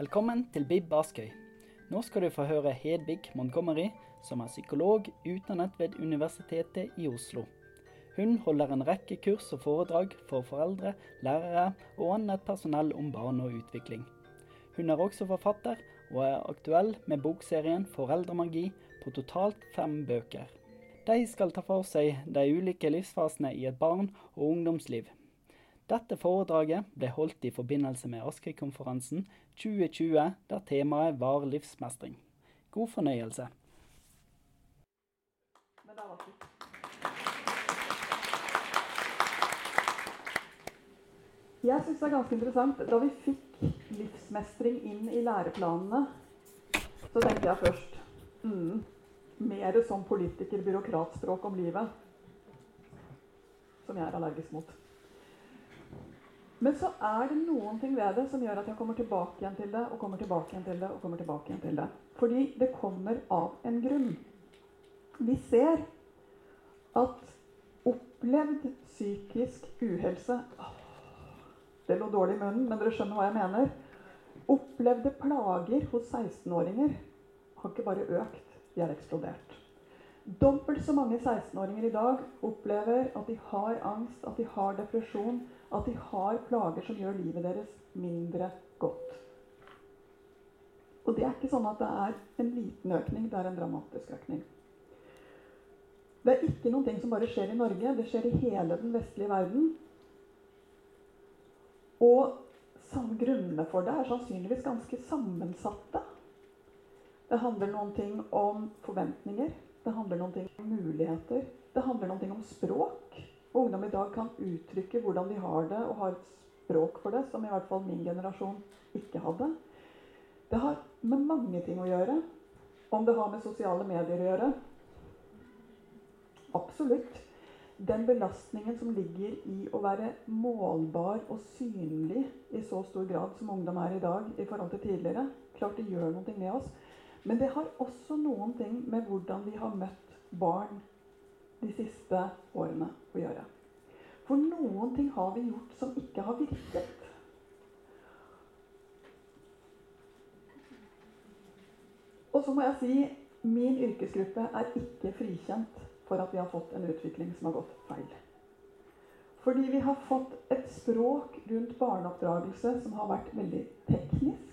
Velkommen til Bib Askøy. Nå skal du få høre Hedvig Montgomery, som er psykolog utdannet ved Universitetet i Oslo. Hun holder en rekke kurs og foredrag for foreldre, lærere og annet personell om barn og utvikling. Hun er også forfatter, og er aktuell med bokserien Foreldremagi på totalt fem bøker. De skal ta for seg de ulike livsfasene i et barn- og ungdomsliv. Dette foredraget ble holdt i forbindelse med Askøy-konferansen 2020, der temaet var livsmestring. God fornøyelse. Jeg syns det er ganske interessant. Da vi fikk livsmestring inn i læreplanene, så tenkte jeg først mm, mer som politiker-byråkratspråk om livet. Som jeg er allergisk mot. Men så er det noen ting ved det som gjør at jeg kommer tilbake igjen til det, og kommer tilbake igjen til det, og kommer tilbake igjen til det. Fordi det kommer av en grunn. Vi ser at opplevd psykisk uhelse Det lå dårlig i munnen, men dere skjønner hva jeg mener. Opplevde plager hos 16-åringer har ikke bare økt, de har eksplodert. Dobbelt så mange 16-åringer i dag opplever at de har angst, at de har depresjon, at de har plager som gjør livet deres mindre godt. Og det er ikke sånn at det er en liten økning, det er en dramatisk økning. Det er ikke noen ting som bare skjer i Norge, det skjer i hele den vestlige verden. Og grunnene for det er sannsynligvis ganske sammensatte. Det handler noen ting om forventninger, det handler noen ting om muligheter, det handler noen ting om språk. Ungdom i dag kan uttrykke hvordan de har det, og har et språk for det som i hvert fall min generasjon ikke hadde. Det har med mange ting å gjøre. Om det har med sosiale medier å gjøre. Absolutt den belastningen som ligger i å være målbar og synlig i så stor grad som ungdom er i dag i forhold til tidligere, klart det gjør noe med oss. Men det har også noen ting med hvordan vi har møtt barn de siste årene å gjøre. For noen ting har vi gjort som ikke har virket. Og så må jeg si min yrkesgruppe er ikke frikjent for at vi har fått en utvikling som har gått feil. Fordi vi har fått et språk rundt barneoppdragelse som har vært veldig teknisk.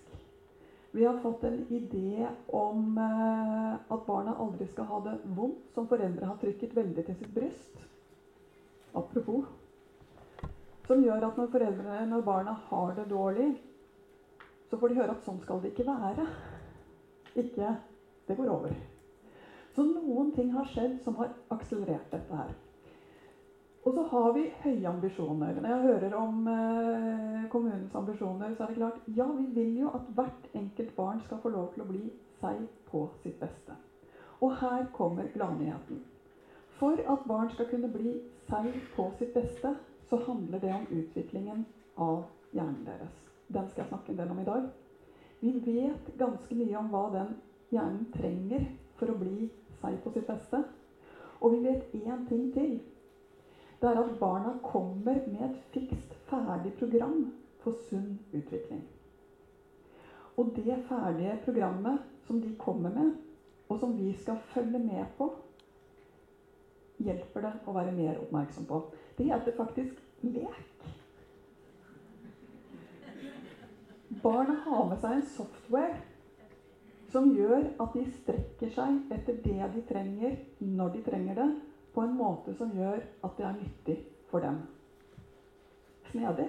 Vi har fått en idé om eh, at barna aldri skal ha det vondt, som foreldre har trykket veldig til sitt bryst. Apropos. Som gjør at når, foreldrene, når barna har det dårlig, så får de høre at sånn skal det ikke være. Ikke 'det går over'. Så noen ting har skjedd som har akselerert dette her. Og så har vi høye ambisjoner. Når jeg hører om eh, kommunens ambisjoner, så er det klart ja, vi vil jo at hvert enkelt barn skal få lov til å bli seg på sitt beste. Og her kommer gladnyheten. For at barn skal kunne bli seg på sitt beste, så handler det om utviklingen av hjernen deres. Den skal jeg snakke en del om i dag. Vi vet ganske mye om hva den hjernen trenger for å bli seg på sitt beste. Og vi vet én ting til. Det er at barna kommer med et fikst, ferdig program for sunn utvikling. Og det ferdige programmet som de kommer med, og som vi skal følge med på, hjelper det å være mer oppmerksom på. Det heter faktisk lek. Barna har med seg en software som gjør at de strekker seg etter det de trenger, når de trenger det, på en måte som gjør at det er nyttig for dem. Snedig?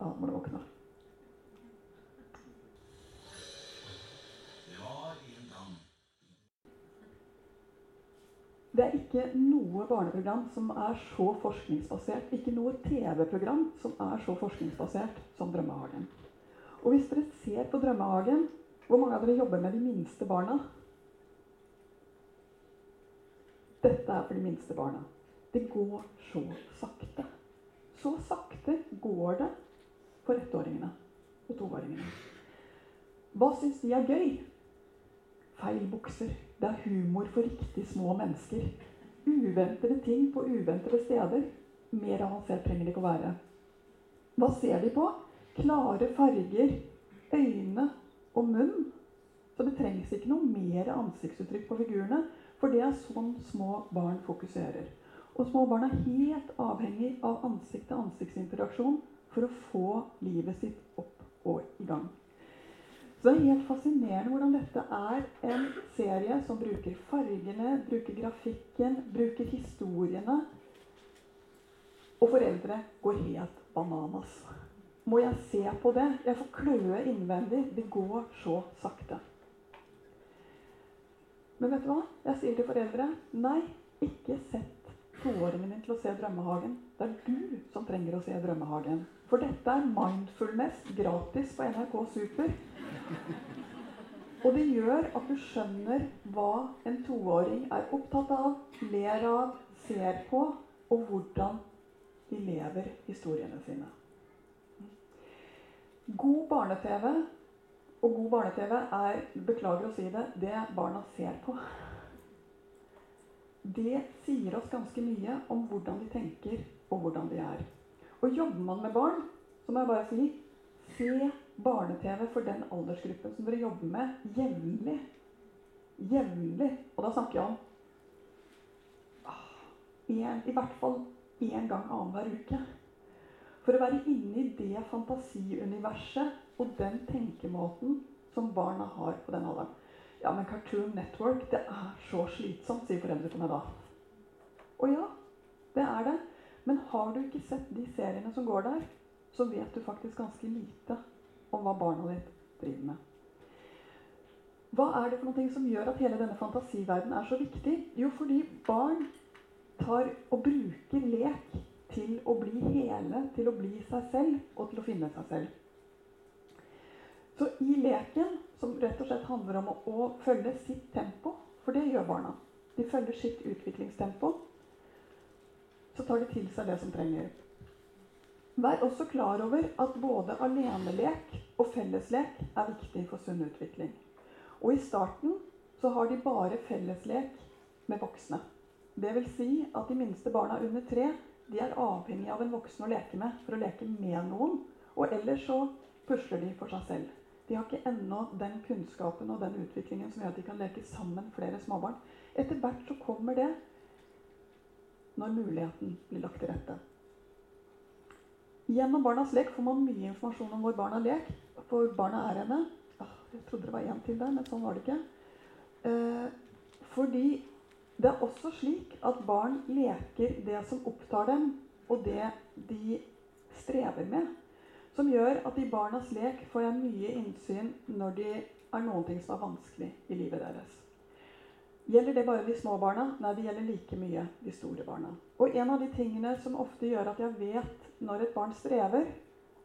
Da må det våkne. Det er ikke noe barneprogram som er så forskningsbasert, ikke noe TV-program som er så forskningsbasert som Drømmehagen. Og hvis dere ser på Drømmehagen Hvor mange av dere jobber med de minste barna? Dette er for de minste barna. Det går så sakte. Så sakte går det for ettåringene og toåringene. Hva syns de er gøy? Feil bukser. Det er humor for riktig små mennesker. Uventede ting på uventede steder. Mer avansert trenger de ikke å være. Hva ser de på? klare farger, øyne og munn. Så det trengs ikke noe mer ansiktsuttrykk på figurene, for det er sånn små barn fokuserer. Og små barn er helt avhengig av ansikt-til-ansiktsinteraksjon for å få livet sitt opp og i gang. Så det er helt fascinerende hvordan dette er en serie som bruker fargene, bruker grafikken, bruker historiene. Og foreldre går helt bananas. Må jeg se på det? Jeg får kløe innvendig. Det går så sakte. Men vet du hva? Jeg sier til foreldre nei, ikke sett toåringen din til å se Drømmehagen. Det er du som trenger å se Drømmehagen. For dette er mindfulness gratis på NRK Super. Og det gjør at du skjønner hva en toåring er opptatt av, ler av, ser på, og hvordan de lever historiene sine. God barne-TV og god barne-TV er beklager å si det det barna ser på. Det sier oss ganske mye om hvordan de tenker, og hvordan de er. Og jobber man med barn, så må jeg bare si se barne-TV for den aldersgruppen som dere jobber med jevnlig. Jevnlig. Og da snakker jeg om ah, en, i hvert fall én gang annenhver uke. For å være inne i det fantasiuniverset og den tenkemåten som barna har på den alderen. Ja, men Cartoon Network, det er så slitsomt, sier foreldre til meg da. Og ja, det er det. Men har du ikke sett de seriene som går der, så vet du faktisk ganske lite om hva barna ditt driver med. Hva er det for noe som gjør at hele denne fantasiverdenen er så viktig? Jo, fordi barn tar og bruker lek til å bli hele, til å bli seg selv og til å finne seg selv. Så i leken, som rett og slett handler om å, å følge sitt tempo, for det gjør barna De følger sitt utviklingstempo så tar de til seg det som trenger. Vær også klar over at både alenelek og felleslek er viktig for sunn utvikling. Og i starten så har de bare felleslek med voksne. Vil si at de minste barna under tre de er avhengig av en voksen å leke med for å leke med noen. Og ellers så pusler de for seg selv. De har ikke ennå den kunnskapen og den utviklingen som gjør at de kan leke sammen flere småbarn. Etter hvert så kommer det når muligheten blir lagt til rette. Gjennom Barnas lek får man mye informasjon om hvor barna leker. For barna er henne. Jeg trodde det var én til der, men sånn var det ikke. Eh, fordi det er også slik at barn leker det som opptar dem, og det de strever med. Som gjør at i barnas lek får jeg mye innsyn når det er noen ting som er vanskelig i livet deres. Gjelder det bare de små barna? Nei, det gjelder like mye de store barna. Og en av de tingene som ofte gjør at jeg vet når et barn strever,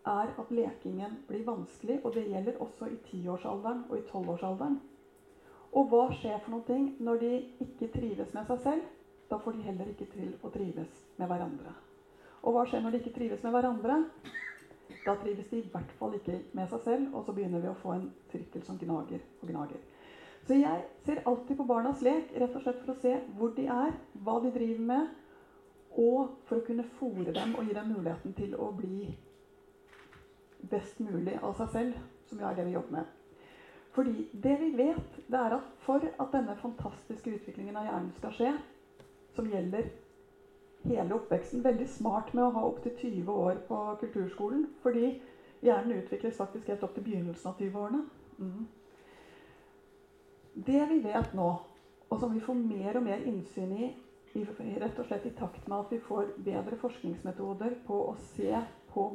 er at lekingen blir vanskelig. Og det gjelder også i tiårsalderen og i tolvårsalderen. Og hva skjer for noe når de ikke trives med seg selv? Da får de heller ikke til å trives med hverandre. Og hva skjer når de ikke trives med hverandre? Da trives de i hvert fall ikke med seg selv, og så begynner vi å få en sirkel som gnager og gnager. Så jeg ser alltid på barnas lek rett og slett for å se hvor de er, hva de driver med, og for å kunne fòre dem og gi dem muligheten til å bli best mulig av seg selv, som jo er det vi jobber med. Fordi det vi vet, det er at for at denne fantastiske utviklingen av hjernen skal skje, som gjelder hele oppveksten Veldig smart med å ha opptil 20 år på kulturskolen, fordi hjernen utvikles faktisk helt opp til begynnelsen av 20-årene. Mm. Det vi vet nå, og som vi får mer og mer innsyn i, i, rett og slett i takt med at vi får bedre forskningsmetoder på å se på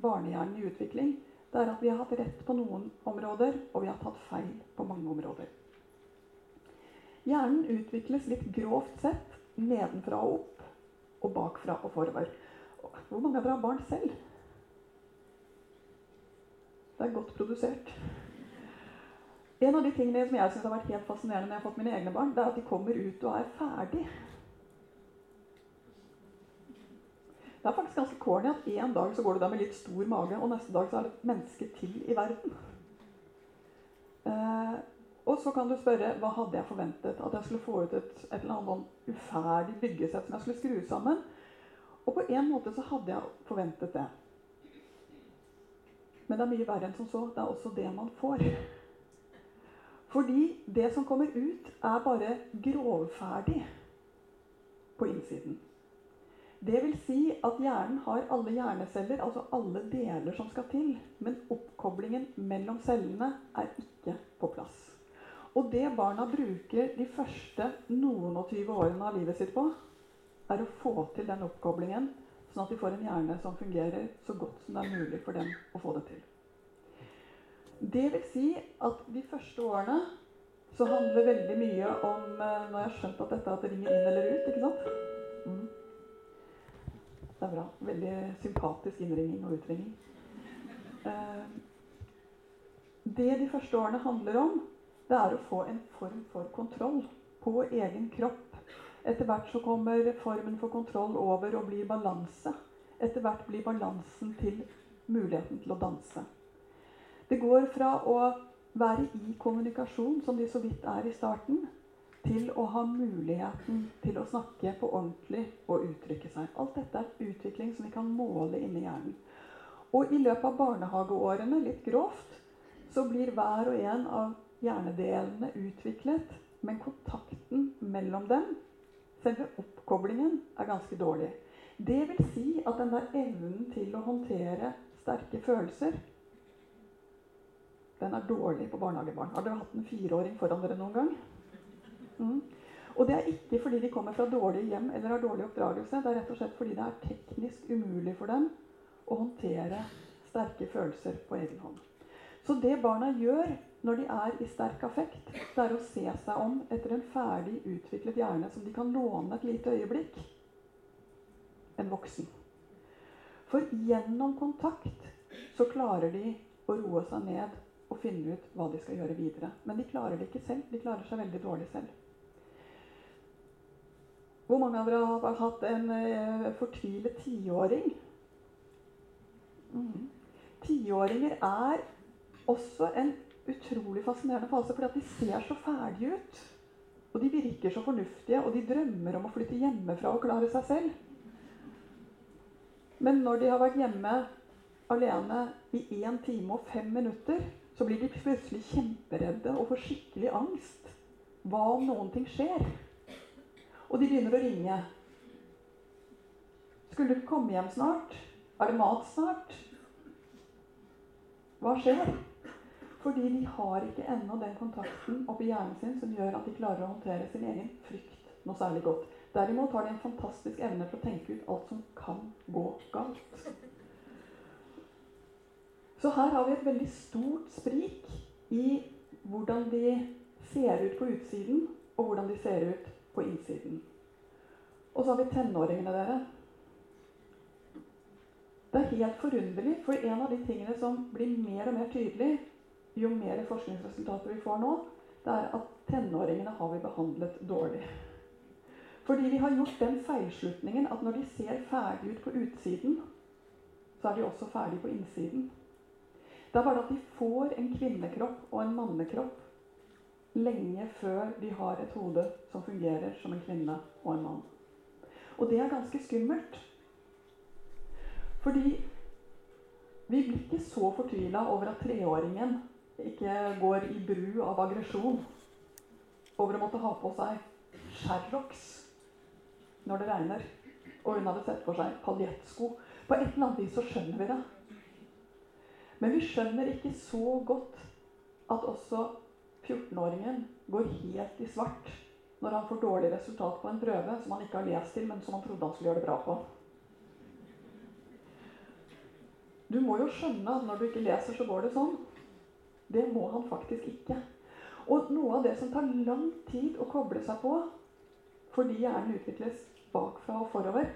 barnehjernen i utvikling, det er at vi har hatt rett på noen områder, og vi har tatt feil på mange områder. Hjernen utvikles litt grovt sett nedenfra og opp og bakfra og forover. Hvor mange av dere barn selv? Det er godt produsert. En av de tingene som jeg synes har vært helt fascinerende når jeg har fått mine egne barn, det er at de kommer ut og er ferdig. Det er faktisk ganske corny at en dag så går du der med litt stor mage, og neste dag så er det et menneske til i verden. Eh, og så kan du spørre hva hadde jeg forventet? At jeg skulle få ut et, et eller annet sånn uferdig byggesett som jeg skulle skru sammen? Og på en måte så hadde jeg forventet det. Men det er mye verre enn som så. Det er også det man får. Fordi det som kommer ut, er bare grovferdig på innsiden. Det vil si at hjernen har alle hjerneceller, altså alle deler som skal til. Men oppkoblingen mellom cellene er ikke på plass. Og det barna bruker de første noen og tyve årene av livet sitt på, er å få til den oppkoblingen, sånn at de får en hjerne som fungerer så godt som det er mulig for dem å få det til. Det vil si at de første årene så handler veldig mye om eh, Nå har jeg skjønt at dette at det ringer inn eller ut, ikke sant? Mm. Det er bra. Veldig sympatisk innringing og utringing. Eh, det de første årene handler om, det er å få en form for kontroll på egen kropp. Etter hvert så kommer formen for kontroll over og blir balanse. Etter hvert blir balansen til muligheten til å danse. Det går fra å være i kommunikasjon, som de så vidt er i starten, til å ha muligheten til å snakke på ordentlig og uttrykke seg. Alt dette er utvikling som vi kan måle inni hjernen. Og i løpet av barnehageårene, litt grovt, så blir hver og en av hjernedelene utviklet, men kontakten mellom dem, selve oppkoblingen, er ganske dårlig. Det vil si at den der evnen til å håndtere sterke følelser den er dårlig på barnehagebarn. Har dere hatt en fireåring foran dere noen gang? Mm. Og det er ikke fordi de kommer fra dårlige hjem eller har dårlig oppdragelse. Det er rett og slett fordi det er teknisk umulig for dem å håndtere sterke følelser på egen hånd. Så det barna gjør når de er i sterk affekt, det er å se seg om etter en ferdig utviklet hjerne som de kan låne et lite øyeblikk. En voksen. For gjennom kontakt så klarer de å roe seg ned og finne ut hva de skal gjøre videre. Men de klarer det ikke selv. De klarer seg veldig dårlig selv. Hvor mange av dere har hatt en eh, fortvilet tiåring? Mm. Tiåringer er også en utrolig fascinerende fase, fordi de ser så ferdige ut. Og de virker så fornuftige, og de drømmer om å flytte hjemmefra og klare seg selv. Men når de har vært hjemme alene i 1 time og 5 minutter, så blir de plutselig kjemperedde og får skikkelig angst. Hva om noen ting skjer? Og de begynner å ringe. Skulle du komme hjem snart? Er det mat snart? Hva skjer? Fordi de har ikke ennå den kontakten oppi hjernen sin som gjør at de klarer å håndtere sin egen frykt noe særlig godt. Derimot har de en fantastisk evne til å tenke ut alt som kan gå galt. Så her har vi et veldig stort sprik i hvordan de ser ut på utsiden, og hvordan de ser ut på innsiden. Og så har vi tenåringene, dere. Det er helt forunderlig, for en av de tingene som blir mer og mer tydelig jo mer forskningsresultater vi får nå, det er at tenåringene har vi behandlet dårlig. Fordi vi har gjort den feilslutningen at når de ser ferdig ut på utsiden, så er de også ferdig på innsiden. Det er bare at de får en kvinnekropp og en mannekropp lenge før de har et hode som fungerer som en kvinne og en mann. Og det er ganske skummelt. Fordi vi blir ikke så fortvila over at treåringen ikke går i bru av aggresjon over å måtte ha på seg Sherrox når det regner, og hun hadde sett for seg paljettsko. På et eller annet vis så skjønner vi det. Men vi skjønner ikke så godt at også 14-åringen går helt i svart når han får dårlig resultat på en prøve som han ikke har lest til, men som han trodde han skulle gjøre det bra på. Du må jo skjønne at når du ikke leser, så går det sånn. Det må han faktisk ikke. Og noe av det som tar lang tid å koble seg på fordi hjernen utvikles bakfra og forover,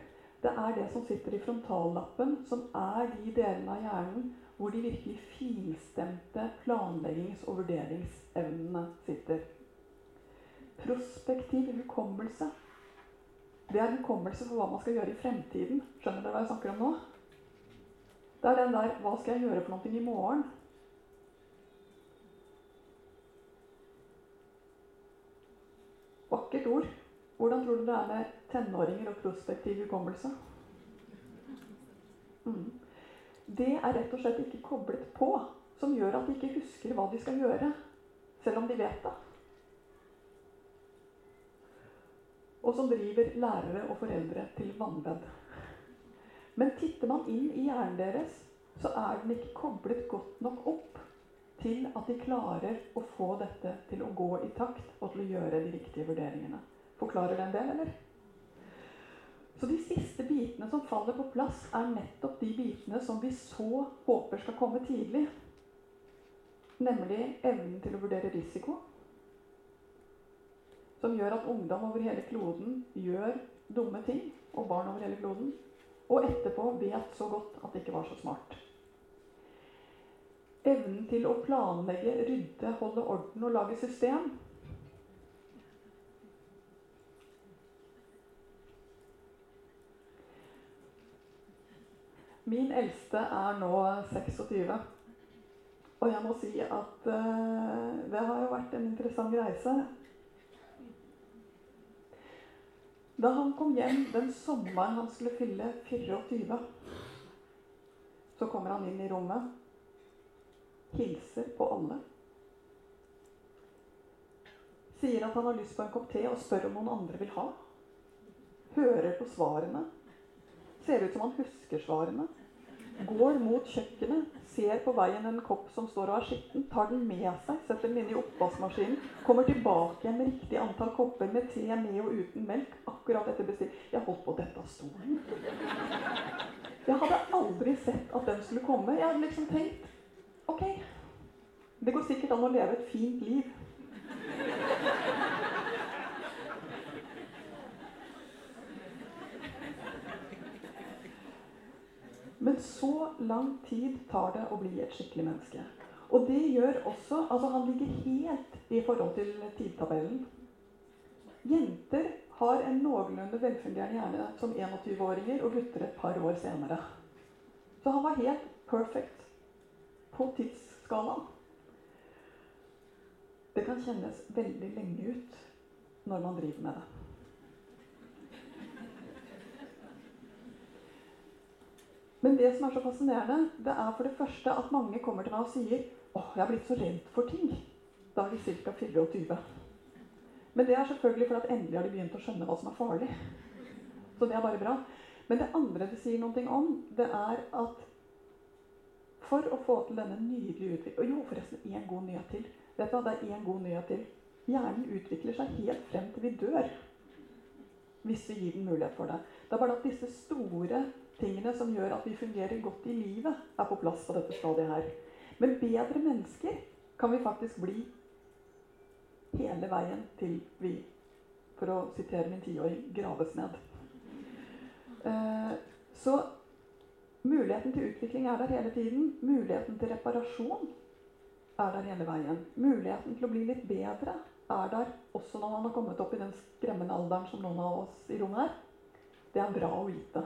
det er det som sitter i frontallappen, som er de delene av hjernen hvor de virkelig finstemte planleggings- og vurderingsevnene sitter. Prospektiv hukommelse. Det er hukommelse for hva man skal gjøre i fremtiden. Skjønner dere hva jeg snakker om nå? Det er den der 'Hva skal jeg gjøre for noe i morgen?' Vakkert ord. Hvordan tror du det er med tenåringer og prospektiv hukommelse? Mm. det er rett og slett ikke koblet på. Som gjør at de ikke husker hva de skal gjøre, selv om de vet det. Og som driver lærere og foreldre til vanvedd. Men titter man inn i hjernen deres, så er den ikke koblet godt nok opp til at de klarer å få dette til å gå i takt og til å gjøre de riktige vurderingene. Forklarer den det, eller? Så de siste bitene som faller på plass, er nettopp de bitene som vi så håper skal komme tidlig. Nemlig evnen til å vurdere risiko. Som gjør at ungdom over hele kloden gjør dumme ting, og barn over hele kloden, og etterpå vet så godt at det ikke var så smart. Evnen til å planlegge, rydde, holde orden og lage system Min eldste er nå 26. Og jeg må si at uh, det har jo vært en interessant reise. Da han kom hjem den sommeren han skulle fylle 24, så kommer han inn i rommet, hilser på alle. Sier at han har lyst på en kopp te og spør om noen andre vil ha. Hører på svarene. Ser ut som han husker svarene. Går mot kjøkkenet, ser på veien en kopp som står og er skitten, tar den med seg, setter den inn i oppvaskmaskinen, kommer tilbake igjen med riktig antall kopper med te med og uten melk. Akkurat etter bestilling. Jeg holdt på dette av stolen. Jeg hadde aldri sett at den skulle komme. Jeg hadde liksom tenkt Ok, det går sikkert an å leve et fint liv. Men så lang tid tar det å bli et skikkelig menneske. Og det gjør også Altså, han ligger helt i forhold til tidtabellen. Jenter har en noenlunde velfungerende hjerne som 21-åringer, og gutter et par år senere. Så han var helt perfect på tidsskalaen. Det kan kjennes veldig lenge ut når man driver med det. Men det som er så fascinerende, det er for det første at mange kommer til meg og sier åh, jeg er blitt så redd for ting. Da er de ca. 24. Men det er selvfølgelig fordi at endelig har de begynt å skjønne hva som er farlig. Så det er bare bra. Men det andre det sier noe om, det er at for å få til denne nydelige utviklingen Og jo, forresten, én god nyhet til. Vet du hva, Det er én god nyhet til. Hjernen utvikler seg helt frem til vi dør. Hvis vi gir den mulighet for det. Det er bare at disse store tingene som gjør at vi fungerer godt i livet, er på plass på dette stadiet her. Men bedre mennesker kan vi faktisk bli hele veien til vi, for å sitere min tiåring, graves ned. Eh, så muligheten til utvikling er der hele tiden. Muligheten til reparasjon er der hele veien. Muligheten til å bli litt bedre er der også når man har kommet opp i den skremmende alderen som noen av oss i rommet er. Det er bra å vite.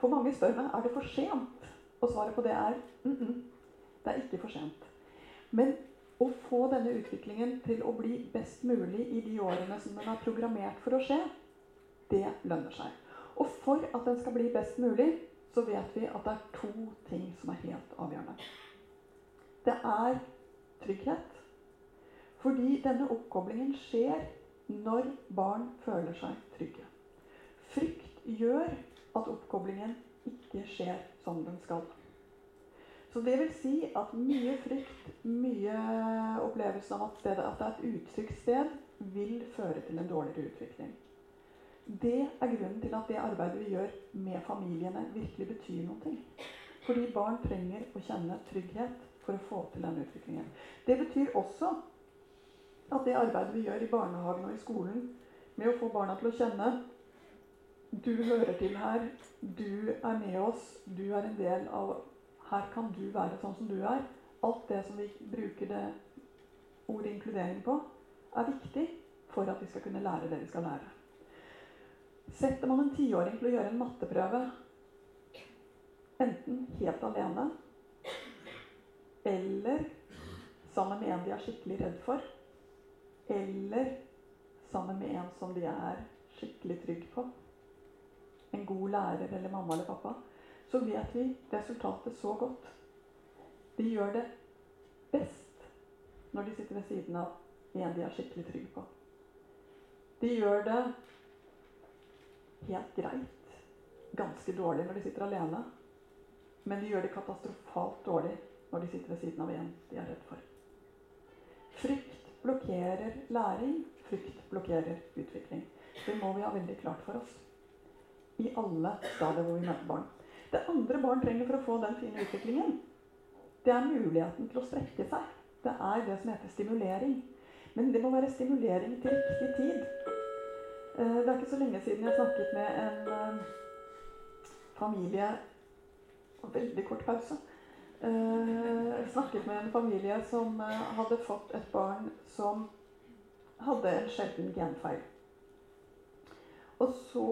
For mange spør meg er det for sent. Og svaret på det er mm -mm, det er ikke for sent. Men å få denne utviklingen til å bli best mulig i de årene som den er programmert for å skje, det lønner seg. Og for at den skal bli best mulig, så vet vi at det er to ting som er helt avgjørende. Det er trygghet. Fordi denne oppkoblingen skjer når barn føler seg trygge. Frykt gjør at oppkoblingen ikke skjer som den skal. Så det vil si at mye frykt, mye opplevelse av at, stedet, at det er et utrygt sted, vil føre til en dårligere utvikling. Det er grunnen til at det arbeidet vi gjør med familiene, virkelig betyr noe. Fordi barn trenger å kjenne trygghet for å få til den utviklingen. Det betyr også at det arbeidet vi gjør i barnehagen og i skolen med å få barna til å kjenne du hører til her. Du er med oss. Du er en del av Her kan du være sånn som du er. Alt det som vi bruker det ordet inkludering på, er viktig for at vi skal kunne lære det vi skal lære. Setter man en tiåring til å gjøre en matteprøve enten helt alene eller sammen med en de er skikkelig redd for, eller sammen med en som de er skikkelig trygg på, en god lærer eller mamma eller pappa, så vet vi resultatet så godt. De gjør det best når de sitter ved siden av en de er skikkelig trygge på. De gjør det helt greit, ganske dårlig når de sitter alene. Men de gjør det katastrofalt dårlig når de sitter ved siden av en de er redd for. Frykt blokkerer læring, frykt blokkerer utvikling. Det må vi ha veldig klart for oss i alle stadier hvor vi møter barn. Det andre barn trenger for å få den fine utviklingen, det er muligheten til å strekke seg. Det er det som heter stimulering. Men det må være stimulering til riktig tid. Eh, det er ikke så lenge siden jeg snakket med en eh, familie Veldig kort pause. Jeg eh, snakket med en familie som hadde fått et barn som hadde en sjelden genfeil. Og så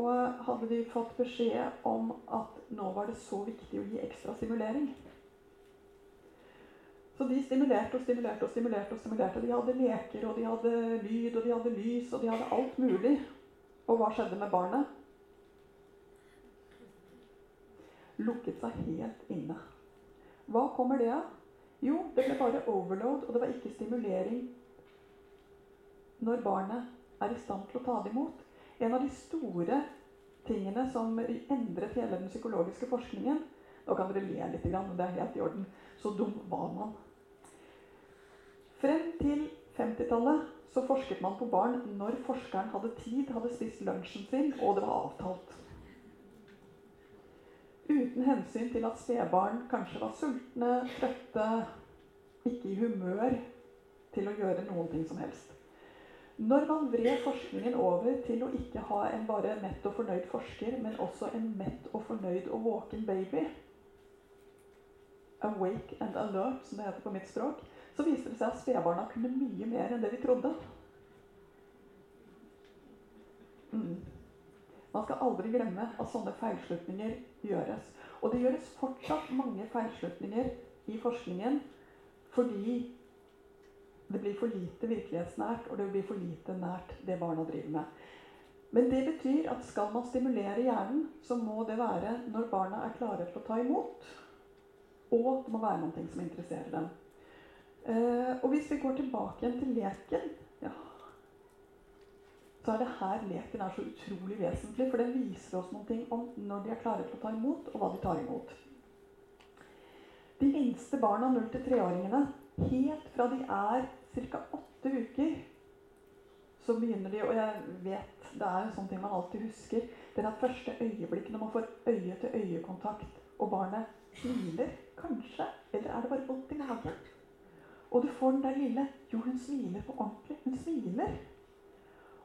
hadde de fått beskjed om at nå var det så viktig å gi ekstra stimulering. Så de stimulerte og stimulerte og stimulerte. og stimulerte. De hadde leker, og de hadde lyd, og de hadde lys, og de hadde alt mulig. Og hva skjedde med barnet? Lukket seg helt inne. Hva kommer det av? Jo, det ble bare overload, og det var ikke stimulering når barnet er i stand til å ta det imot. En av de store tingene som endret hele den psykologiske forskningen Nå kan dere le litt, men det er helt i orden. Så dum var man. Frem til 50-tallet så forsket man på barn når forskeren hadde tid, hadde spist lunsjen sin, og det var avtalt. Uten hensyn til at spedbarn kanskje var sultne, trøtte, ikke i humør til å gjøre noen ting som helst. Når man vred forskningen over til å ikke ha en bare mett og fornøyd forsker, men også en mett og fornøyd og våken baby Awake and alert, som det heter på mitt språk så viste det seg at spedbarna kunne mye mer enn det vi trodde. Mm. Man skal aldri glemme at sånne feilslutninger gjøres. Og det gjøres fortsatt mange feilslutninger i forskningen fordi det blir for lite virkelighetsnært, og det blir for lite nært det barna driver med. Men det betyr at skal man stimulere hjernen, så må det være når barna er klare til å ta imot. Og det må være noe som interesserer dem. Eh, og hvis vi går tilbake igjen til leken ja, så er det her leken er så utrolig vesentlig. For den viser oss noe om når de er klare til å ta imot, og hva de tar imot. De minste barna, 0-3-åringene, helt fra de er ca. åtte uker, så begynner de Og jeg vet, det er en sånn ting man alltid husker. Det er første øyeblikk når man får øye-til-øye-kontakt, og barnet smiler, kanskje. Eller er det bare vondt i magen? Og du får den der lille Jo, hun smiler på ordentlig. Hun smiler.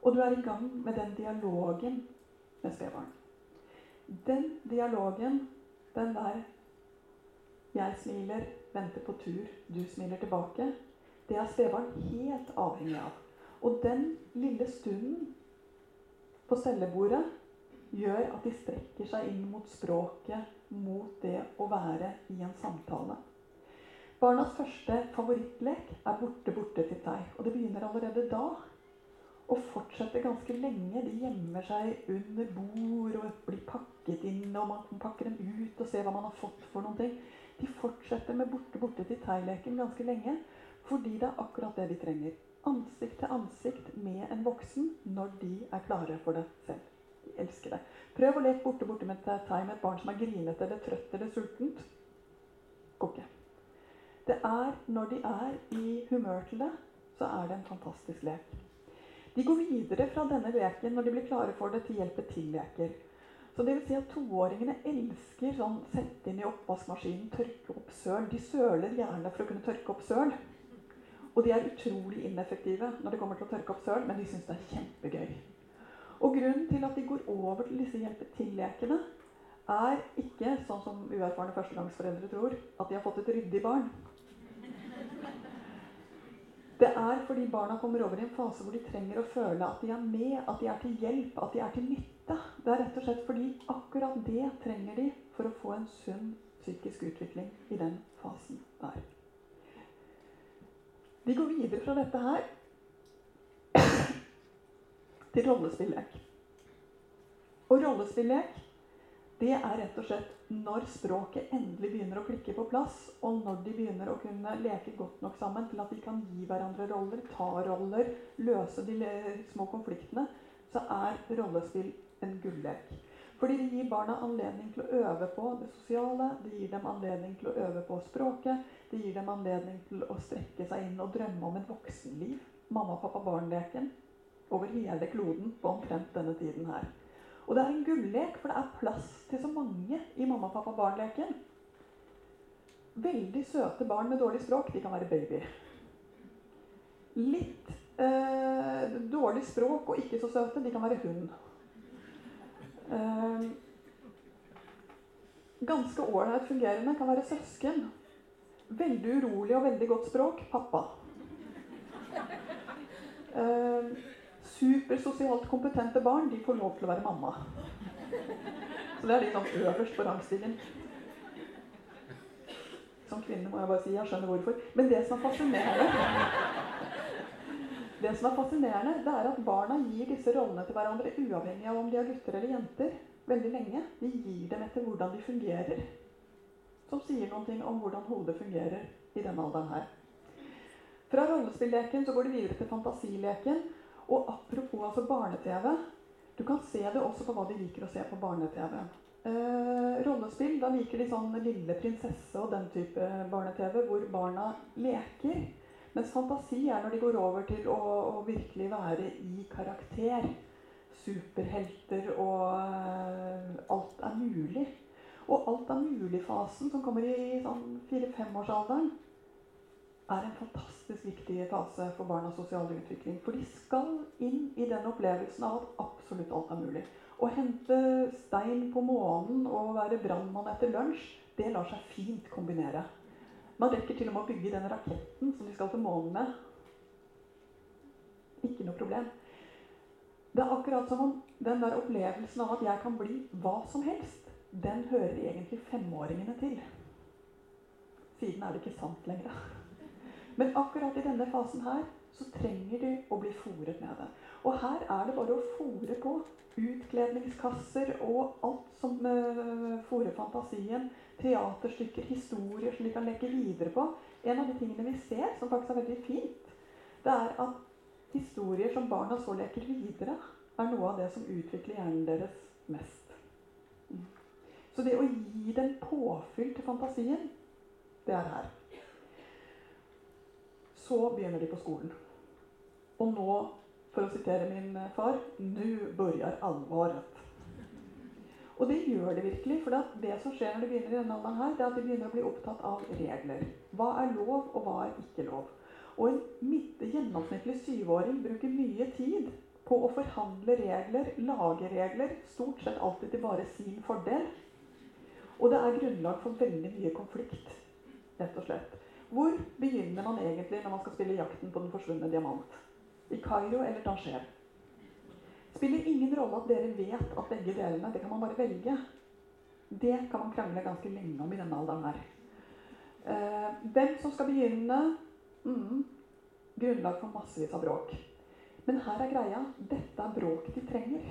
Og du er i gang med den dialogen med spedbarn. Den dialogen, den der Jeg smiler, venter på tur, du smiler tilbake, det er spedbarn helt avhengig av. Og den lille stunden på stellebordet gjør at de strekker seg inn mot språket, mot det å være i en samtale. Barnas første favorittlek er 'Borte, borte til deg'. Og det begynner allerede da. Og fortsetter ganske lenge. De gjemmer seg under bord og blir pakket inn. Og man pakker dem ut og ser hva man har fått for noen ting. De fortsetter med 'Borte, borte til deg'-leken ganske lenge. Fordi det er akkurat det de trenger. Ansikt til ansikt med en voksen når de er klare for det selv. De elsker det. Prøv å leke borte, borte med deg med et barn som er grinete eller trøtt eller sultent. Går ikke. Det er når de er i humør til det, så er det en fantastisk lek. De går videre fra denne leken når de blir klare for det, til hjelpe til-leker. Så det vil si at Toåringene elsker sånn sette inn i oppvaskmaskinen, tørke opp søl. De søler gjerne for å kunne tørke opp søl. Og de er utrolig ineffektive når det kommer til å tørke opp søl, men de syns det er kjempegøy. Og Grunnen til at de går over til disse hjelpe til-lekene, er ikke sånn som uerfarne førstegangsforeldre tror, at de har fått et ryddig barn. Det er fordi barna kommer over i en fase hvor de trenger å føle at de er med, at de er til hjelp, at de er til nytte. Det er rett og slett fordi akkurat det trenger de for å få en sunn psykisk utvikling i den fasen der. Vi går videre fra dette her til rollespilllek. Og rollespilllek, det er rett og slett når språket endelig begynner å klikke på plass, og når de begynner å kunne leke godt nok sammen til at de kan gi hverandre roller, ta roller, løse de små konfliktene, så er rollespill en gullek. Fordi det gir barna anledning til å øve på det sosiale, det gir dem anledning til å øve på språket, det gir dem anledning til å strekke seg inn og drømme om et voksenliv. Mamma-pappa-barn-leken over hele kloden på omtrent denne tiden her. Og det er en gullek, for det er plass til så mange i mamma-pappa-barn-leken. Veldig søte barn med dårlig språk, de kan være baby. Litt eh, dårlig språk og ikke så søte, de kan være hund. Eh, ganske ålreit fungerende kan være søsken. Veldig urolig og veldig godt språk pappa. Eh, supersosialt kompetente barn de får lov til å være mamma. Så det er litt sånn øverst på rangstigen. Som kvinne må jeg bare si jeg skjønner hvorfor. Men det som er fascinerende det som er fascinerende, det er at barna gir disse rollene til hverandre uavhengig av om de er gutter eller jenter. veldig lenge. De gir dem etter hvordan de fungerer. Som sier noe om hvordan hodet fungerer i denne alderen her. Fra rollespilleken så går det videre til fantasileken. Og apropos altså barne-TV. Du kan se det også på hva de liker å se på barne-TV. Eh, rollespill, da liker de sånn Lille prinsesse og den type barne-TV hvor barna leker. Mens fantasi er når de går over til å, å virkelig være i karakter. Superhelter og eh, alt er mulig. Og alt er mulig-fasen, som kommer i sånn fire-femårsalderen, er en fantastisk viktig fase for barnas sosiale utvikling. For de skal inn i den opplevelsen av at absolutt alt er mulig. Å hente stein på månen og være brannmann etter lunsj, det lar seg fint kombinere. Man rekker til og med å bygge den raketten som de skal til månen med. Ikke noe problem. Det er akkurat som om den der opplevelsen av at jeg kan bli hva som helst, den hører egentlig femåringene til. Siden er det ikke sant lenger. Men akkurat i denne fasen her så trenger de å bli fòret med det. Og her er det bare å fòre på. Utkledningskasser og alt som uh, fòrer fantasien teaterstykker, historier som de kan leke videre på. En av de tingene vi ser, som faktisk er veldig fint, det er at historier som barna så leker videre, er noe av det som utvikler hjernen deres mest. Mm. Så det å gi dem påfyll til fantasien, det er her. Så begynner de på skolen. Og nå, for å sitere min far, nå begynner alvoret. Og det gjør det virkelig. For det som skjer når de begynner i denne alderen, her, det er at de begynner å bli opptatt av regler. Hva er lov, og hva er ikke lov? Og en midte gjennomsnittlig syvåring bruker mye tid på å forhandle regler, lage regler, stort sett alltid til bare sin fordel. Og det er grunnlag for veldig mye konflikt, rett og slett. Hvor begynner man egentlig når man skal spille 'Jakten på den forsvunne diamant'? I Kairo eller Tanger? spiller ingen rolle at dere vet at begge delene Det kan man bare velge. Det kan man krangle ganske lenge om i denne alderen her. Eh, hvem som skal begynne mm, Grunnlag for massevis av bråk. Men her er greia. Dette er bråk de trenger.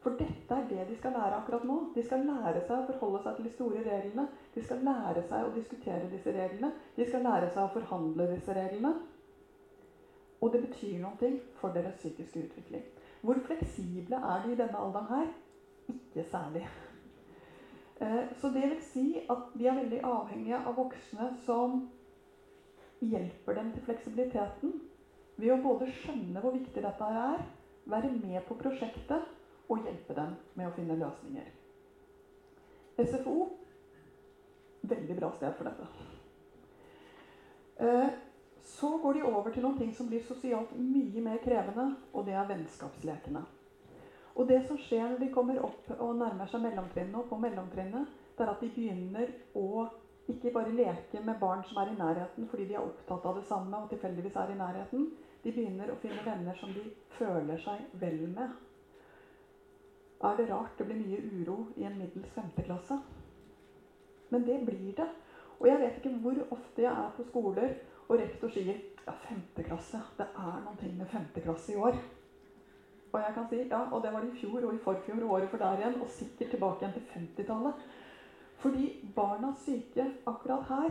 For dette er det de skal lære akkurat nå. De skal lære seg å forholde seg til de store reglene. De skal lære seg å diskutere disse reglene. De skal lære seg å forhandle disse reglene. Og det betyr noe for deres psykiske utvikling. Hvor fleksible er de i denne alderen her? Ikke særlig. Eh, så det vil si at de er veldig avhengige av voksne som hjelper dem til fleksibiliteten ved å både skjønne hvor viktig dette er, være med på prosjektet og hjelpe dem med å finne løsninger. SFO veldig bra sted for dette. Eh, så går de over til noe som blir sosialt mye mer krevende, og det er vennskapslekene. Og det som skjer når de kommer opp og nærmer seg mellomtrinnet, og på mellomtrinnet, det er at de begynner å ikke bare leke med barn som er i nærheten fordi de er opptatt av det samme og tilfeldigvis er i nærheten. De begynner å finne venner som de føler seg vel med. Er det rart det blir mye uro i en middels femteklasse? Men det blir det. Og jeg vet ikke hvor ofte jeg er på skoler og rektor sier ja, femte klasse. Det er ting med femte klasse i år. Og jeg kan si, ja, og det var i fjor og i forfjor og året for der igjen, og sikkert tilbake igjen til 50-tallet. Fordi barnas syke akkurat her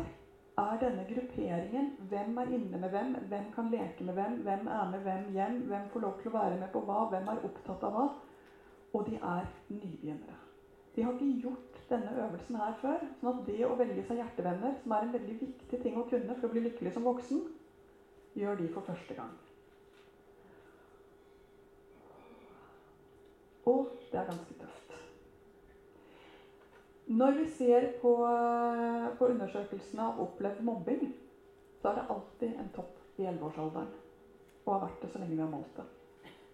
er denne grupperingen. Hvem er inne med hvem? Hvem kan leke med hvem? Hvem er med hvem hjem? Hvem får lov til å være med på hva? Hvem er opptatt av hva? Og de er nybegynnere. De har ikke gjort denne øvelsen her før. sånn at det å velge seg hjertevenner, som er en veldig viktig ting å kunne for å bli lykkelig som voksen, gjør de for første gang. Og det er ganske tøft. Når vi ser på, på undersøkelsene av opplevd mobbing, så er det alltid en topp i 11-årsalderen. Og har vært det så lenge vi har målt det.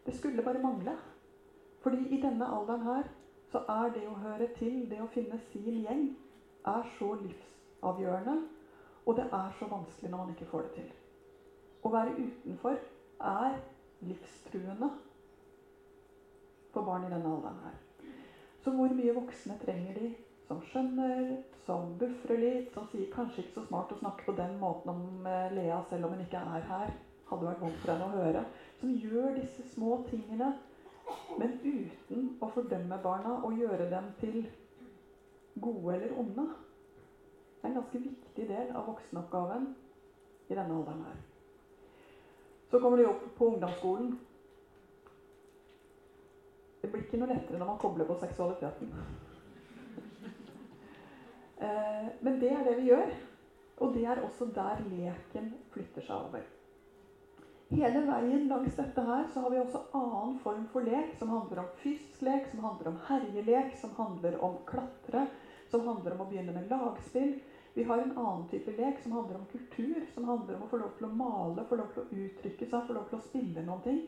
Det skulle bare mangle. Fordi i denne alderen her så er det å høre til, det å finne sin gjeng, er så livsavgjørende. Og det er så vanskelig når man ikke får det til. Å være utenfor er livstruende for barn i denne alderen her. Så hvor mye voksne trenger de som skjønner, som bufrer litt, som sier kanskje ikke så smart å snakke på den måten om eh, Lea selv om hun ikke er her. Hadde vært vondt for henne å høre. Som gjør disse små tingene, men uten å fordømme barna og gjøre dem til gode eller onde. Det er en ganske viktig del av voksenoppgaven i denne alderen her. Så kommer de opp på ungdomsskolen. Det blir ikke noe lettere når man kobler på seksualiteten. Eh, men det er det vi gjør. Og det er også der leken flytter seg over. Hele veien langs dette her så har vi også annen form for lek, som handler om fysisk lek, som handler om herjelek, som handler om klatre, som handler om å begynne med lagspill. Vi har en annen type lek som handler om kultur, som handler om å få lov til å male, få lov til å uttrykke seg, få lov til å spille noen ting.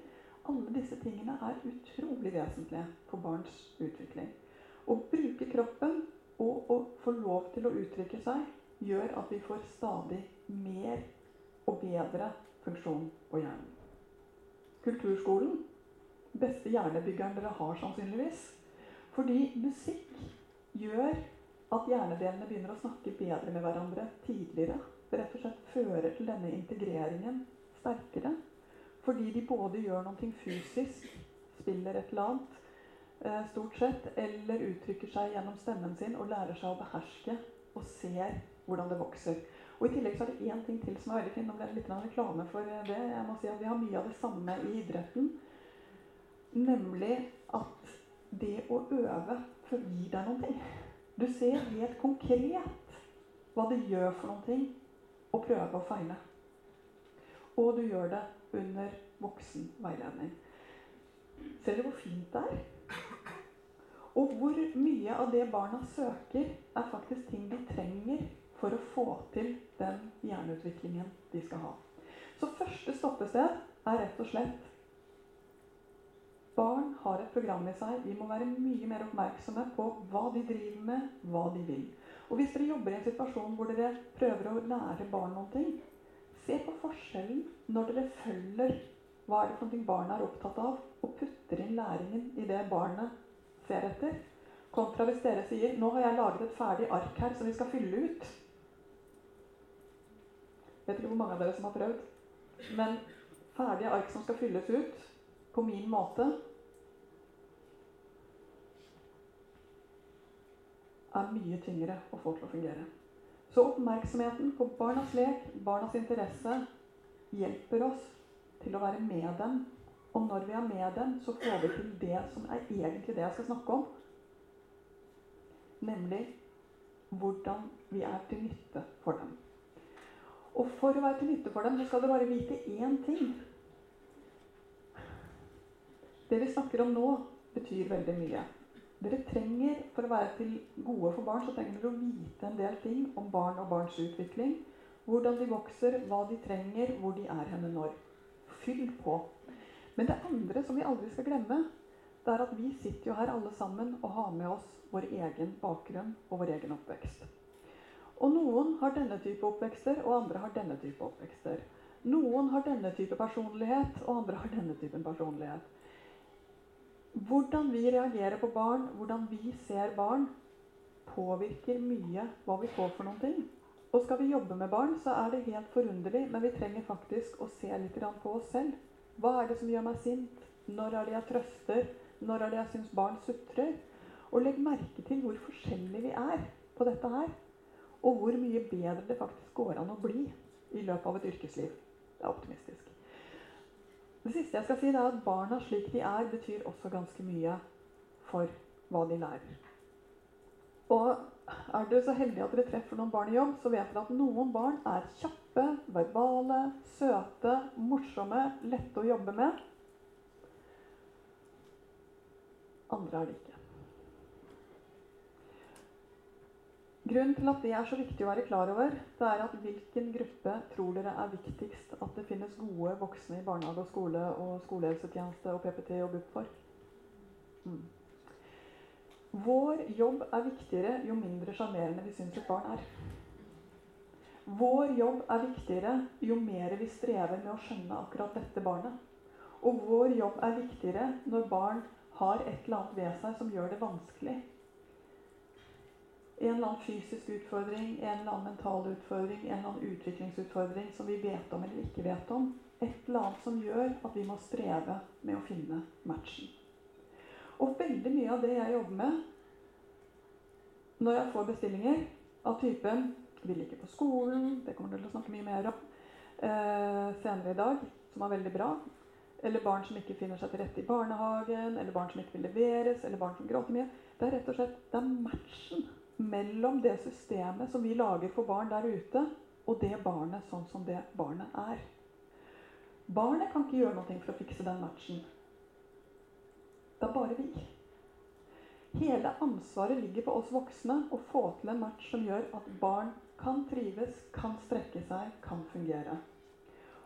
Alle disse tingene er utrolig vesentlige for barns utvikling. Å bruke kroppen og å få lov til å uttrykke seg gjør at vi får stadig mer og bedre funksjon på hjernen. Kulturskolen beste hjernebyggeren dere har, sannsynligvis. Fordi musikk gjør at hjernedelene begynner å snakke bedre med hverandre tidligere. Det rett og slett fører til denne integreringen sterkere. Fordi de både gjør noe fysisk, spiller et eller annet, Eh, stort sett, eller uttrykker seg gjennom stemmen sin og lærer seg å beherske og ser hvordan det vokser. Og I tillegg så er det én ting til som er veldig fin. Nå ble det litt reklame for det. Jeg må si at Vi har mye av det samme i idretten. Nemlig at det å øve gir deg noen ting. Du ser helt konkret hva det gjør for noen ting å prøve og feile. Og du gjør det under voksen veiledning. Ser du hvor fint det er? Og hvor mye av det barna søker, er faktisk ting de trenger for å få til den hjerneutviklingen de skal ha. Så første stoppested er rett og slett Barn har et program i seg. Vi må være mye mer oppmerksomme på hva de driver med, hva de vil. Og hvis dere jobber i en situasjon hvor dere prøver å lære barn noen ting, se på forskjellen når dere følger hva er det for noe barnet er opptatt av, og putter inn læringen i det barnet ser etter. Kontra hvis dere sier 'Nå har jeg laget et ferdig ark her som vi skal fylle ut'. Vet ikke hvor mange av dere som har prøvd. Men ferdige ark som skal fylles ut på min måte er mye tyngre å få til å fungere. Så oppmerksomheten på barnas lek, barnas interesse, hjelper oss til å være med dem og når vi er med dem, så får vi til det som er egentlig det jeg skal snakke om. Nemlig hvordan vi er til nytte for dem. Og for å være til nytte for dem, så skal dere bare vite én ting. Det vi snakker om nå, betyr veldig mye. Dere trenger, For å være til gode for barn, så trenger dere å vite en del ting om barn og barns utvikling. Hvordan de vokser, hva de trenger, hvor de er henne når. Fyll på. Men det andre som vi aldri skal glemme, det er at vi sitter jo her alle sammen og har med oss vår egen bakgrunn og vår egen oppvekst. Og noen har denne type oppvekster, og andre har denne type oppvekster. Noen har denne type personlighet, og andre har denne typen personlighet. Hvordan vi reagerer på barn, hvordan vi ser barn, påvirker mye hva vi får for noen ting. Og skal vi jobbe med barn, så er det helt forunderlig, men vi trenger faktisk å se litt på oss selv. Hva er det som gjør meg sint? Når er det jeg trøster? Når er det jeg syns barn sutrer? Og legg merke til hvor forskjellige vi er på dette her. Og hvor mye bedre det faktisk går an å bli i løpet av et yrkesliv. Det er optimistisk. Det siste jeg skal si, er at barna slik de er, betyr også ganske mye for hva de lærer. Og er du så heldig at dere treffer noen barn i jobb, så vet dere at noen barn er kjappe, verbale, søte, morsomme, lette å jobbe med. Andre er det ikke. Grunnen til at det er så viktig å være klar over, det er at hvilken gruppe tror dere er viktigst at det finnes gode voksne i barnehage og skole og skolehelsetjeneste og PPT og BUP for? Mm. Vår jobb er viktigere jo mindre sjarmerende vi syns et barn er. Vår jobb er viktigere jo mer vi strever med å skjønne akkurat dette barnet. Og vår jobb er viktigere når barn har et eller annet ved seg som gjør det vanskelig en eller annen fysisk utfordring, en eller annen mental utfordring, en eller annen utviklingsutfordring som vi vet om eller ikke vet om. Et eller annet som gjør at vi må streve med å finne matchen. Og veldig mye av det jeg jobber med når jeg får bestillinger av typen 'vil ikke på skolen', det kommer dere til å snakke mye mer om eh, senere i dag, som er veldig bra. Eller barn som ikke finner seg til rette i barnehagen, eller barn som ikke vil leveres, eller barn som gråter mye. Det er rett og slett det er matchen mellom det systemet som vi lager for barn der ute, og det barnet sånn som det barnet er. Barnet kan ikke gjøre noe for å fikse den matchen. Det er bare vi. Hele ansvaret ligger på oss voksne å få til en match som gjør at barn kan trives, kan strekke seg, kan fungere.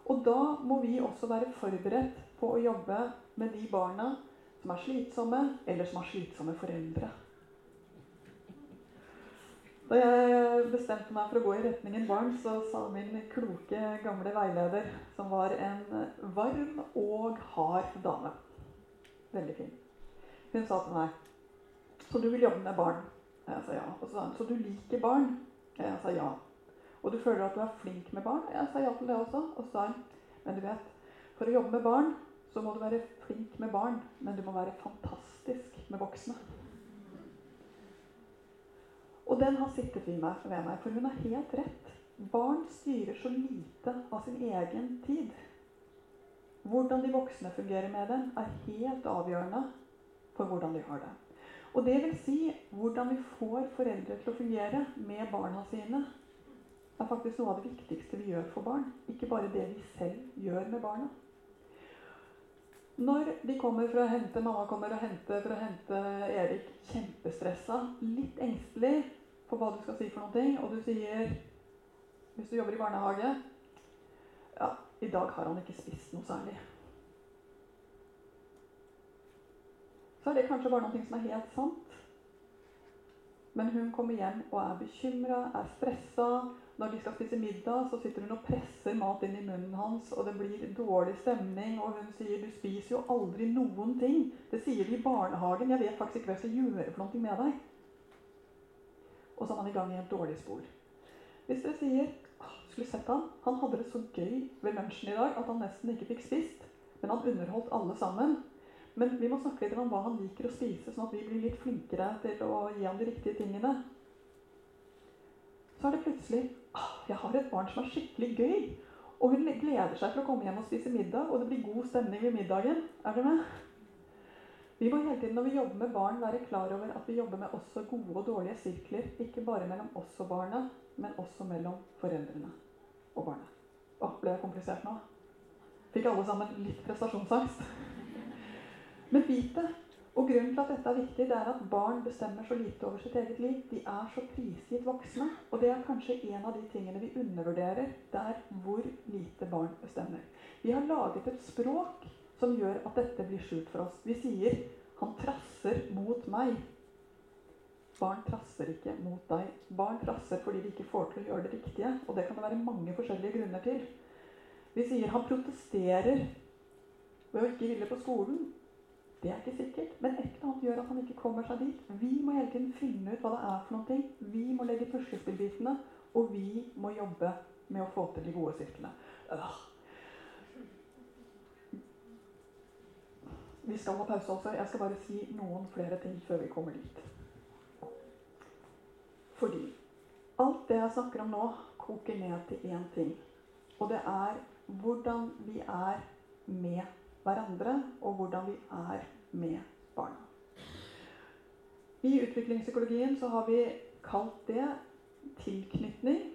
Og da må vi også være forberedt på å jobbe med de barna som er slitsomme, eller som har slitsomme foreldre. Da jeg bestemte meg for å gå i retningen barn, så sa min kloke, gamle veileder, som var en varm og hard dame Veldig fin. Hun sa til meg Så du vil jobbe med barn? Jeg sa ja. Og så sa hun Så du liker barn? Jeg sa ja. Og du føler at du er flink med barn? Jeg sa ja til det også. Og så sa hun Men du vet, for å jobbe med barn, så må du være flink med barn, men du må være fantastisk med voksne. Og den har sittet ved meg, ved meg, for hun har helt rett. Barn styrer så lite av sin egen tid. Hvordan de voksne fungerer med den, er helt avgjørende for hvordan de har det. Og det vil si hvordan vi får foreldre til å fungere med barna sine, er faktisk noe av det viktigste vi gjør for barn. Ikke bare det vi selv gjør med barna. Når de kommer for å hente, mamma kommer og henter for å hente Erik kjempestressa, litt engstelig, på hva du skal si for noe, og du sier Hvis du jobber i barnehage Ja, i dag har han ikke spist noe særlig. Så er det kanskje bare noe som er helt sant. Men hun kommer hjem og er bekymra, er stressa. Når de skal spise middag, så sitter hun og presser mat inn i munnen hans, og det blir dårlig stemning, og hun sier 'du spiser jo aldri noen ting'. Det sier de i barnehagen. Jeg vet faktisk ikke hva jeg skal gjøre for noe med deg og så er man i gang i et dårlig spor. Hvis dere sier skulle sett han, han hadde det så gøy ved lunsjen i dag at han nesten ikke fikk spist, men han underholdt alle sammen. Men vi må snakke litt om hva han liker å spise, sånn at vi blir litt flinkere til å gi ham de riktige tingene. Så er det plutselig jeg har et barn som er skikkelig gøy. Og hun gleder seg til å komme hjem og spise middag, og det blir god stemning ved middagen. Er dere med? Vi må hele tiden når vi jobber med barn, være klar over at vi jobber med også gode og dårlige sirkler. Ikke bare mellom oss og barna, men også mellom foreldrene og barna. Å, ble det komplisert nå? Fikk alle sammen litt prestasjonsangst? Men vit det. Og grunnen til at dette er viktig, det er at barn bestemmer så lite over sitt eget liv. De er så prisgitt voksne. Og det er kanskje en av de tingene vi undervurderer. Det er hvor lite barn bestemmer. Vi har laget et språk som gjør at dette blir skjult for oss. Vi sier 'han trasser mot meg'. Barn trasser ikke mot deg. Barn trasser fordi de ikke får til å gjøre det riktige. Og det kan det være mange forskjellige grunner til. Vi sier 'han protesterer ved å ikke ville på skolen'. Det er ikke sikkert, men et eller annet gjør at han ikke kommer seg dit. Vi må hele tiden finne ut hva det er for noe. Vi må legge puslespillbitene, og vi må jobbe med å få til de gode sirklene. Øh. Vi skal ha pause også. Jeg skal bare si noen flere ting før vi kommer dit. Fordi alt det jeg snakker om nå, koker ned til én ting. Og det er hvordan vi er med hverandre, og hvordan vi er med barna. I utviklingspsykologien så har vi kalt det tilknytning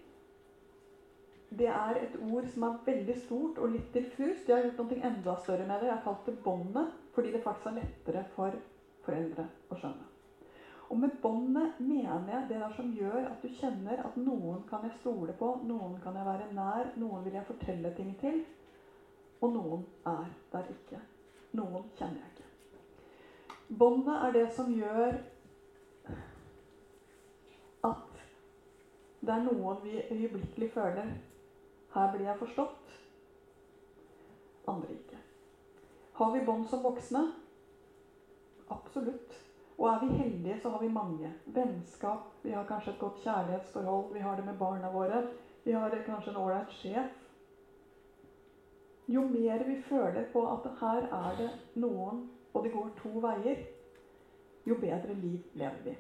det er et ord som er veldig stort og litt diffust. Jeg har gjort noe enda større med det. Jeg har kalt det båndet, fordi det faktisk er lettere for foreldre å skjønne. Og med båndet mener jeg det der som gjør at du kjenner at noen kan jeg stole på, noen kan jeg være nær, noen vil jeg fortelle ting til, og noen er der ikke. Noen kjenner jeg ikke. Båndet er det som gjør at det er noen vi øyeblikkelig føler her blir jeg forstått. Andre ikke. Har vi bånd som voksne? Absolutt. Og er vi heldige, så har vi mange. Vennskap. Vi har kanskje et godt kjærlighetsforhold. Vi har det med barna våre. Vi har kanskje en ålreit sjef. Jo mer vi føler på at her er det noen, og det går to veier, jo bedre liv lever vi.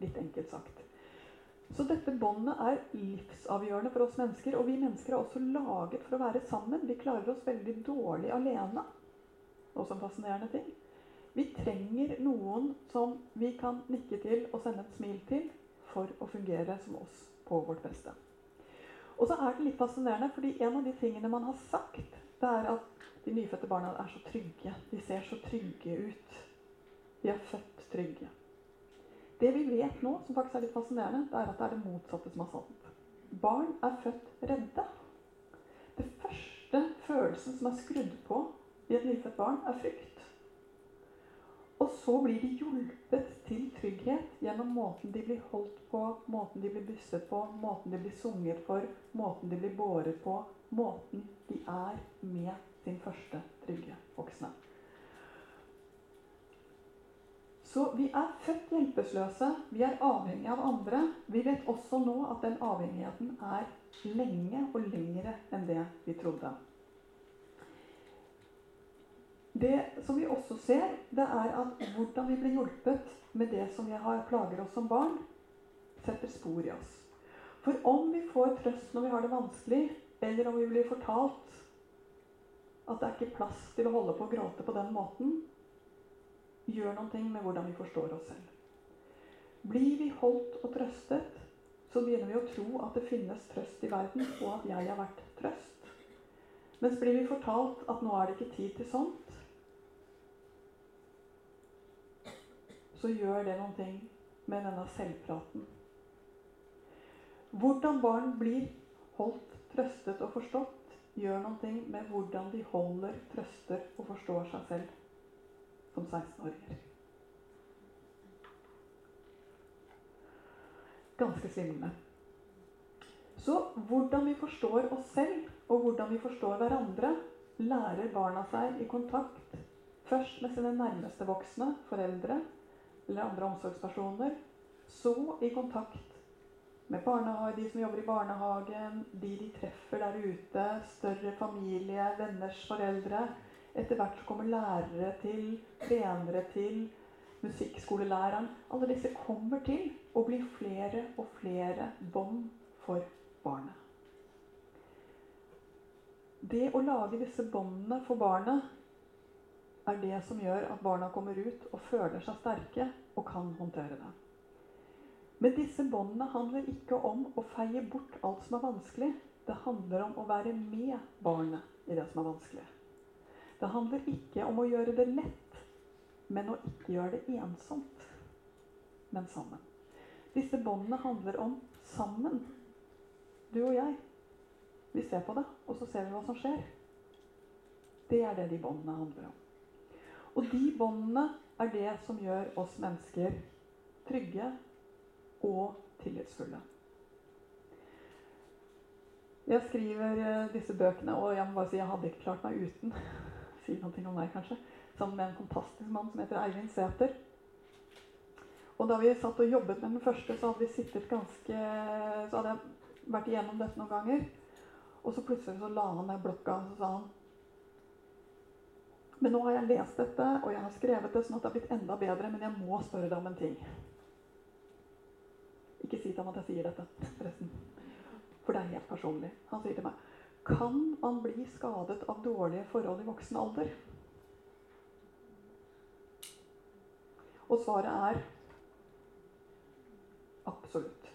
Litt enkelt sagt. Så dette båndet er livsavgjørende for oss mennesker. Og vi mennesker er også laget for å være sammen. Vi klarer oss veldig dårlig alene. Også en fascinerende ting. Vi trenger noen som vi kan nikke til og sende et smil til for å fungere som oss på vårt beste. Og så er det litt fascinerende, fordi en av de tingene man har sagt, det er at de nyfødte barna er så trygge. De ser så trygge ut. De er født trygge. Det vi vet nå, som faktisk er litt fascinerende, det er at det er det motsatte som er sant. Barn er født redde. Det første følelsen som er skrudd på i et nyfødt barn, er frykt. Og så blir de hjulpet til trygghet gjennom måten de blir holdt på, måten de blir bysset på, måten de blir sunget for, måten de blir båret på, måten de er med sin første trygge voksne. Så vi er født hjelpeløse. Vi er avhengige av andre. Vi vet også nå at den avhengigheten er lenge og lengre enn det vi trodde. Det som vi også ser, det er at hvordan vi blir hjulpet med det som vi har plager oss som barn, setter spor i oss. For om vi får trøst når vi har det vanskelig, eller om vi blir fortalt at det er ikke plass til å holde på å gråte på den måten, gjør noe med hvordan vi forstår oss selv. Blir vi holdt og trøstet, så begynner vi å tro at det finnes trøst i verden, og at jeg har vært trøst. Mens blir vi fortalt at nå er det ikke tid til sånt, så gjør det noe med denne selvpraten. Hvordan barn blir holdt, trøstet og forstått, gjør noe med hvordan de holder, trøster og forstår seg selv som 16-åringer. Ganske svimlende. Så hvordan vi forstår oss selv, og hvordan vi forstår hverandre, lærer barna seg i kontakt først med sine nærmeste voksne, foreldre eller andre omsorgspersoner, så i kontakt med de som jobber i barnehagen, de de treffer der ute, større familie, venners foreldre, etter hvert så kommer lærere til, trenere til, musikkskolelæreren. Alle disse kommer til å bli flere og flere bånd for barnet. Det å lage disse båndene for barnet er det som gjør at barna kommer ut og føler seg sterke og kan håndtere det. Men disse båndene handler ikke om å feie bort alt som er vanskelig. Det handler om å være med barnet i det som er vanskelig. Det handler ikke om å gjøre det lett, men å ikke gjøre det ensomt, men sammen. Disse båndene handler om sammen. Du og jeg. Vi ser på det, og så ser vi hva som skjer. Det er det de båndene handler om. Og de båndene er det som gjør oss mennesker trygge og tillitsfulle. Jeg skriver eh, disse bøkene, og jeg må bare si jeg hadde ikke klart meg uten si noe om meg, kanskje. Sammen med en fantastisk mann som heter Eivind Sæter. Og da vi satt og jobbet med den første, så hadde vi sittet ganske Så hadde jeg vært igjennom dette noen ganger. Og så plutselig så la han ned blokka og så sa han Men nå har jeg lest dette, og jeg har skrevet det sånn at det har blitt enda bedre. Men jeg må spørre deg om en ting. Ikke si til ham at jeg sier dette, forresten. For det er helt personlig. Han sier til meg Kan man bli skadet av dårlige forhold i voksen alder? Og svaret er absolutt.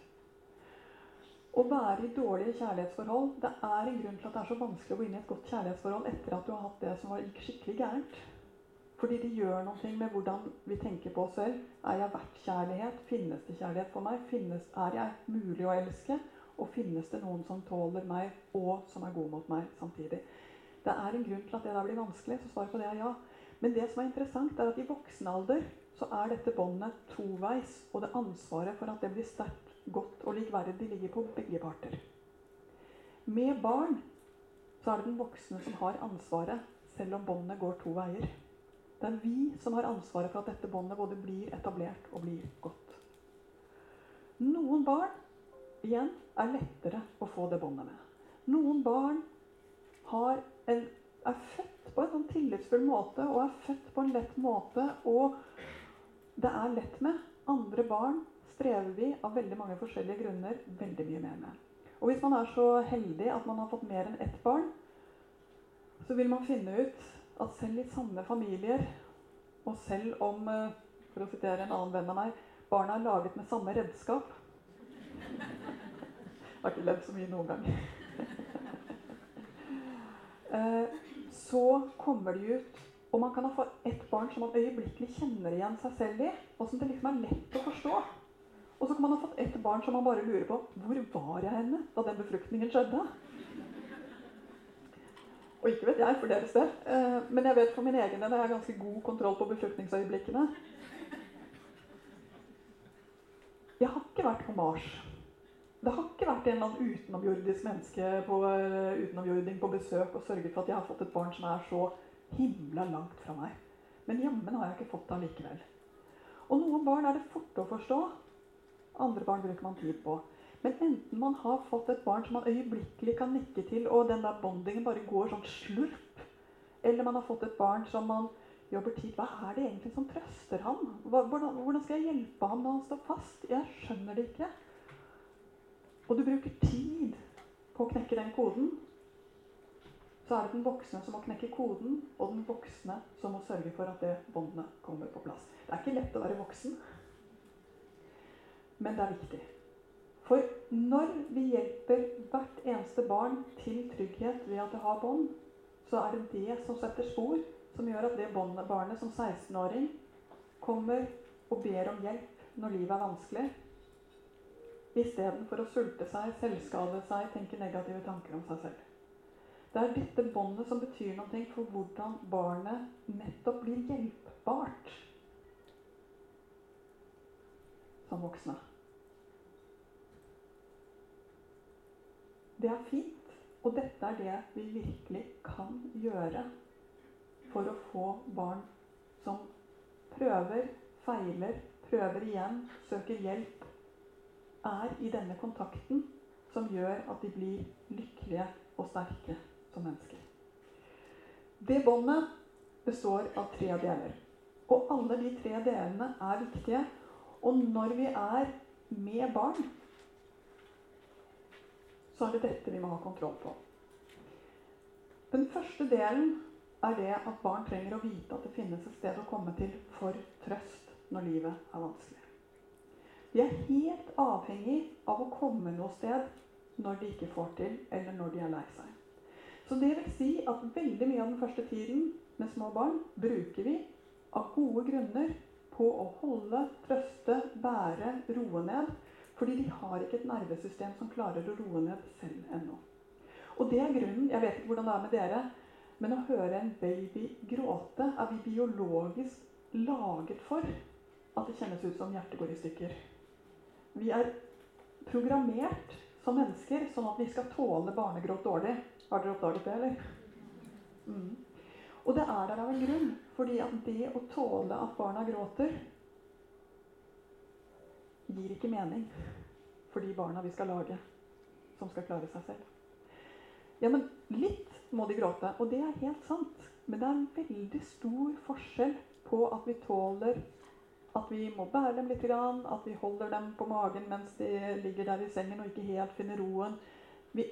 Å være i dårlige kjærlighetsforhold Det er en grunn til at det er så vanskelig å gå inn i et godt kjærlighetsforhold etter at du har hatt det som gikk skikkelig gærent. Fordi det gjør noe med hvordan vi tenker på oss selv. Er jeg verdt kjærlighet? Finnes det kjærlighet for meg? Finnes, er jeg mulig å elske? Og finnes det noen som tåler meg, og som er god mot meg samtidig? Det er en grunn til at det der blir vanskelig, så svaret på det er ja. Men det som er interessant, er at i voksen alder så er dette båndet toveis. Og det ansvaret for at det blir sterkt, godt og likverdig, ligger på begge parter. Med barn så er det den voksne som har ansvaret, selv om båndet går to veier. Det er vi som har ansvaret for at dette båndet både blir etablert og blir godt. Noen barn igjen er lettere å få det båndet med. Noen barn en, er født på en sånn tillitsfull måte og er født på en lett måte, og det er lett med. Andre barn strever vi av veldig mange forskjellige grunner veldig mye mer med. Og hvis man er så heldig at man har fått mer enn ett barn, så vil man finne ut at selv i samme familier, og selv om, eh, for å sitere en annen venn av meg, barna er laget med samme redskap Jeg har ikke levd så mye noen gang. Eh, så kommer de ut, og man kan ha fått ett barn som man øyeblikkelig kjenner igjen seg selv i, og som det liksom er lett å forstå. Og så kan man ha fått ett barn som man bare lurer på hvor var jeg henne da den befruktningen skjedde? Og ikke vet jeg for deres del, eh, men jeg vet for min egen del jeg har ganske god kontroll på befruktningsøyeblikkene. Jeg har ikke vært på Mars. Det har ikke vært en eller annen utenomjordisk menneske på, eh, utenomjording på besøk og sørget for at jeg har fått et barn som er så himla langt fra meg. Men jammen har jeg ikke fått det allikevel. Og noen barn er det fort å forstå. Andre barn bruker man tid på. Men enten man har fått et barn som man øyeblikkelig kan nikke til, og den der bondingen bare går sånn slurp, eller man har fått et barn som man jobber tid Hva er det egentlig som trøster ham? Hvordan, hvordan skal jeg hjelpe ham når han står fast? Jeg skjønner det ikke. Og du bruker tid på å knekke den koden. Så er det den voksne som må knekke koden, og den voksne som må sørge for at det båndet kommer på plass. Det er ikke lett å være voksen, men det er viktig. For når vi hjelper hvert eneste barn til trygghet ved at det har bånd, så er det det som setter spor, som gjør at det barnet som 16-åring kommer og ber om hjelp når livet er vanskelig, istedenfor å sulte seg, selvskade seg, tenke negative tanker om seg selv. Det er dette båndet som betyr noe for hvordan barnet nettopp blir hjelpbart som voksne. Det er fint. Og dette er det vi virkelig kan gjøre for å få barn som prøver, feiler, prøver igjen, søker hjelp, er i denne kontakten som gjør at de blir lykkelige og sterke som mennesker. Det båndet består av tre deler. Og alle de tre delene er viktige. Og når vi er med barn, så er det dette vi må ha kontroll på. Den første delen er det at barn trenger å vite at det finnes et sted å komme til for trøst når livet er vanskelig. De er helt avhengig av å komme noe sted når de ikke får til, eller når de er lei seg. Så det vil si at veldig mye av den første tiden med små barn bruker vi av gode grunner på å holde, trøste, bære, roe ned fordi de har ikke et nervesystem som klarer å roe ned selv ennå. Og det er grunnen Jeg vet ikke hvordan det er med dere, men å høre en baby gråte er vi biologisk laget for at det kjennes ut som hjertet går i stykker. Vi er programmert som mennesker sånn at vi skal tåle barnegråt dårlig. Har dere oppdaget det, eller? Mm. Og det er der av en grunn. Fordi at det å tåle at barna gråter, gir ikke mening for de barna vi skal lage, som skal klare seg selv. Ja, men litt må de gråte, og det er helt sant. Men det er en veldig stor forskjell på at vi tåler at vi må bære dem litt, at vi holder dem på magen mens de ligger der i sengen og ikke helt finner roen. Vi,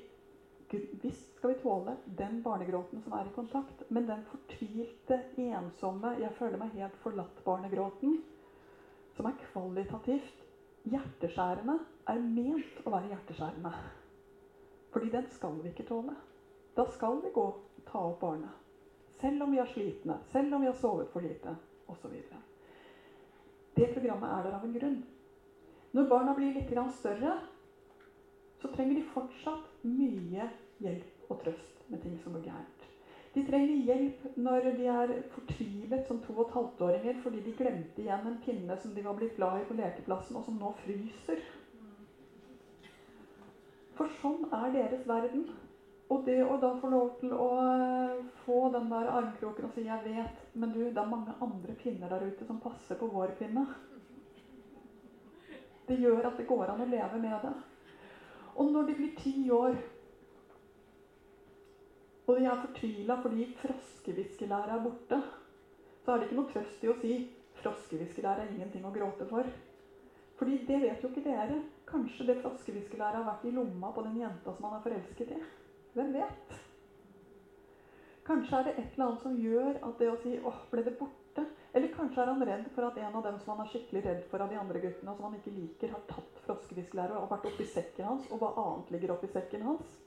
visst skal vi tåle den barnegråten som er i kontakt, men den fortvilte, ensomme, jeg føler meg helt forlatt-barnegråten, som er kvalitativt hjerteskjærende, er ment å være hjerteskjærende. Fordi den skal vi ikke tåle. Da skal vi gå og ta opp barnet. Selv om vi er slitne, selv om vi har sovet for lite osv. Det programmet er der av en grunn. Når barna blir litt større, så trenger de fortsatt mye hjelp og trøst med ting som går gærent. De trenger hjelp når de er fortvilet som to og et halvt-åringer fordi de glemte igjen en pinne som de var blitt glad i på lekeplassen, og som nå fryser. For sånn er deres verden. Og det å da få lov til å eh, få den der armkroken og si 'jeg vet', men du, det er mange andre pinner der ute som passer på vår pinne. Det gjør at det går an å leve med det. Og når de blir ti år, og de er fortvila fordi froskehviskelæret er borte, så er det ikke noe trøst i å si 'froskehviskelæret er ingenting å gråte for'. Fordi det vet jo ikke dere. Kanskje det froskehviskelæret har vært i lomma på den jenta som han er forelsket i. Hvem vet? Kanskje er det et eller annet som gjør at det å si 'åh, ble det borte'? Eller kanskje er han redd for at en av dem som han er skikkelig redd for av de andre guttene, som han ikke liker, har tatt froskefisklæret og vært oppi sekken hans, og hva annet ligger oppi sekken hans?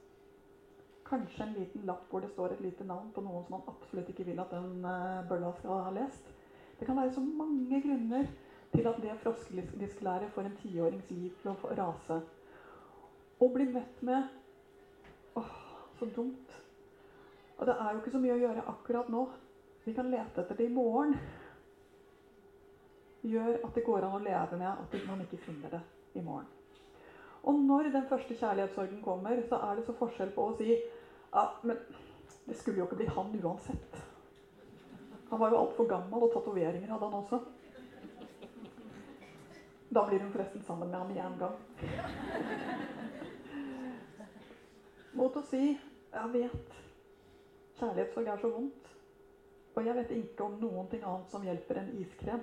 Kanskje en liten lapp hvor det står et lite navn på noen som han absolutt ikke vil at den uh, bølla skal ha lest. Det kan være så mange grunner til at det froskefisklæret får en tiårings liv til å rase. Og bli møtt med åh, så dumt. Og det er jo ikke så mye å gjøre akkurat nå. Vi kan lete etter det i morgen. Gjør at det går an å leve med at man ikke finner det i morgen. Og når den første kjærlighetssorgen kommer, så er det så forskjell på å si ja, men det skulle jo ikke bli han uansett. Han var jo altfor gammel, og tatoveringer hadde han også. Da blir hun forresten sammen med ham én gang. Mot å si jeg vet. Kjærlighetssorg er så vondt. Og jeg vet ikke om noen ting annet som hjelper enn iskrem.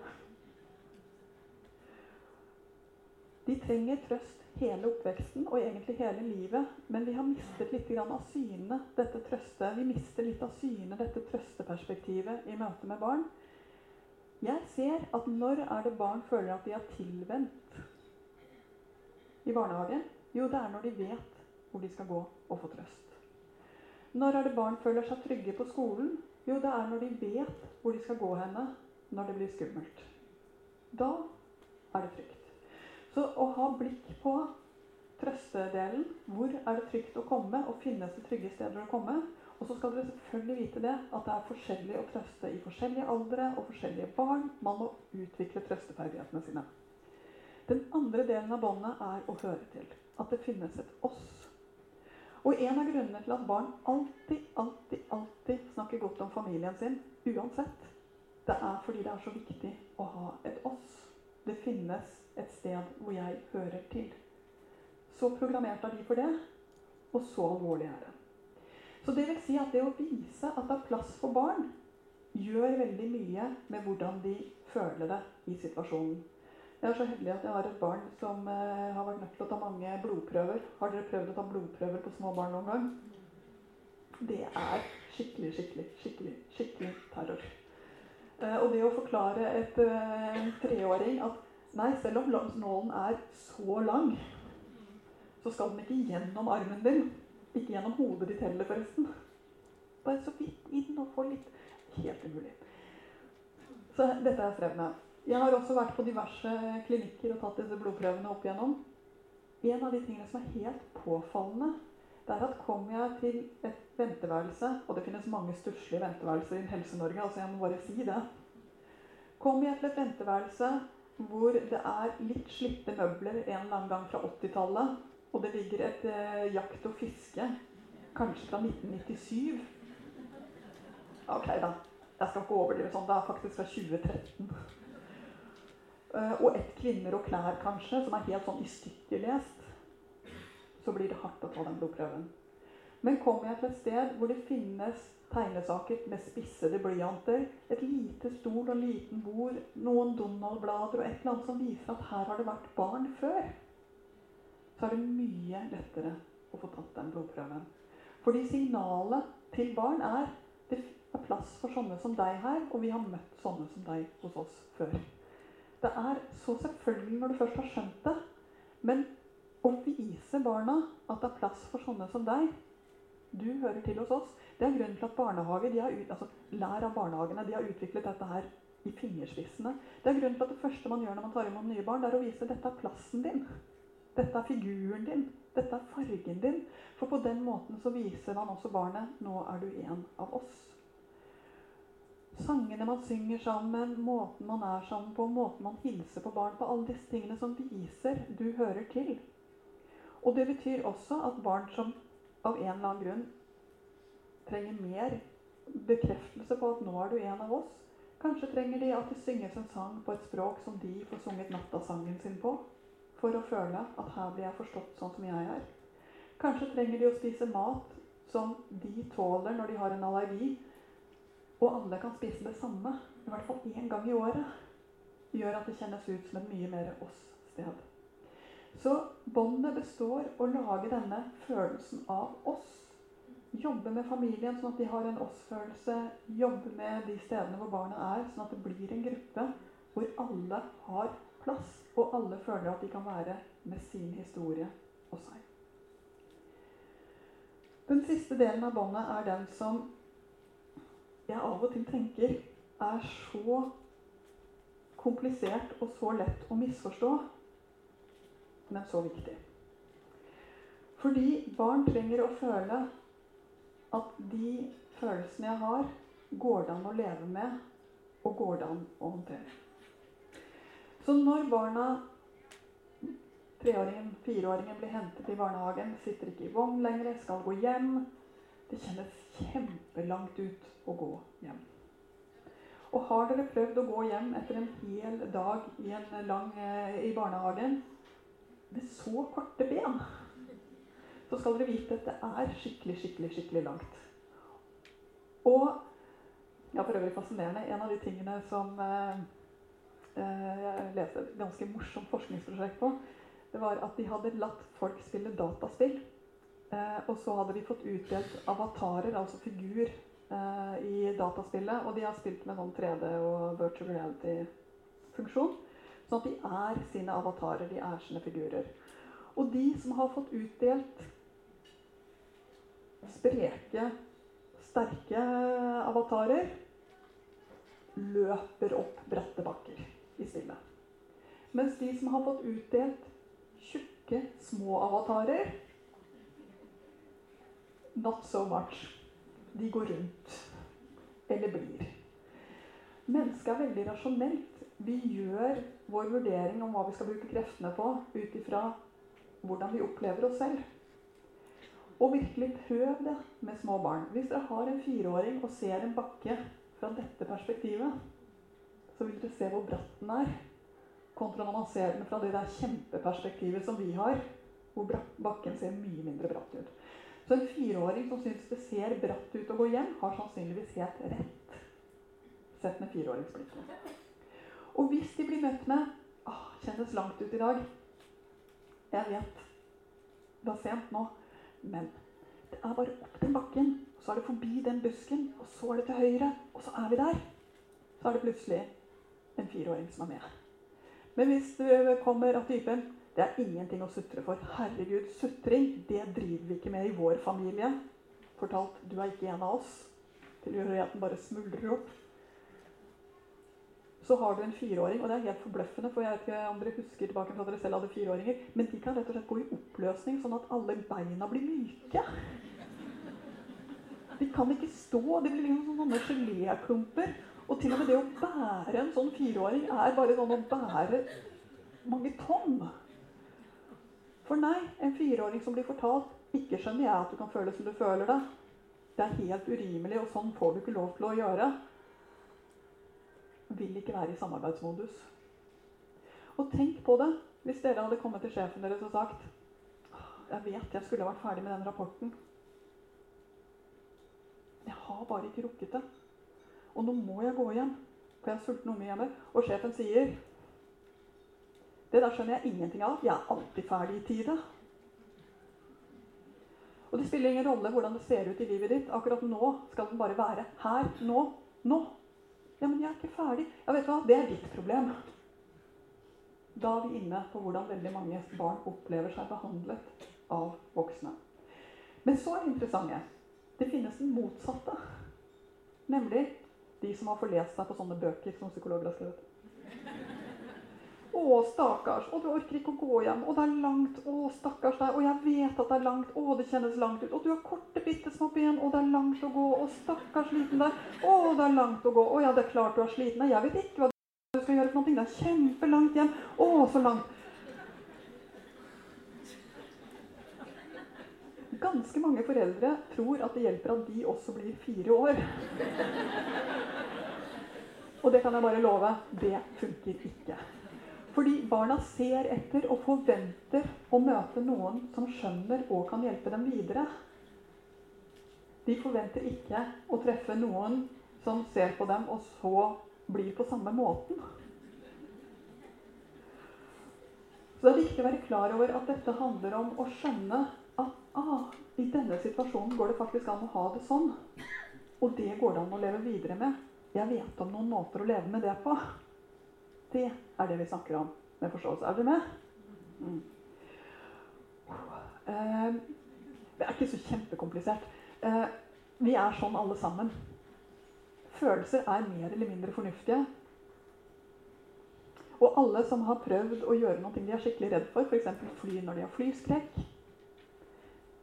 De trenger trøst hele oppveksten og egentlig hele livet. Men vi har mistet litt av syne dette trøste. Vi mister litt av syne dette trøsteperspektivet i møte med barn. Jeg ser at når er det barn føler at de har tilvendt i barnehagen? Jo, det er når de vet hvor de skal gå og få trøst. Når er det barn føler seg trygge på skolen? Jo, det er når de vet hvor de skal gå henne når det blir skummelt. Da er det trygt. Så å ha blikk på trøstedelen, hvor er det trygt å komme, og finnes det trygge steder å komme. Og så skal dere selvfølgelig vite det, at det er forskjellig å trøste i forskjellige aldre og forskjellige barn. Man må utvikle trøsteferdighetene sine. Den andre delen av båndet er å høre til. At det finnes et oss og en av grunnene til at barn alltid, alltid, alltid snakker godt om familien sin, uansett, det er fordi det er så viktig å ha et oss. Det finnes et sted hvor jeg hører til. Så programmert er de for det, og så alvorlig er det. Så det vil si at det å vise at det er plass for barn, gjør veldig mye med hvordan de føler det i situasjonen. Jeg er så heldig at jeg har et barn som uh, har vært nødt til å ta mange blodprøver. Har dere prøvd å ta blodprøver på små barn noen gang? Det er skikkelig, skikkelig, skikkelig, skikkelig terror. Uh, og det å forklare et, uh, en treåring at nei, selv om nålen er så lang, så skal den ikke gjennom armen din. Ikke gjennom hodet ditt heller, forresten. Bare så vidt inn og få litt Helt umulig. Så dette er jeg med. Jeg har også vært på diverse klinikker og tatt disse blodprøvene opp igjennom. En av de tingene som er helt påfallende, det er at kommer jeg til et venteværelse Og det finnes mange stusslige venteværelser i Helse-Norge, altså jeg må bare si det. Kommer jeg til et venteværelse hvor det er litt slitte møbler en eller annen gang fra 80-tallet, og det ligger et eh, jakt og fiske, kanskje fra 1997 Ok, da. Jeg skal ikke overdrive sånn. Det er faktisk fra 2013. Eh, og et kvinner og klær, kanskje, som er helt sånn i stykker lest, så blir det hardt å ta den blodprøven. Men kommer jeg til et sted hvor det finnes tegnesaker med spissede blyanter, et lite stol og en liten bord, noen Donald-blader og et eller annet som viser at her har det vært barn før, så er det mye lettere å få tatt den blodprøven. Fordi signalet til barn er det er plass for sånne som deg her, og vi har møtt sånne som deg hos oss før. Det er så selvfølgelig når du først har skjønt det. Men å vise barna at det er plass for sånne som deg Du hører til hos oss. Det er grunnen til at barnehager, har, altså, lær av barnehagene de har utviklet dette her i fingerspissene. Det er grunnen til at det første man gjør når man tar imot nye barn, det er å vise at dette er plassen din. Dette er figuren din. Dette er fargen din. For på den måten så viser man også barnet nå er du en av oss. Sangene man synger sammen, måten man er sammen på, måten man hilser på barn på, alle disse tingene som viser du hører til. Og det betyr også at barn som av en eller annen grunn trenger mer bekreftelse på at nå er du en av oss, kanskje trenger de at det synges en sang på et språk som de får sunget nattasangen sin på, for å føle at her blir jeg forstått sånn som jeg er. Kanskje trenger de å spise mat som de tåler når de har en allergi, og alle kan spise det samme, i hvert fall én gang i året, gjør at det kjennes ut som et mye mer oss-sted. Så båndet består å lage denne følelsen av oss. Jobbe med familien sånn at de har en oss-følelse. Jobbe med de stedene hvor barna er, sånn at det blir en gruppe hvor alle har plass, og alle føler at de kan være med sin historie og seg. Den siste delen av båndet er den som jeg av og til tenker er så komplisert og så lett å misforstå, men så viktig. Fordi barn trenger å føle at de følelsene jeg har, går det an å leve med, og går det an å håndtere. Så når barna, treåringen, fireåringen, blir hentet i barnehagen, sitter ikke i vogn lenger, skal gå hjem Det kjennes kjempelangt ut å gå hjem. Og har dere prøvd å gå hjem etter en hel dag i, en lang, eh, i barnehagen med så korte ben, så skal dere vite at det er skikkelig, skikkelig, skikkelig langt. Og ja, for øvrig fascinerende. En av de tingene som eh, eh, jeg leste et ganske morsomt forskningsprosjekt på, det var at de hadde latt folk spille dataspill. Eh, og så hadde de fått utdelt avatarer, altså figur, uh, i dataspillet. Og de har spilt med sånn 3D og virtual reality-funksjon. Sånn at de er sine avatarer, de er sine figurer. Og de som har fått utdelt spreke, sterke avatarer, løper opp bratte bakker i spillet. Mens de som har fått utdelt tjukke, små avatarer Not so much de går rundt. Eller blir. Mennesket er veldig rasjonelt. Vi gjør vår vurdering om hva vi skal bruke kreftene på, ut ifra hvordan vi opplever oss selv. Og virkelig prøv det med små barn. Hvis dere har en fireåring og ser en bakke fra dette perspektivet, så vil dere se hvor bratt den er. Kontra når man ser den fra det der kjempeperspektivet som vi har, hvor bakken ser mye mindre bratt ut. Så en fireåring som syns det ser bratt ut å gå hjem, har sannsynligvis helt rett. Sett med fireåringsblikket. Og hvis de blir møtt med ah, 'Kjennes langt ut i dag'. Jeg vet. Det er sent nå. Men det er bare opp den bakken. Og så er det forbi den busken. Og så er det til høyre. Og så er vi der. Så er det plutselig en fireåring som er med. Men hvis du kommer av typen det er ingenting å sutre for. Herregud, sutring, det driver vi ikke med i vår familie. Fortalt, du er ikke en av oss. Tilhørigheten bare smuldrer opp. Så har du en fireåring, og det er helt forbløffende, for jeg vet ikke om dere husker tilbake til at dere selv hadde fireåringer, men de kan rett og slett gå i oppløsning sånn at alle beina blir myke. De kan ikke stå. De blir liksom sånne geléklumper. Og til og med det å bære en sånn fireåring er bare sånn å bære mange tonn. For nei, en fireåring som blir fortalt 'Ikke skjønner jeg at du kan føle som du føler det'. Det er helt urimelig, og sånn får du ikke lov til å gjøre. Vil ikke være i samarbeidsmodus. Og tenk på det hvis dere hadde kommet til sjefen deres og sagt 'Jeg vet jeg skulle vært ferdig med den rapporten', Jeg har bare ikke rukket det. Og nå må jeg gå hjem, for jeg er sulten unge hjemme. Og sjefen sier Det der skjønner jeg ingenting av. Jeg er alltid ferdig i tide. Og det spiller ingen rolle hvordan det ser ut i livet ditt. Akkurat nå skal den bare være her. Nå. Nå. Ja, men jeg er ikke ferdig. Ja, vet du hva? Det er ditt problem. Da er vi inne på hvordan veldig mange barn opplever seg behandlet av voksne. Men så er det interessante. Det finnes den motsatte. Nemlig de som har forlest seg på sånne bøker som psykologer har skrevet. Å, stakkars. Og du orker ikke å gå hjem. Og det er langt. Å, stakkars deg. Og jeg vet at det er langt. Å, det kjennes langt ut. Og du har korte, bitte små ben. Og det er langt å gå. Og stakkars liten deg. Å, det er langt å gå. Å ja, det er klart du er sliten. Jeg vet ikke hva du skal gjøre for noe. Det er kjempelangt hjem. Å, så langt. Ganske mange foreldre tror at det hjelper at de også blir fire år. Og det kan jeg bare love, det funker ikke. Fordi barna ser etter og forventer å møte noen som skjønner og kan hjelpe dem videre. De forventer ikke å treffe noen som ser på dem og så blir på samme måten. Så det er viktig å være klar over at dette handler om å skjønne at ah, i denne situasjonen går det faktisk an å ha det sånn. Og det går det an å leve videre med. Jeg vet om noen måter å leve med det på. Det er det vi snakker om med forståelse. Er dere med? Mm. Uh, det er ikke så kjempekomplisert. Uh, vi er sånn alle sammen. Følelser er mer eller mindre fornuftige. Og alle som har prøvd å gjøre noe de er skikkelig redd for, f.eks. fly når de har flyskrekk,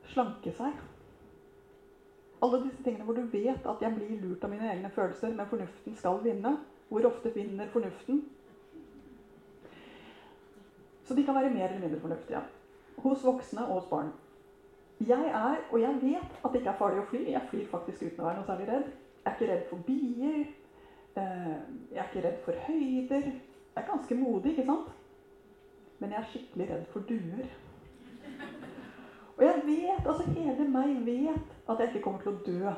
slanke seg Alle disse tingene hvor du vet at jeg blir lurt av mine egne følelser, men fornuften skal vinne. Hvor ofte vinner fornuften? Så de kan være mer eller mindre fornuftige. Hos voksne og hos barn. Jeg er, og jeg vet at det ikke er farlig å fly. Jeg flyr faktisk uten å være noe særlig redd. Jeg er ikke redd for bier. Eh, jeg er ikke redd for høyder. Jeg er ganske modig, ikke sant? Men jeg er skikkelig redd for duer. Og jeg vet, altså hele meg vet at jeg ikke kommer til å dø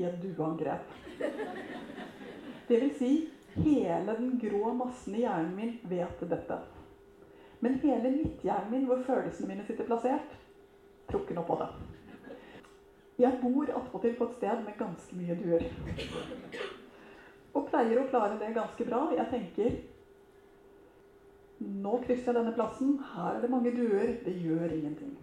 i et dueangrep. Det vil si, hele den grå massen i hjernen min vet dette. Men hele midtjernen min, hvor følelsene mine sitter plassert, ikke noe på det. Jeg bor attpåtil på et sted med ganske mye duer. Og pleier å klare det ganske bra. Jeg tenker nå krysser jeg denne plassen. Her er det mange duer. Det gjør ingenting.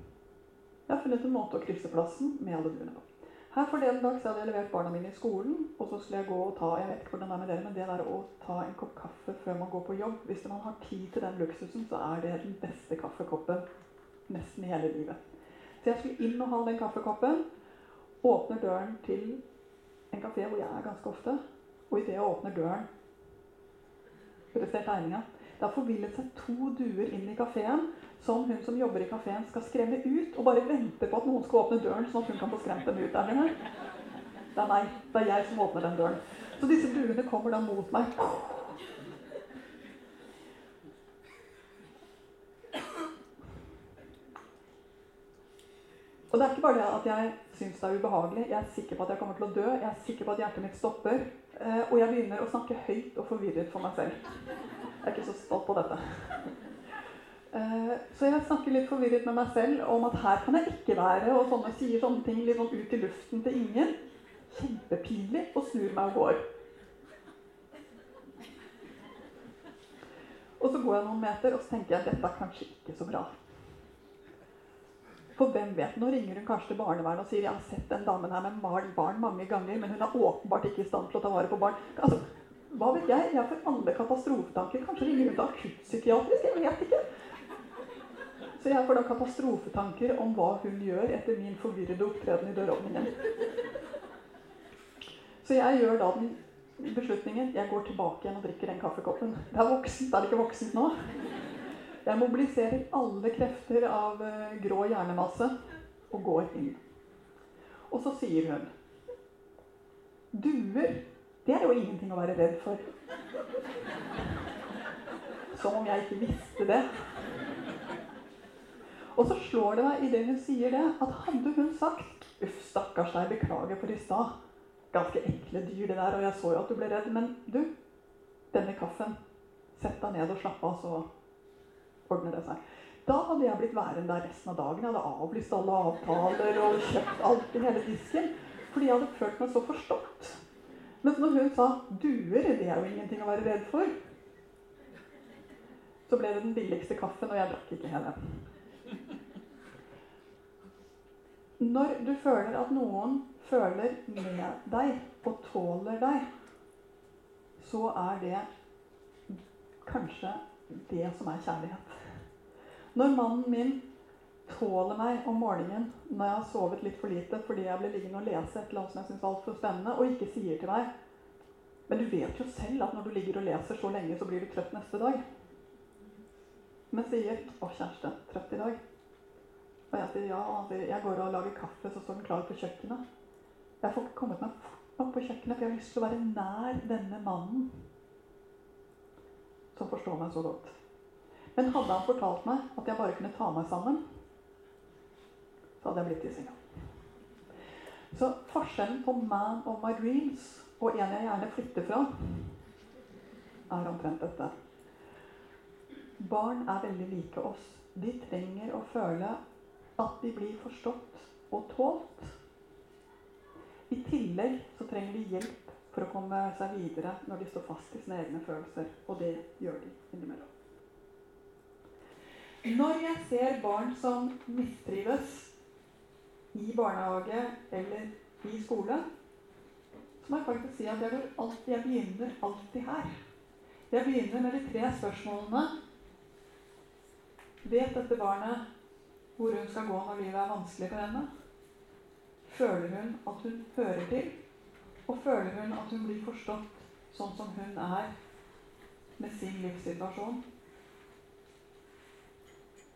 Jeg har funnet en måte å krysse plassen med alle duene på. Her Forleden dag så hadde jeg levert barna mine i skolen, og så skulle jeg gå og ta jeg vet ikke hvordan det er med dere, men det der å ta en kopp kaffe før man går på jobb Hvis man har tid til den luksusen, så er det den beste kaffekoppen nesten i hele livet. Så jeg skulle inn og ha den kaffekoppen. Åpner døren til en kafé hvor jeg er ganske ofte. Og idet jeg åpner døren Dere ser tegninga. Det har forvillet seg to duer inn i kafeen som hun som jobber i kafeen, skal skremme ut. Og bare vente på at noen skal åpne døren, sånn at hun kan få skremt dem ut. Er det, det er meg. Det er jeg som åpner den døren. Så disse duene kommer da mot meg. Og det er ikke bare det at jeg syns det er ubehagelig. Jeg er sikker på at jeg kommer til å dø. Jeg er sikker på at hjertet mitt stopper. Eh, og jeg begynner å snakke høyt og forvirret for meg selv. Jeg er ikke så stolt på dette. Eh, så jeg snakker litt forvirret med meg selv om at her kan jeg ikke være. Og sånne, sier sånne ting litt sånn ut i luften til ingen. Kjempepinlig. Og snur meg og går. Og så går jeg noen meter, og så tenker jeg at dette er kanskje ikke så bra. For hvem vet, Nå ringer hun kanskje til barnevernet og sier jeg har sett den damen her med barn mange ganger, men hun er åpenbart ikke i stand til å ta vare på barn. Altså, Hva vet jeg? Jeg får alle katastrofetanker. Kanskje ringer hun til akuttpsykiatrisk? Jeg vet ikke. Så jeg får da katastrofetanker om hva hun gjør etter min forvirrede opptreden i døråpningen. Så jeg gjør da den beslutningen. Jeg går tilbake igjen og drikker den kaffekoppen. Det er voksent, er det ikke voksent nå? Jeg mobiliserer alle krefter av uh, grå hjernemasse og går inn. Og så sier hun Duer, det er jo ingenting å være redd for. Som om jeg ikke visste det. Og så slår det meg idet hun sier det, at hadde hun sagt 'Uff, stakkars deg, beklager for i stad', ganske ekle dyr, det der, og jeg så jo at du ble redd. Men du, denne kaffen Sett deg ned og slapp av, så ordner det seg. Da hadde jeg blitt værende der resten av dagen. Jeg hadde avlyst alle avtaler og kjøpt alt i hele disken. Fordi jeg hadde følt meg så forstått. Mens når hun sa 'duer', det er jo ingenting å være redd for, så ble det den billigste kaffen, og jeg drakk ikke hele. Når du føler at noen føler med deg og tåler deg, så er det kanskje det som er kjærlighet. Når mannen min tåler meg om morgenen når jeg har sovet litt for lite fordi jeg blir liggende og lese et eller annet som jeg syns er altfor spennende, og ikke sier til meg Men du vet jo selv at når du ligger og leser så lenge, så blir du trøtt neste dag. Men sier 'Å, kjæreste, trøtt i dag'. Og jeg sier ja. Og han sier 'Jeg går og lager kaffe, så står den klar på kjøkkenet'. Jeg får ikke kommet meg fort opp på kjøkkenet, for jeg har lyst til å være nær denne mannen som forstår meg så godt. Men hadde han fortalt meg at jeg bare kunne ta meg sammen, så hadde jeg blitt i senga. Så forskjellen på 'man of my dreams' og en jeg gjerne flytter fra, er omtrent dette. Barn er veldig like oss. De trenger å føle at de blir forstått og tålt. I tillegg så trenger de hjelp for å komme seg videre når de står fast i sine egne følelser. Og det gjør de innimellom. Når jeg ser barn som mistrives i barnehage eller i skole, så må jeg faktisk si at jeg, alltid, jeg begynner alltid her. Jeg begynner med de tre spørsmålene. Vet dette barnet hvor hun skal gå når livet er vanskelig for henne? Føler hun at hun hører til? Og føler hun at hun blir forstått sånn som hun er med sin livssituasjon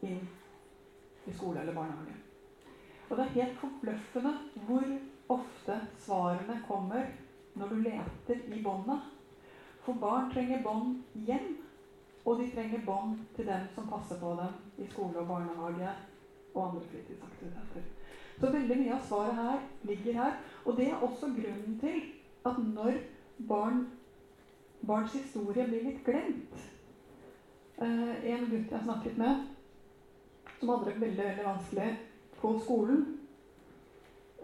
inn i skole eller barnehage. Og det er helt forbløffende hvor ofte svarene kommer når du leter i båndet. For barn trenger bånd hjem, og de trenger bånd til dem som passer på dem i skole og barnehage og andre fritidsaktiviteter. Så veldig mye av svaret her ligger her. Og det er også grunnen til at når barn, barns historie blir litt glemt eh, En gutt jeg snakket med, som hadde det veldig, veldig vanskelig på skolen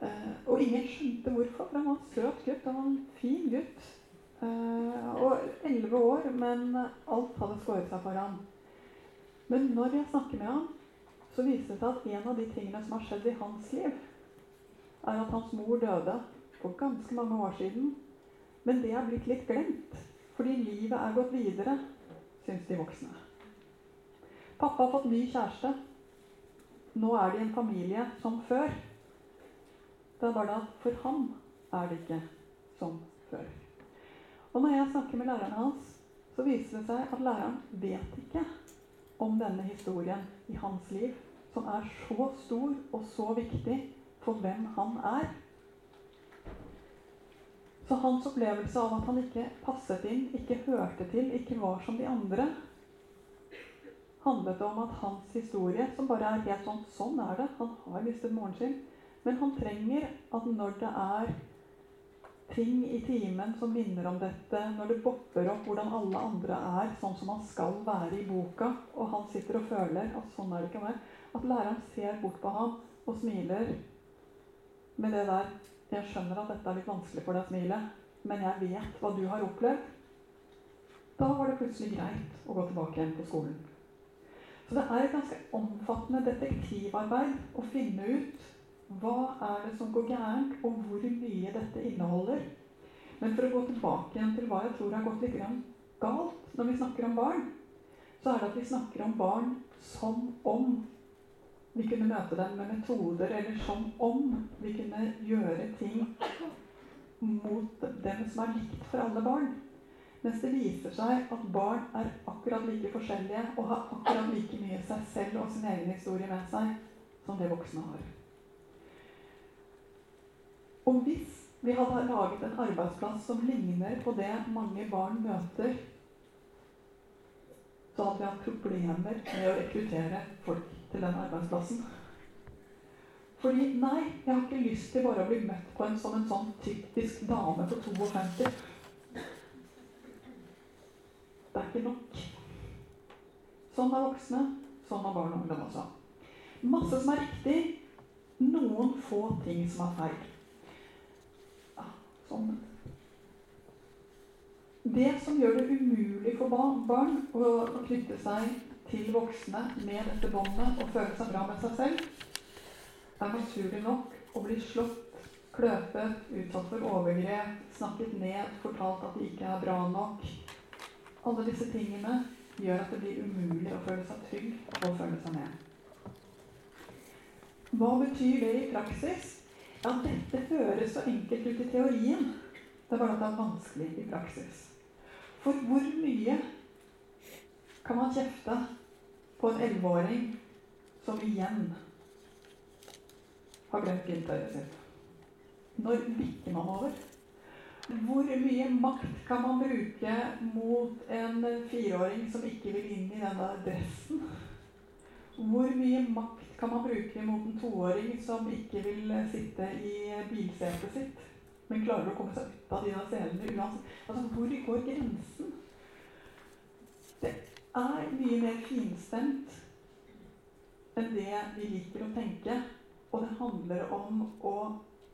eh, Og ingen skjønte hvorfor, for han var en søt gutt. Han var en fin gutt. Eh, og elleve år, men alt hadde skåret seg for ham. Men når jeg snakker med ham, så viser det seg at en av de tingene som har skjedd i hans liv, er at hans mor døde for ganske mange år siden. Men det er blitt litt glemt, fordi livet er gått videre, syns de voksne. Pappa har fått ny kjæreste. Nå er de en familie som før. Det er bare at for ham er det ikke som før. Og når jeg snakker med læreren hans, så viser det seg at læreren vet ikke om denne historien i hans liv, som er så stor og så viktig for hvem han er. Så hans opplevelse av at han ikke passet inn, ikke hørte til, ikke var som de andre, handlet om at hans historie, som bare er helt sånn Sånn er det. Han har mistet moren sin. Men han trenger at når det er ting i timen som minner om dette, når det bopper opp hvordan alle andre er sånn som han skal være i boka, og han sitter og føler at sånn er det ikke mer, at læreren ser bort på ham og smiler med det der 'Jeg skjønner at dette er litt vanskelig for deg å smile, men jeg vet hva du har opplevd.' Da var det plutselig greit å gå tilbake igjen på skolen. Så det er et ganske omfattende detektivarbeid å finne ut hva er det som går gærent, og hvor mye dette inneholder? Men for å gå tilbake igjen til hva jeg tror har gått litt galt når vi snakker om barn, så er det at vi snakker om barn som om vi kunne møte dem med metoder, eller som om vi kunne gjøre ting mot dem som er likt for alle barn. Mens det viser seg at barn er akkurat like forskjellige og har akkurat like mye seg selv og sin egen historie med seg som det voksne har. Og hvis vi hadde laget en arbeidsplass som ligner på det mange barn møter, så hadde vi hatt problemer med å rekruttere folk til den arbeidsplassen. Fordi nei, jeg har ikke lyst til bare å bli møtt på en som en sånn typisk dame på 52. Det er ikke nok. Sånn er voksne. Sånn er barn og ungdom også. Masse som er riktig. Noen få ting som er feil. Sånn. Det som gjør det umulig for barn å knytte seg til voksne med dette båndet og føle seg bra med seg selv, er naturlig nok å bli slått, kløpet, utsatt for overgrep, snakket ned, fortalt at de ikke er bra nok. Alle disse tingene gjør at det blir umulig å føle seg trygg og føle seg med. Hva betyr det i praksis? Ja, dette høres så enkelt ut i teorien. Det er bare at det er vanskelig i praksis. For hvor mye kan man kjefte på en elleveåring som igjen har glemt gymtøyet sitt? Når bikker man over? Hvor mye makt kan man bruke mot en fireåring som ikke vil inn i denne dressen? Hvor mye makt kan man bruke mot en toåring som ikke vil sitte i bilsetet sitt? men klarer å komme seg ut av de selene uansett. Altså, hvor går grensen? Det er mye mer finstemt enn det vi liker å tenke. Og det handler om å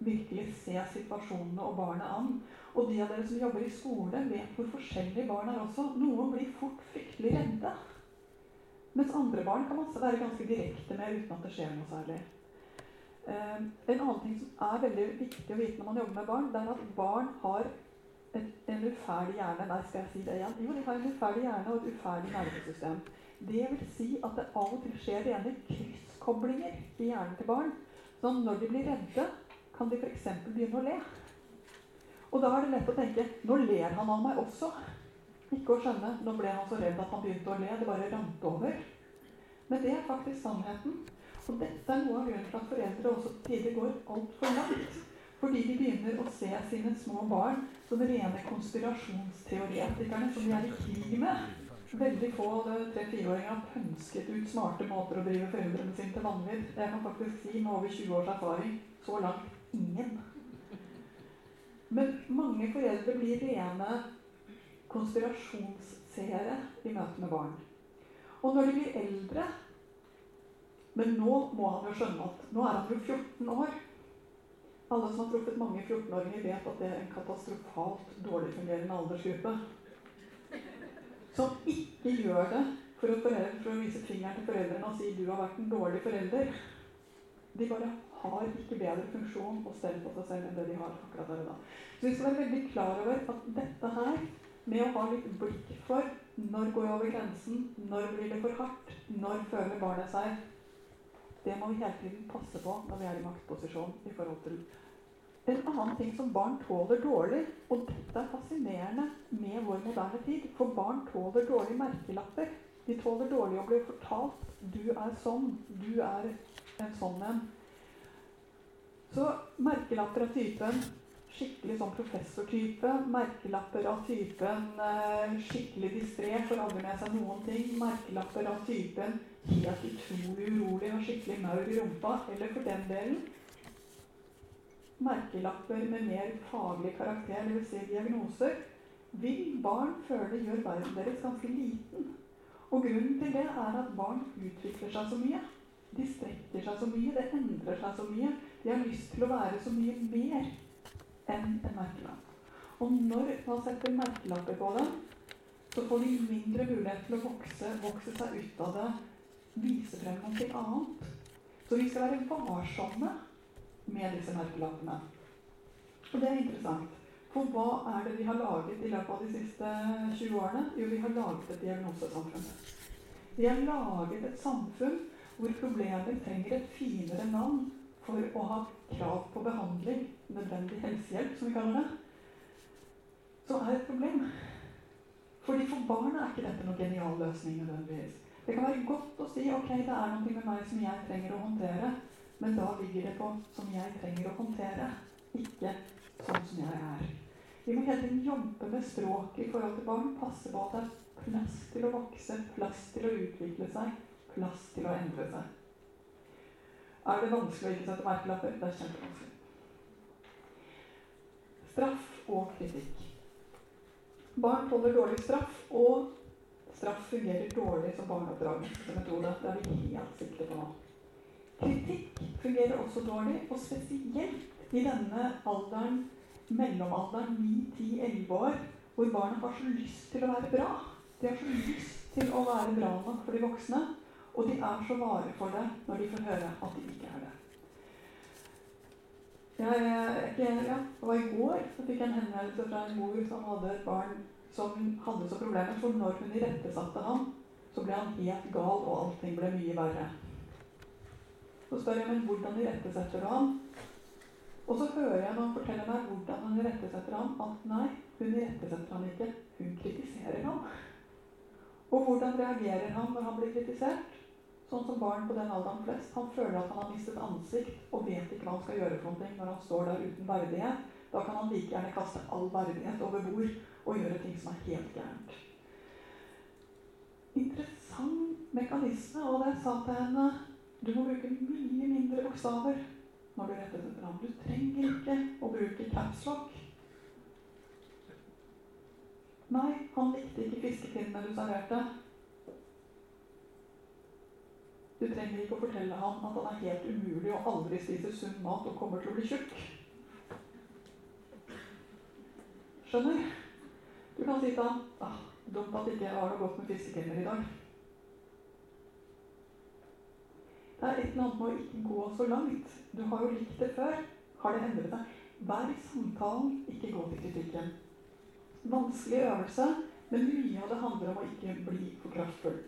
virkelig se situasjonene og barnet an. Og de av dere som jobber i skole, vet hvor forskjellige barn er også. Noen blir fort fryktelig redde. Mens andre barn kan også være ganske direkte med uten at det skjer noe særlig. Eh, en annen ting som er veldig viktig å vite når man jobber med barn, det er at barn har en uferdig hjerne. Nei, skal jeg si det igjen? Jo, de har en uferdig hjerne og et uferdig nervesystem. Det vil si at det av og til skjer rene krysskoblinger i hjernen til barn. Så når de blir redde, kan de f.eks. begynne å le. Og da er det lett å tenke nå ler han av meg også. Ikke å skjønne nå ble han så redd at han begynte å le. Det bare rant over. Men det er faktisk sannheten. Og dette er noe av grunnen til at foreldre også tidlig går altfor langt. Fordi de begynner å se sine små barn som rene konspirasjonsteoretikerne som de er i krig med. Veldig få tre-fireåringer har pønsket ut smarte måter å drive foreldrene sine til vanvidd. Jeg kan faktisk si med over 20 års erfaring så langt ingen. Men mange foreldre blir rene konspirasjonsseere i møte med barn. Og når de blir eldre, men nå må han jo skjønne at nå er han jo 14 år. Alle som har truffet mange 14-åringer, vet at det er en katastrofalt dårlig fungerende aldersgruppe. Som ikke gjør det for foreldre, for å vise fingeren til foreldrene og si 'du har vært en dårlig forelder'. De bare har ikke bedre funksjon og stell på seg selv enn det de har akkurat der og da. Så vi skal være veldig klar over at dette her, med å ha litt blikk for når går jeg over grensen, når blir det for hardt, når føler barnet seg det må vi hele tiden passe på når vi er i maktposisjon i forhold til en annen ting som barn tåler dårlig, og dette er fascinerende med vår moderne tid, for barn tåler dårlig merkelapper. De tåler dårlig å bli fortalt 'du er sånn', 'du er en sånn en'. Så merkelapper av typen skikkelig sånn professortype, merkelapper av typen eh, skikkelig distré, får aldri med seg noen ting, merkelapper av typen helt utrolig urolig og skikkelig maur i rumpa, eller for den delen merkelapper med mer faglig karakter, dvs. Si diagnoser, vil barn føle gjør verden deres ganske liten. Og grunnen til det er at barn utvikler seg så mye. De strekker seg så mye, det endrer seg så mye. De har lyst til å være så mye mer enn en merkelapp. Og når man setter merkelapper på dem, så får de mindre mulighet til å vokse, vokse seg ut av det vise frem noe annet. Så vi skal være varsomme med disse merkelappene. Og det er interessant. For hva er det vi har laget i løpet av de siste 20 årene? Jo, vi har laget et diagnosesamfunn. Vi har laget et samfunn hvor problemer trenger et finere navn for å ha krav på behandling, nødvendig helsehjelp, som vi kaller det, så er det et problem. Fordi For barna er ikke dette noen genial løsning nødvendigvis. Det kan være godt å si ok, det er noe med meg som jeg trenger å håndtere, men da ligger det på som jeg trenger å håndtere, ikke sånn som jeg er. Vi må hele tiden jobbe med språket i forhold til barn. Passe på at det er plass til å vokse, plass til å utvikle seg, plass til å endre seg. Er det vanskelig å ikke sette merkelapper? Det er kjempevanskelig. Straff og kritikk. Barn tåler dårlig straff, og straff fungerer dårlig som barneoppdragelsesmetode. Det er vi helt sikre på nå. Kritikk fungerer også dårlig, og spesielt i denne alderen, mellomalderen 9-10-11 år, hvor barna har så lyst til å være bra. De har så lyst til å være bra nok for de voksne, og de er så vare for det når de får høre at de ikke er det. Jeg, ja, det var I går så fikk jeg en henvendelse fra en mor som hadde et barn som hadde så problemer. For når hun irettesatte ham, så ble han helt gal, og allting ble mye verre. Så spør jeg men hvordan irettesetter du ham? Og så hører jeg når han forteller meg hvordan han irettesetter ham, at nei, hun irettesetter ham ikke, hun kritiserer ham. Og hvordan reagerer han når han blir kritisert? Sånn som barn på den alderen flest. Han føler at han har mistet ansikt og vet ikke hva han skal gjøre for noe når han står der uten verdighet. Da kan han like gjerne kaste all verdighet over bord og gjøre ting som er helt gærent. Interessant mekanisme. Og det jeg sa til henne du må bruke mye mindre bokstaver når du retter etter ham. Du trenger ikke å bruke capslock. Nei, han likte ikke fiskepinnene du serverte. Du trenger ikke å fortelle ham at han er helt umulig og aldri spiser sunn mat og kommer til å bli tjukk. Skjønner? Du kan si til ham ah, 'Dumt at ikke jeg har noe godt med fiskepinner i dag'. Det er et eller annet med å ikke gå så langt. Du har jo likt det før. Har det endret seg? Vær i samtalen, ikke gå til kritikken. Vanskelig øvelse, men mye av det handler om å ikke bli for kraftfull.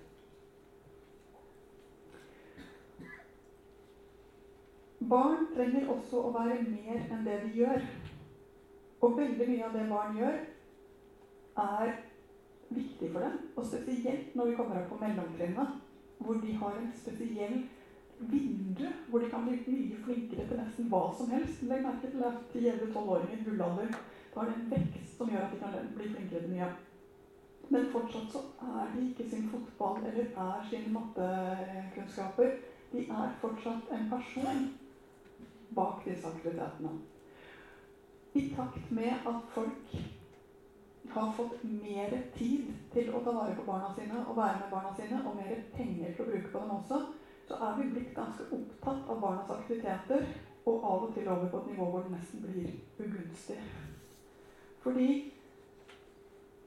Barn trenger også å være mer enn det de gjør. Og veldig mye av det barn gjør, er viktig for dem. Og spesielt når vi kommer opp på mellomtrinnet, hvor de har en spesiell vindu hvor de kan bli mye flinkere til nesten hva som helst. Legg merke til at 10-11-12-åringer, gullalder, da har det en vekst som gjør at de kan bli flinkere til mye. Men fortsatt så er de ikke sin fotball eller er sine mattekunnskaper. De er fortsatt en person bak disse aktivitetene. I takt med at folk har fått mer tid til å ta vare på barna sine og være med barna sine, og mer penger til å bruke på dem også, så er vi blitt ganske opptatt av barnas aktiviteter, og av og til over på et nivå hvor det nesten blir ugunstig. Fordi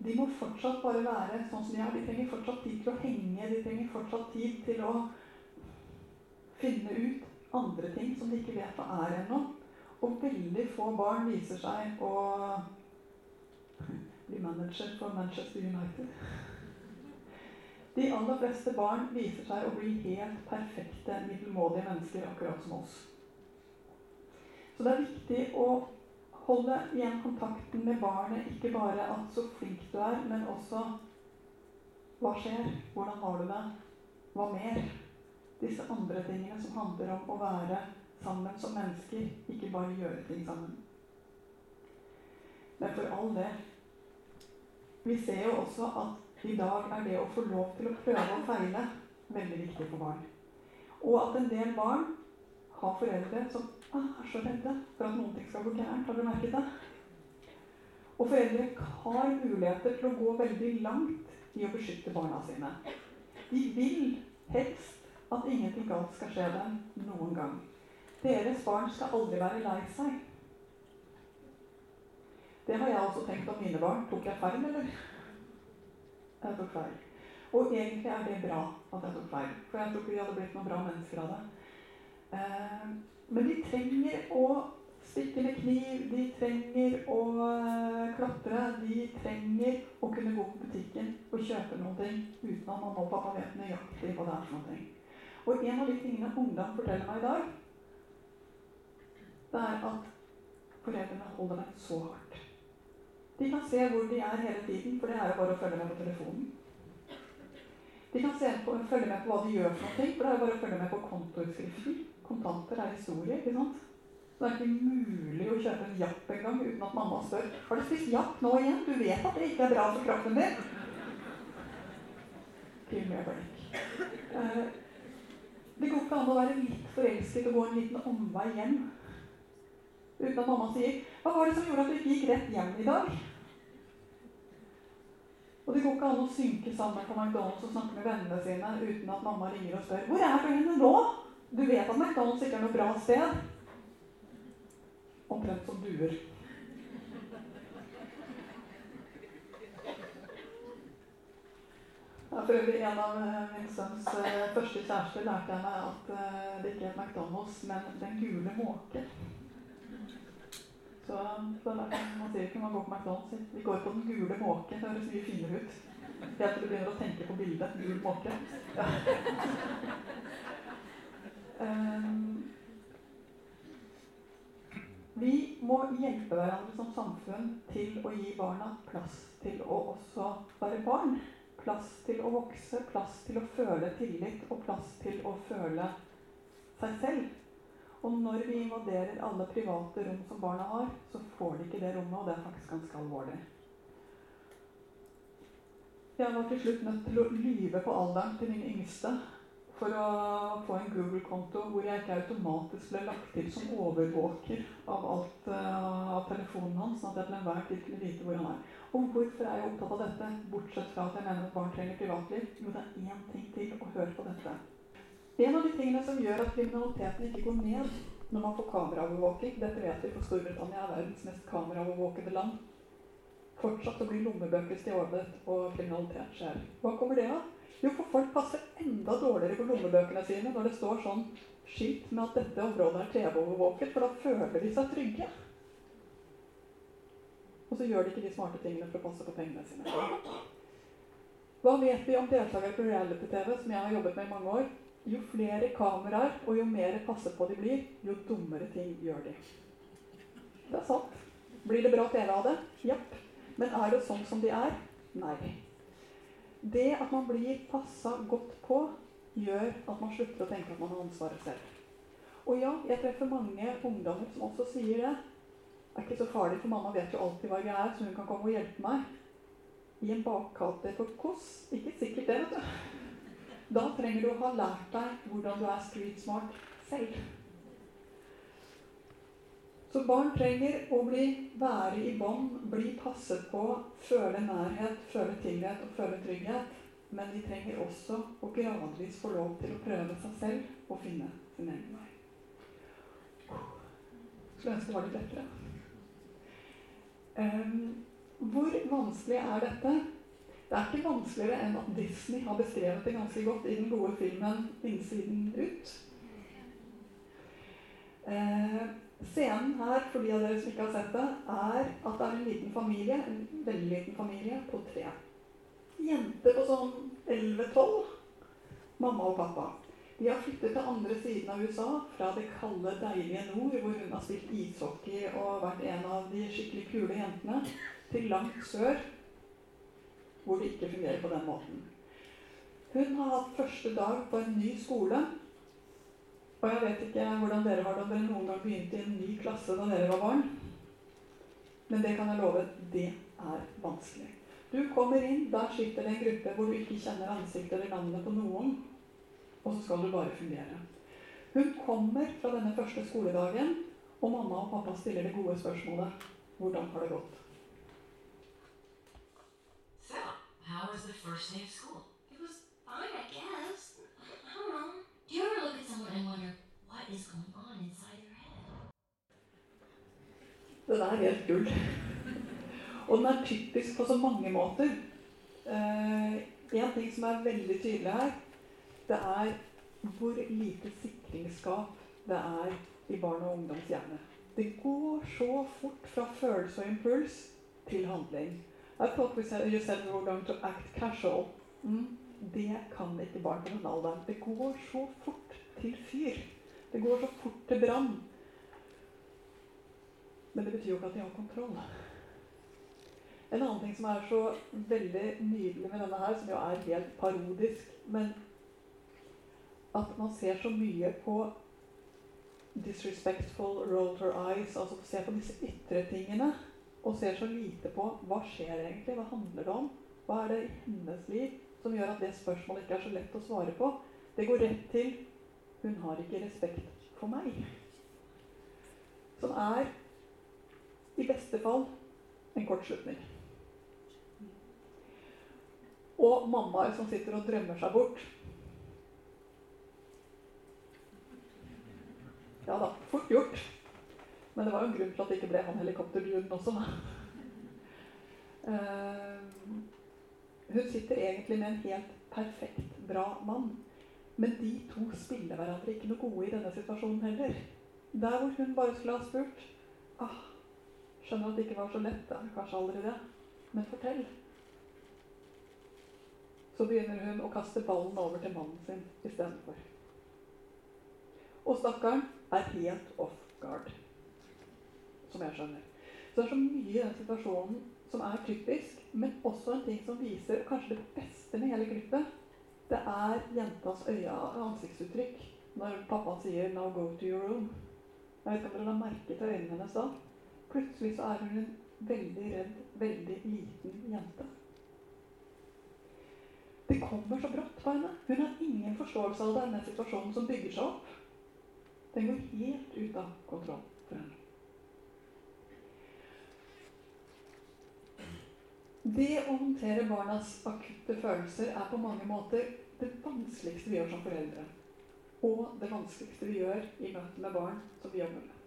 de må fortsatt bare være sånn som de er. De trenger fortsatt tid til å henge, de trenger fortsatt tid til å finne ut andre ting som de ikke vet hva er ennå. Og veldig få barn viser seg å bli manager for Manchester United. De aller fleste barn viser seg å bli helt perfekte, middelmådige mennesker, akkurat som oss. Så det er viktig å holde igjen kontakten med barnet. Ikke bare at 'så flink du er', men også 'hva skjer'? Hvordan har du det? Hva mer? Disse andre tingene som handler om å være sammen som mennesker, ikke bare gjøre ting sammen. Men for all del Vi ser jo også at i dag er det å få lov til å prøve og feile veldig viktig for barn. Og at en del barn har foreldre som er så redde for at noen ting skal gå gærent. Har du merket det? Og foreldre har muligheter til å gå veldig langt i å beskytte barna sine. De vil helst at ingenting galt skal skje dem noen gang. Deres barn skal aldri være lei seg. Det har jeg også tenkt om mine barn. Tok jeg feil, eller? Jeg tok feil. Og egentlig er det bra at jeg tok feil, for jeg tror ikke vi hadde blitt noen bra mennesker av det. Eh, men de trenger å stikke med kniv, de trenger å eh, klatre, de trenger å kunne gå på butikken og kjøpe noe uten at mamma og pappa vet nøyaktig hva det er for noe. Og en av de tingene ungdom forteller meg i dag, det er at foreldrene holder meg så hardt. De kan se hvor de er hele tiden, for det er jo bare å følge med på telefonen. De kan på, følge med på hva de gjør for noe, for det er jo bare å følge med på kontoutskriften. Kontanter er historie, ikke sant? Det er ikke mulig å kjøpe en japp engang uten at mamma spør har du spist japp nå igjen. Du vet at det ikke er bra for kroppen din. Til med blikk. Det går ikke an å være litt forelsket og gå en liten omvei hjem uten at mamma sier 'Hva var det som gjorde at du ikke gikk rett hjem i dag?' Og det går ikke an å synke sammen på McDonald's og snakke med vennene sine uten at mamma ringer og spør 'Hvor er du henne nå?' Du vet at McDonald's ikke er noe bra sted. Omtrent som duer. Ja, for av eh, min sønns uh, første kjærester lærte jeg meg at uh, det ikke er McDonald's, men Den gule måke. Så, så man sier ikke man går på McDonald's. Vi går på Den gule måke. Det høres mye finere ut. Helt til du begynner å tenke på bildet. Gul måke. Ja. um, vi må hjelpe hverandre som samfunn til å gi barna plass til å også være barn plass til å vokse, plass til å føle tillit og plass til å føle seg selv. Og når vi invaderer alle private rom som barna har, så får de ikke det rommet, og det er faktisk ganske alvorlig. Jeg var til slutt nødt til å lyve på alderen til min yngste for å få en Google-konto hvor jeg ikke automatisk ble lagt til som overvåker av alt uh, av telefonen hans, sånn at jeg til enhver tid kunne vite hvor han er. Og hvorfor er jeg opptatt av dette, bortsett fra at jeg mener at barn trenger privatliv? Jo, det er én ting til å høre på dette. En av de tingene som gjør at kriminaliteten ikke går ned når man får kameraovervåking Dette vet vi, for Storbritannia er verdens mest kameraovervåkede land. Fortsatt å bli lommebøker stjålet, og kriminalitet skjer. Hva kommer det av? Jo, for folk passer enda dårligere på lommebøkene sine når det står sånn skilt med at dette området er TV-overvåket, for da føler de seg trygge. Og så gjør de ikke de smarte tingene for å passe på pengene sine. Hva vet vi om deltakere på reality-TV, som jeg har jobbet med i mange år? Jo flere kameraer og jo mer passet på de blir, jo dummere ting gjør de. Det er sant. Blir det bra TV av det? Japp. Men er det sånn som de er? Nei. Det at man blir passa godt på, gjør at man slutter å tenke at man har ansvaret selv. Og ja, jeg treffer mange ungdommer som også sier det. Det er ikke så farlig, for mamma vet jo alltid hva jeg er, så hun kan komme og hjelpe meg. I en bakgate for Koss. Ikke sikkert det, vet du. Da trenger du å ha lært deg hvordan du er street smart selv. Så barn trenger å bli være i bånd, bli passet på, føle nærhet, føle tillit og føle trygghet. Men de trenger også å gradvis få lov til å prøve seg selv og finne sin egen vei. Skulle ønske det var litt lettere. Um, hvor vanskelig er dette? Det er ikke vanskeligere enn at Disney har beskrevet det ganske godt i den gode filmen 'Innsiden ut'. Uh, scenen her, for de av dere som ikke har sett det, er at det er en liten familie, en veldig liten familie, på tre. Jenter på sånn 11-12. Mamma og pappa. De har flyttet til andre siden av USA, fra det kalde, deilige nord, hvor hun har spilt ishockey og vært en av de skikkelig kule jentene, til langt sør, hvor det ikke fungerer på den måten. Hun har hatt første dag på en ny skole. Og jeg vet ikke hvordan dere var da dere noen gang begynte i en ny klasse da dere var barn. Men det kan jeg love, det er vanskelig. Du kommer inn, der sitter det en gruppe hvor du ikke kjenner ansiktet eller navnet på noen og så skal du bare fungere. Hun kommer fra denne første skoledagen, og mamma og pappa stiller det gode spørsmålet hvordan har det gått? So, how was the first day of school? It was fine, I guess. I don't know. Do you ever look at someone and wonder what is going on inside their head? Den er helt gull. Og den er typisk på så mange måter. Uh, en ting som er veldig tydelig her, det er hvor lite sikringsskap det er i barn og ungdoms hjerne. Det går så fort fra følelse og impuls til handling. I thought we said, you said we were going to act casual. Mm. Det kan ikke barn på den alderen. Det går så fort til fyr. Det går så fort til brann. Men det betyr jo ikke at de har kontroll. En annen ting som er så veldig nydelig med denne her, som jo er helt parodisk, men at man ser så mye på disrespectful roll her eyes, altså ser på disse ytre tingene, og ser så lite på hva skjer egentlig, hva handler det om? Hva er det i hennes liv som gjør at det spørsmålet ikke er så lett å svare på? Det går rett til hun har ikke respekt for meg. Som er i beste fall en kortslutning. Og mammaer som sitter og drømmer seg bort. Ja da, fort gjort. Men det var jo en grunn til at det ikke ble han helikopterduden også. Uh, hun sitter egentlig med en helt perfekt bra mann. Men de to spiller hverandre ikke noe gode i denne situasjonen heller. Der hvor hun bare skulle ha spurt ah, Skjønner at det ikke var så lett. Da. Kanskje aldri det. Men fortell. Så begynner hun å kaste ballen over til mannen sin istedenfor. Og stakkaren er helt off guard, som jeg skjønner. Så det er så mye i den situasjonen som er typisk, men også en ting som viser kanskje det beste med hele klippet. Det er jentas øye og ansiktsuttrykk når pappaen sier 'now go to your room'. Jeg vet ikke om dere la merke til øynene hennes da. Plutselig så er hun en veldig redd, veldig liten jente. Det kommer så brått på henne. Hun har ingen forståelse av denne situasjonen som bygger seg opp. Den går helt ut av kontroll for henne. Det å håndtere barnas akutte følelser er på mange måter det vanskeligste vi gjør som foreldre. Og det vanskeligste vi gjør i møte med barn som vi jobber med.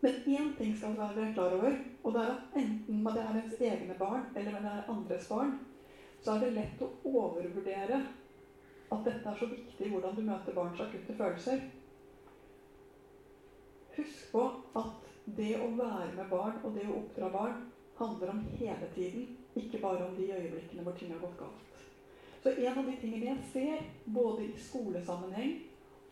Men én ting skal vi være klar over, og det er at enten det er ens egne barn eller det er andres barn, så er det lett å overvurdere at dette er så viktig hvordan du møter barns akutte følelser. Husk på at det å være med barn og det å oppdra barn handler om hele tiden, ikke bare om de øyeblikkene hvor ting har gått galt. Så en av de tingene jeg ser, både i skolesammenheng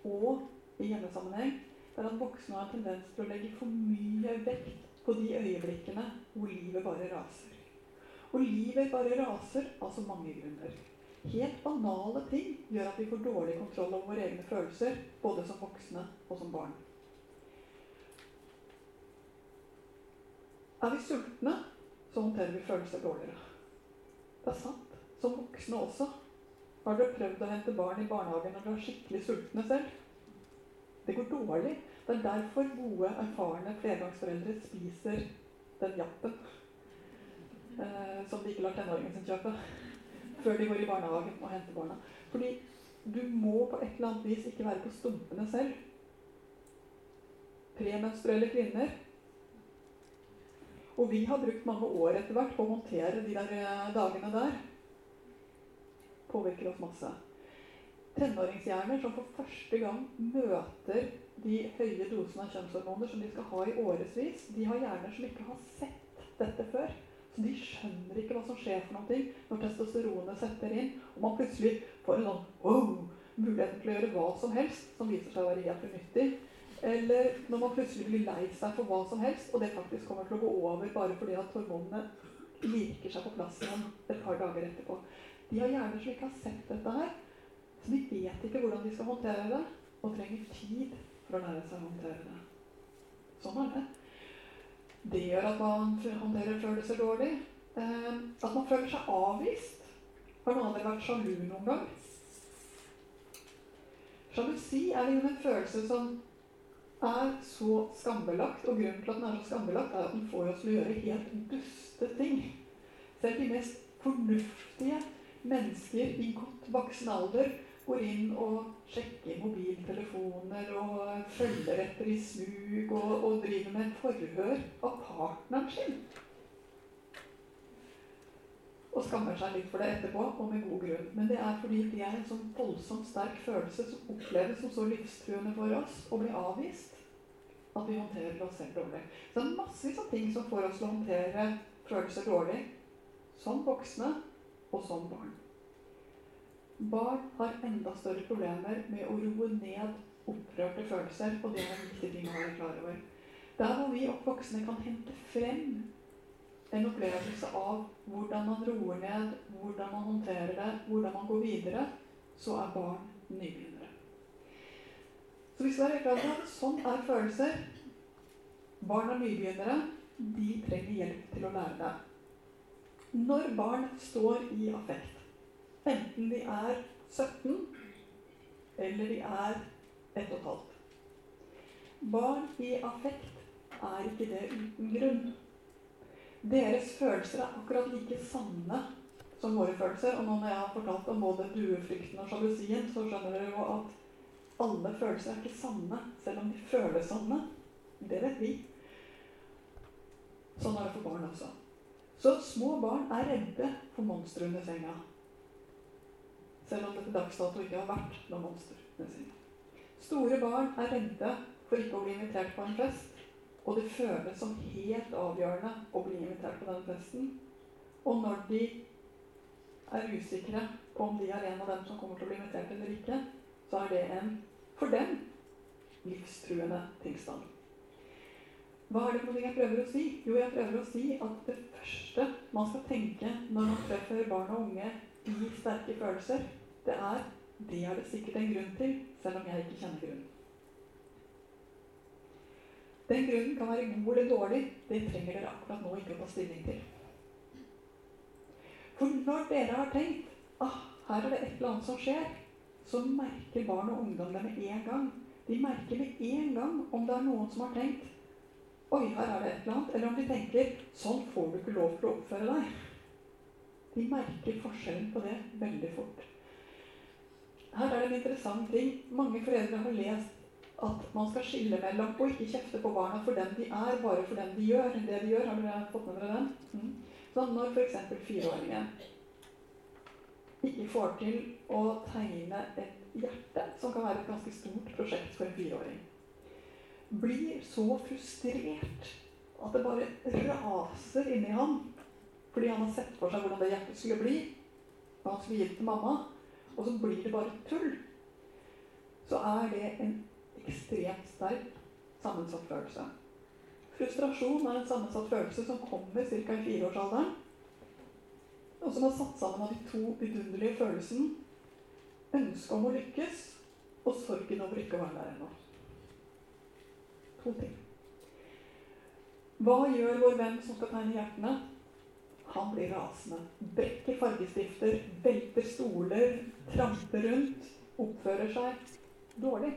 og i hjemmesammenheng, er at voksne har en tendens til å legge for mye vekt på de øyeblikkene hvor livet bare raser. Og livet bare raser av så mange grunner. Helt banale ting gjør at vi får dårlig kontroll over våre egne følelser, både som voksne og som barn. Er vi sultne, så håndterer vi følelser dårligere. Det er sant. Som voksne også. Har dere prøvd å hente barn i barnehagen når dere er skikkelig sultne selv? Det går dårlig. Det er derfor gode, erfarne flergangsforeldre spiser den jappen eh, som de ikke lar tenåringen sin kjøpe før de går i barnehagen og henter barna. Fordi du må på et eller annet vis ikke være på stumpene selv. Premenstruelle kvinner og vi har brukt mange år etter hvert på å håndtere de der eh, dagene der. Påvirker oss masse. Tenåringshjerner som for første gang møter de høye dosene av kjønnshormoner som de skal ha i årevis, de har hjerner som ikke har sett dette før. Så de skjønner ikke hva som skjer for noe når testosteronet setter inn, og man plutselig får en sånn wow, muligheten til å gjøre hva som helst, som viser seg å være helt unyttig. Eller når man plutselig blir lei seg for hva som helst, og det faktisk kommer til å gå over bare fordi at hormonene liker seg på plass igjen et par dager etterpå. De har hjerner som ikke har sett dette her, så de vet ikke hvordan de skal håndtere det, og trenger tid for å lære seg å håndtere det. Sånn er det. Det gjør at man håndterer følelser dårlig. Eh, at man føler seg avvist. Har noen av dere vært sjalu noen gang? Sjalusi er en følelse som er så skambelagt, og grunnen til at den er så skambelagt, er at den får oss til å gjøre helt duste ting. Selv de mest fornuftige mennesker i godt voksen alder går inn og sjekker mobiltelefoner og følger etter i smug og, og driver med forhør av partneren sin. Og skammer seg litt for det etterpå, og med god grunn. Men det er fordi det er en sånn voldsomt sterk følelse som oppleves som så livstruende for oss å bli avvist at vi håndterer oss selv dårlig. Så det er massevis av ting som får oss til å håndtere følelser dårlig, som voksne og som barn. Barn har enda større problemer med å roe ned opprørte følelser, og det er en viktig ting å være klar over. Der hvor vi voksne kan hente frem en opplevelse av hvordan man roer ned, hvordan man håndterer det, hvordan man går videre, så er barn nybegynnere. Så hvis du er klar over at sånn er følelser Barn og nybegynnere de trenger hjelp til å lære det. Når barn står i affekt, enten de er 17 eller de er ett og et halvt. Barn i affekt er ikke det uten grunn. Deres følelser er akkurat like sanne som våre følelser. Og nå når jeg har fortalt om både duefrykten og sjalusien, så skjønner dere jo at alle følelser er ikke sanne, selv om de føles sanne. Det vet vi. Sånn er det for barn også. Så små barn er redde for monstre under senga. Selv om det til dags dato ikke har vært noe monster under senga. Store barn er redde for ikke å bli invitert på en fest. Og det føles som helt avgjørende å bli invitert på den festen. Og når de er usikre på om de er en av dem som kommer til å bli invitert eller ikke, så er det en, for dem, livstruende tilstand. Hva er det for noe jeg prøver å si? Jo, jeg prøver å si at det første man skal tenke når man treffer barn og unge i sterke følelser, det er det er det sikkert en grunn til, selv om jeg ikke kjenner grunnen. Den grunnen kan være god eller dårlig. Det trenger dere akkurat nå ikke å ta stilling til. For når dere har tenkt ah, her er det et eller annet som skjer, så merker barn og ungdom det med en gang. De merker med en gang om det er noen som har tenkt Oi, her er det et eller annet. Eller om de tenker Sånn får du ikke lov til å oppføre deg. De merker forskjellen på det veldig fort. Her er det en interessant ting. Mange foreldre har lest at man skal skille mellom å ikke kjefte på barna for dem de er, bare for dem de gjør. Det de gjør, Har dere fått med dere den? Mm. Sånn når f.eks. fireåringen ikke får til å tegne et hjerte, som kan være et ganske stort prosjekt for en fireåring, blir så frustrert at det bare raser inni ham fordi han har sett for seg hvordan det hjertet skulle bli, når han skulle gi det til mamma, og så blir det bare tull, så er det en ekstremt sterk sammensatt følelse. Frustrasjon er en sammensatt følelse som kommer ca. i fireårsalderen, og som er satt sammen av de to vidunderlige følelsene ønsket om å lykkes og sorgen over ikke å være der ennå. To ting. Hva gjør vår venn som skal tegne hjertene? Han blir rasende. Brekker fargestifter, velter stoler, tramper rundt, oppfører seg dårlig.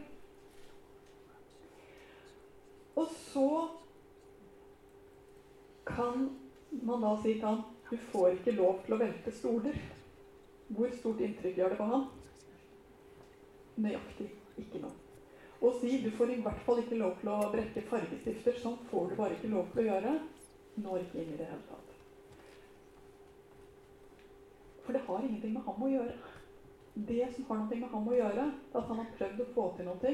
Og så kan man da si til han du får ikke lov til å velte stoler. Hvor stort inntrykk gjør det på han? Nøyaktig ikke noe. Og si du får i hvert fall ikke lov til å brekke fargestifter. Sånn får du bare ikke lov til å gjøre. Når ikke inn i det hele tatt. For det har ingenting med ham å gjøre. Det som har noe med ham å gjøre, er at han har prøvd å få til noe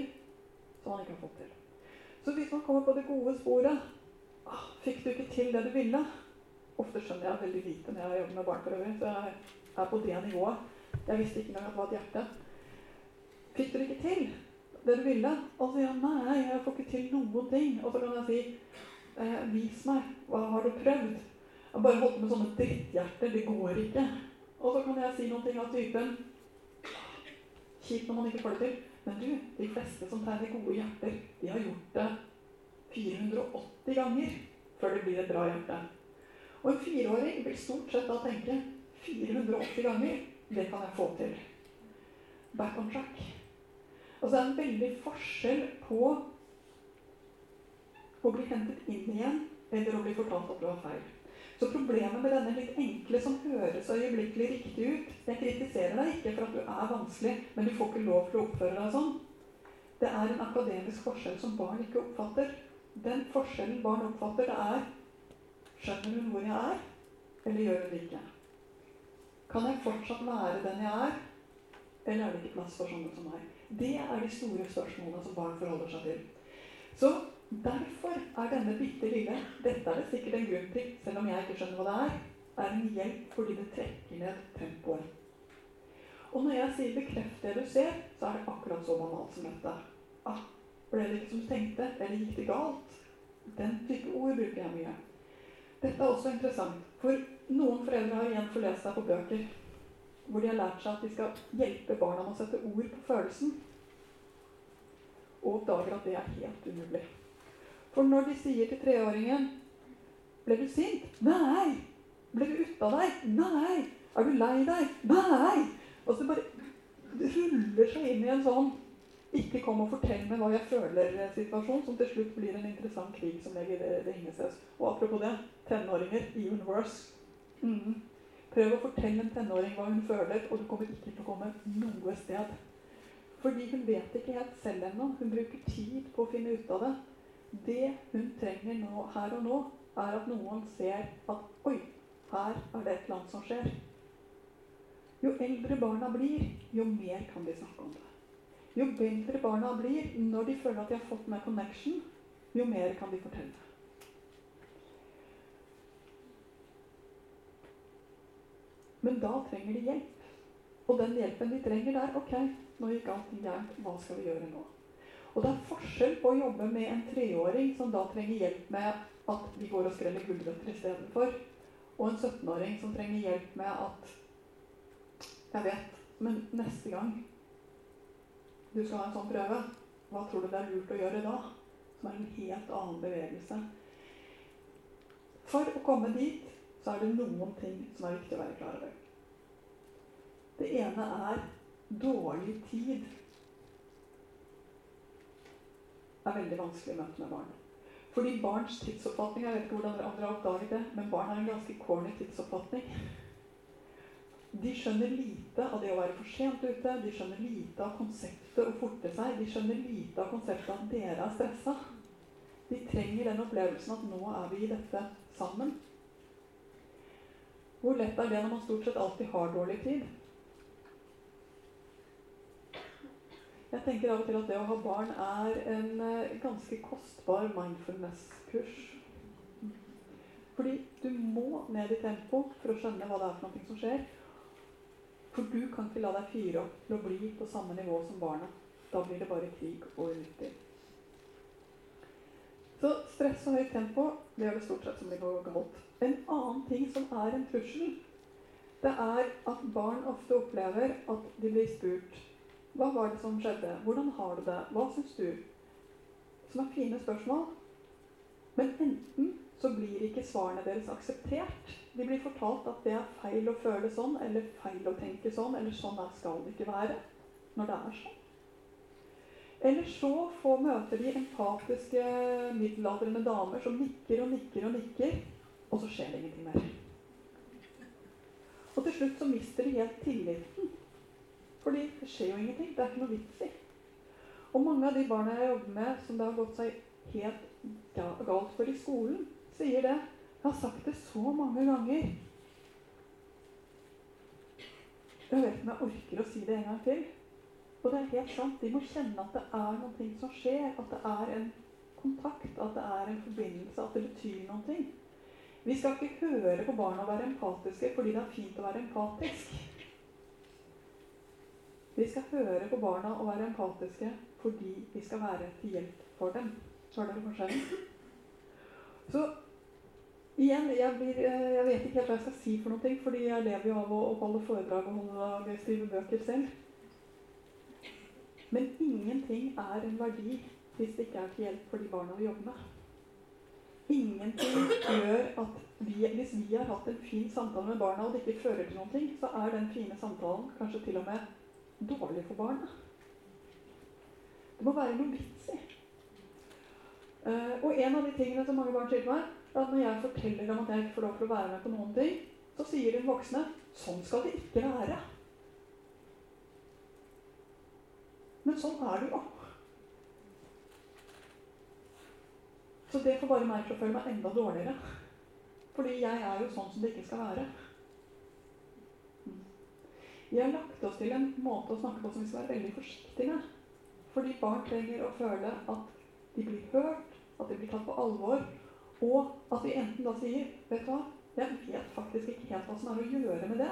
som han ikke har fått til. Så hvis man kommer på det gode sporet ah, Fikk du ikke til det du ville? Ofte skjønner jeg veldig lite når jeg jobber med barn for øvrig. Så jeg er på det nivået. Jeg visste ikke engang at det var et hjerte. Fikk du det ikke til det du ville? Og så sier han nei, jeg får ikke til noen ting. Og så kan jeg si eh, vis meg. Hva har du prøvd? Jeg bare holdt med sånne dritthjerter. Det går ikke. Og så kan jeg si noen ting av typen Kjipt når man ikke får det til. Men du, de fleste som tegner gode hjerter, de har gjort det 480 ganger før det blir et bra hjerte. Og en fireåring vil stort sett da tenke 480 ganger, det kan jeg få til. Back on track. Altså det er en veldig forskjell på å bli hentet inn igjen eller å bli fortalt at du har feil. Så problemet med denne litt enkle som høres øyeblikkelig riktig ut Jeg kritiserer deg ikke for at du er vanskelig, men du får ikke lov til å oppføre deg sånn. Det er en akademisk forskjell som barn ikke oppfatter. Den forskjellen barn oppfatter, det er Skjønner hun hvor jeg er, eller gjør hun ikke? Kan jeg fortsatt være den jeg er, eller er det ikke plass for sånne som meg? Det er de store spørsmålene som barn forholder seg til. Så derfor er denne bitte lille Dette er det sikkert en grunn til, selv om jeg ikke skjønner hva det er. er en hjelp fordi det trekker ned tempoet. Og når jeg sier 'bekreft det du ser', så er det akkurat så banalt som dette. Ah, ble det ikke som du tenkte? Eller gikk det galt? Den type ord bruker jeg mye. Dette er også interessant, for noen foreldre har igjen forlest seg på bøker hvor de har lært seg at de skal hjelpe barna med å sette ord på følelsen, og oppdager at det er helt umulig. For når de sier til treåringen 'Ble du sint?' 'Nei.' 'Ble du ute av deg?' 'Nei.' 'Er du lei deg?' 'Nei.' Og så bare ruller seg inn i en sånn Ikke kom og fortell meg hva jeg føler-situasjon, som til slutt blir en interessant krig som legger det Ingeses. Og apropos det, tenåringer, even worse. Mm. Prøv å fortelle en tenåring hva hun føler, og du kommer ikke til å komme noe sted. Fordi hun vet ikke helt selv ennå. Hun bruker tid på å finne ut av det. Det hun trenger nå, her og nå, er at noen ser at Oi, her er det et eller annet som skjer. Jo eldre barna blir, jo mer kan de snakke om det. Jo bedre barna blir når de føler at de har fått med connection, jo mer kan de fortelle. Men da trenger de hjelp. Og den hjelpen de trenger der Ok, nå gikk allting gærent. Hva skal vi gjøre nå? Og det er forskjell på å jobbe med en treåring som da trenger hjelp med at vi går og skreller gulrøtter istedenfor, og en 17-åring som trenger hjelp med at Jeg vet, men neste gang du skal ha en sånn prøve, hva tror du det er lurt å gjøre da? Som er en helt annen bevegelse. For å komme dit så er det noen ting som er viktig å være klar over. Det ene er dårlig tid. Det er veldig vanskelig å møte med barn. Fordi barns tidsoppfatning Jeg vet ikke hvordan andre har oppdaget det, men barn har en ganske corny tidsoppfatning. De skjønner lite av det å være for sent ute. De skjønner lite av konseptet å forte seg. De skjønner lite av konseptet at dere er stressa. De trenger den opplevelsen at nå er vi i dette sammen. Hvor lett er det når man stort sett alltid har dårlig tid? Jeg tenker av og til at det å ha barn er en eh, ganske kostbar mindfulness-kurs. Fordi du må ned i tempo for å skjønne hva det er for noe som skjer. For du kan ikke la deg fyre opp til å bli på samme nivå som barna. Da blir det bare krig og unyttig. Så stress og høyt tempo det gjør det stort sett som det går galt. En annen ting som er en trussel, det er at barn ofte opplever at de blir spurt Hva var det som skjedde? Hvordan har du det? Hva syns du? Som er fine spørsmål. Men enten så blir ikke svarene deres akseptert. De blir fortalt at det er feil å føle sånn, eller feil å tenke sånn, eller sånn skal det ikke være når det er sånn. Eller så får, møter de empatiske middelaldrende damer som nikker og nikker og nikker, og så skjer det ingenting mer. Og til slutt så mister de helt tilliten. Fordi det skjer jo ingenting. Det er ikke noe vits i. Og mange av de barna jeg jobber med, som det har gått seg helt galt for i skolen, sier det. Jeg har sagt det så mange ganger. Jeg vet ikke om jeg orker å si det en gang til. Og det er helt sant. De må kjenne at det er noe som skjer. At det er en kontakt, at det er en forbindelse, at det betyr noe. Vi skal ikke høre på barna å være empatiske fordi det er fint å være empatisk. Vi skal høre på barna å være empatiske fordi vi skal være til hjelp for dem. Så er det forskjellen. Så Igjen, jeg, blir, eh, jeg, vet ikke helt hva jeg skal si for noe, fordi jeg lever jo av å, å holde foredrag og holde, skrive bøker selv. Men ingenting er en verdi hvis det ikke er til hjelp for de barna vi jobber med. Ingenting gjør at vi, hvis vi har hatt en fin samtale med barna, og det ikke fører til noe, så er den fine samtalen kanskje til og med dårlig for barna. Det må være noe vits i. Uh, og en av de tingene som mange barn sier til meg, at når jeg forteller dem at jeg ikke får lov til å være med på noen ting, så sier de voksne sånn skal det ikke være. Men sånn er det jo. Så det får bare meg til å føle meg enda dårligere. Fordi jeg er jo sånn som det ikke skal være. Vi har lagt oss til en måte å snakke på som vi skal være veldig forsiktige med. Fordi barn trenger å føle at de blir hørt, at de blir tatt på alvor, og at vi enten da sier Vet du hva, jeg vet faktisk ikke helt hva som er å gjøre med det.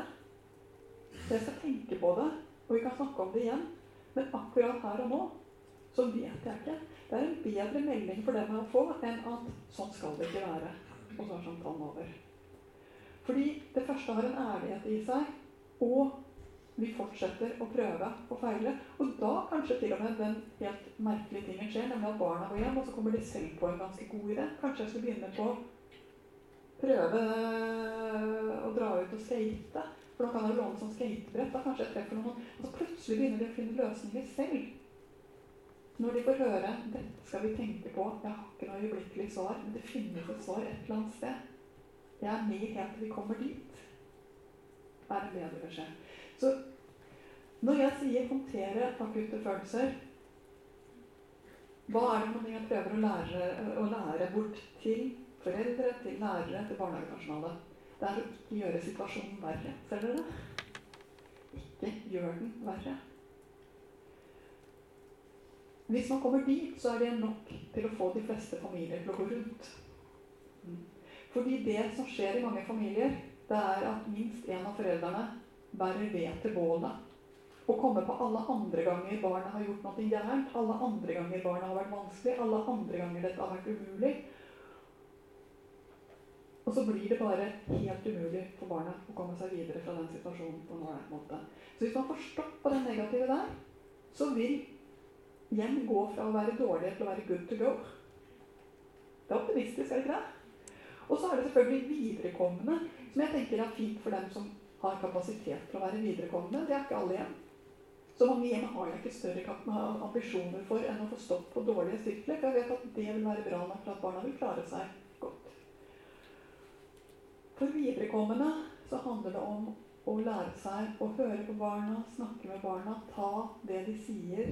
Så jeg skal tenke på det, og vi kan snakke om det igjen. Men akkurat her og nå så vet jeg ikke. Det er en bedre melding for dem å få enn at sånn skal det ikke være. Og så er samtalen over. Fordi det første har en ærlighet i seg, og vi fortsetter å prøve og feile. Og da kanskje til og med den helt merkelige tingen skjer, nemlig at barna går hjem, og så kommer de selv på en ganske god idé. Kanskje jeg skal begynne på å prøve å dra ut og skate. For da kan jeg låne sånn skatebrett. Da kanskje jeg treffer noen. Og så plutselig begynner de å finne løsninger selv. Når de får høre 'dette skal vi tenke på', 'jeg har ikke noe øyeblikkelig svar', men det finnes et svar et eller annet sted. Jeg er med helt til vi kommer dit. er en bedre beskjed. Så når jeg sier 'håndtere akutte følelser', hva er det for jeg prøver å lære, å lære bort til foreldre, til lærere, til barnehagepersonalet? Det er å ikke gjøre situasjonen verre. Ser dere det? Ikke gjør den verre. Hvis man kommer dit, så er det nok til å få de fleste familier til å gå rundt. Fordi det som skjer i mange familier, det er at minst en av foreldrene bærer ved til bålet. Og komme på alle andre ganger barnet har gjort noe gærent, alle andre ganger barnet har vært vanskelig, alle andre ganger dette har vært umulig. Og så blir det bare helt umulig for barnet å komme seg videre fra den situasjonen. på en måte. Så hvis man får stopp det negative der, så vil hjem gå fra å være dårlige til å være good to go. Det er optimistisk, er det ikke det? Og så er det selvfølgelig viderekommende, som jeg tenker er fint for dem som har kapasitet til å være viderekommende. Det er ikke alle hjem. Så mange hjem har jeg ikke større ambisjoner for enn å få stopp på dårlige sykler. For jeg vet at det vil være bra nok for at barna vil klare seg godt. For viderekommende så handler det om å lære seg å høre på barna, snakke med barna, ta det de sier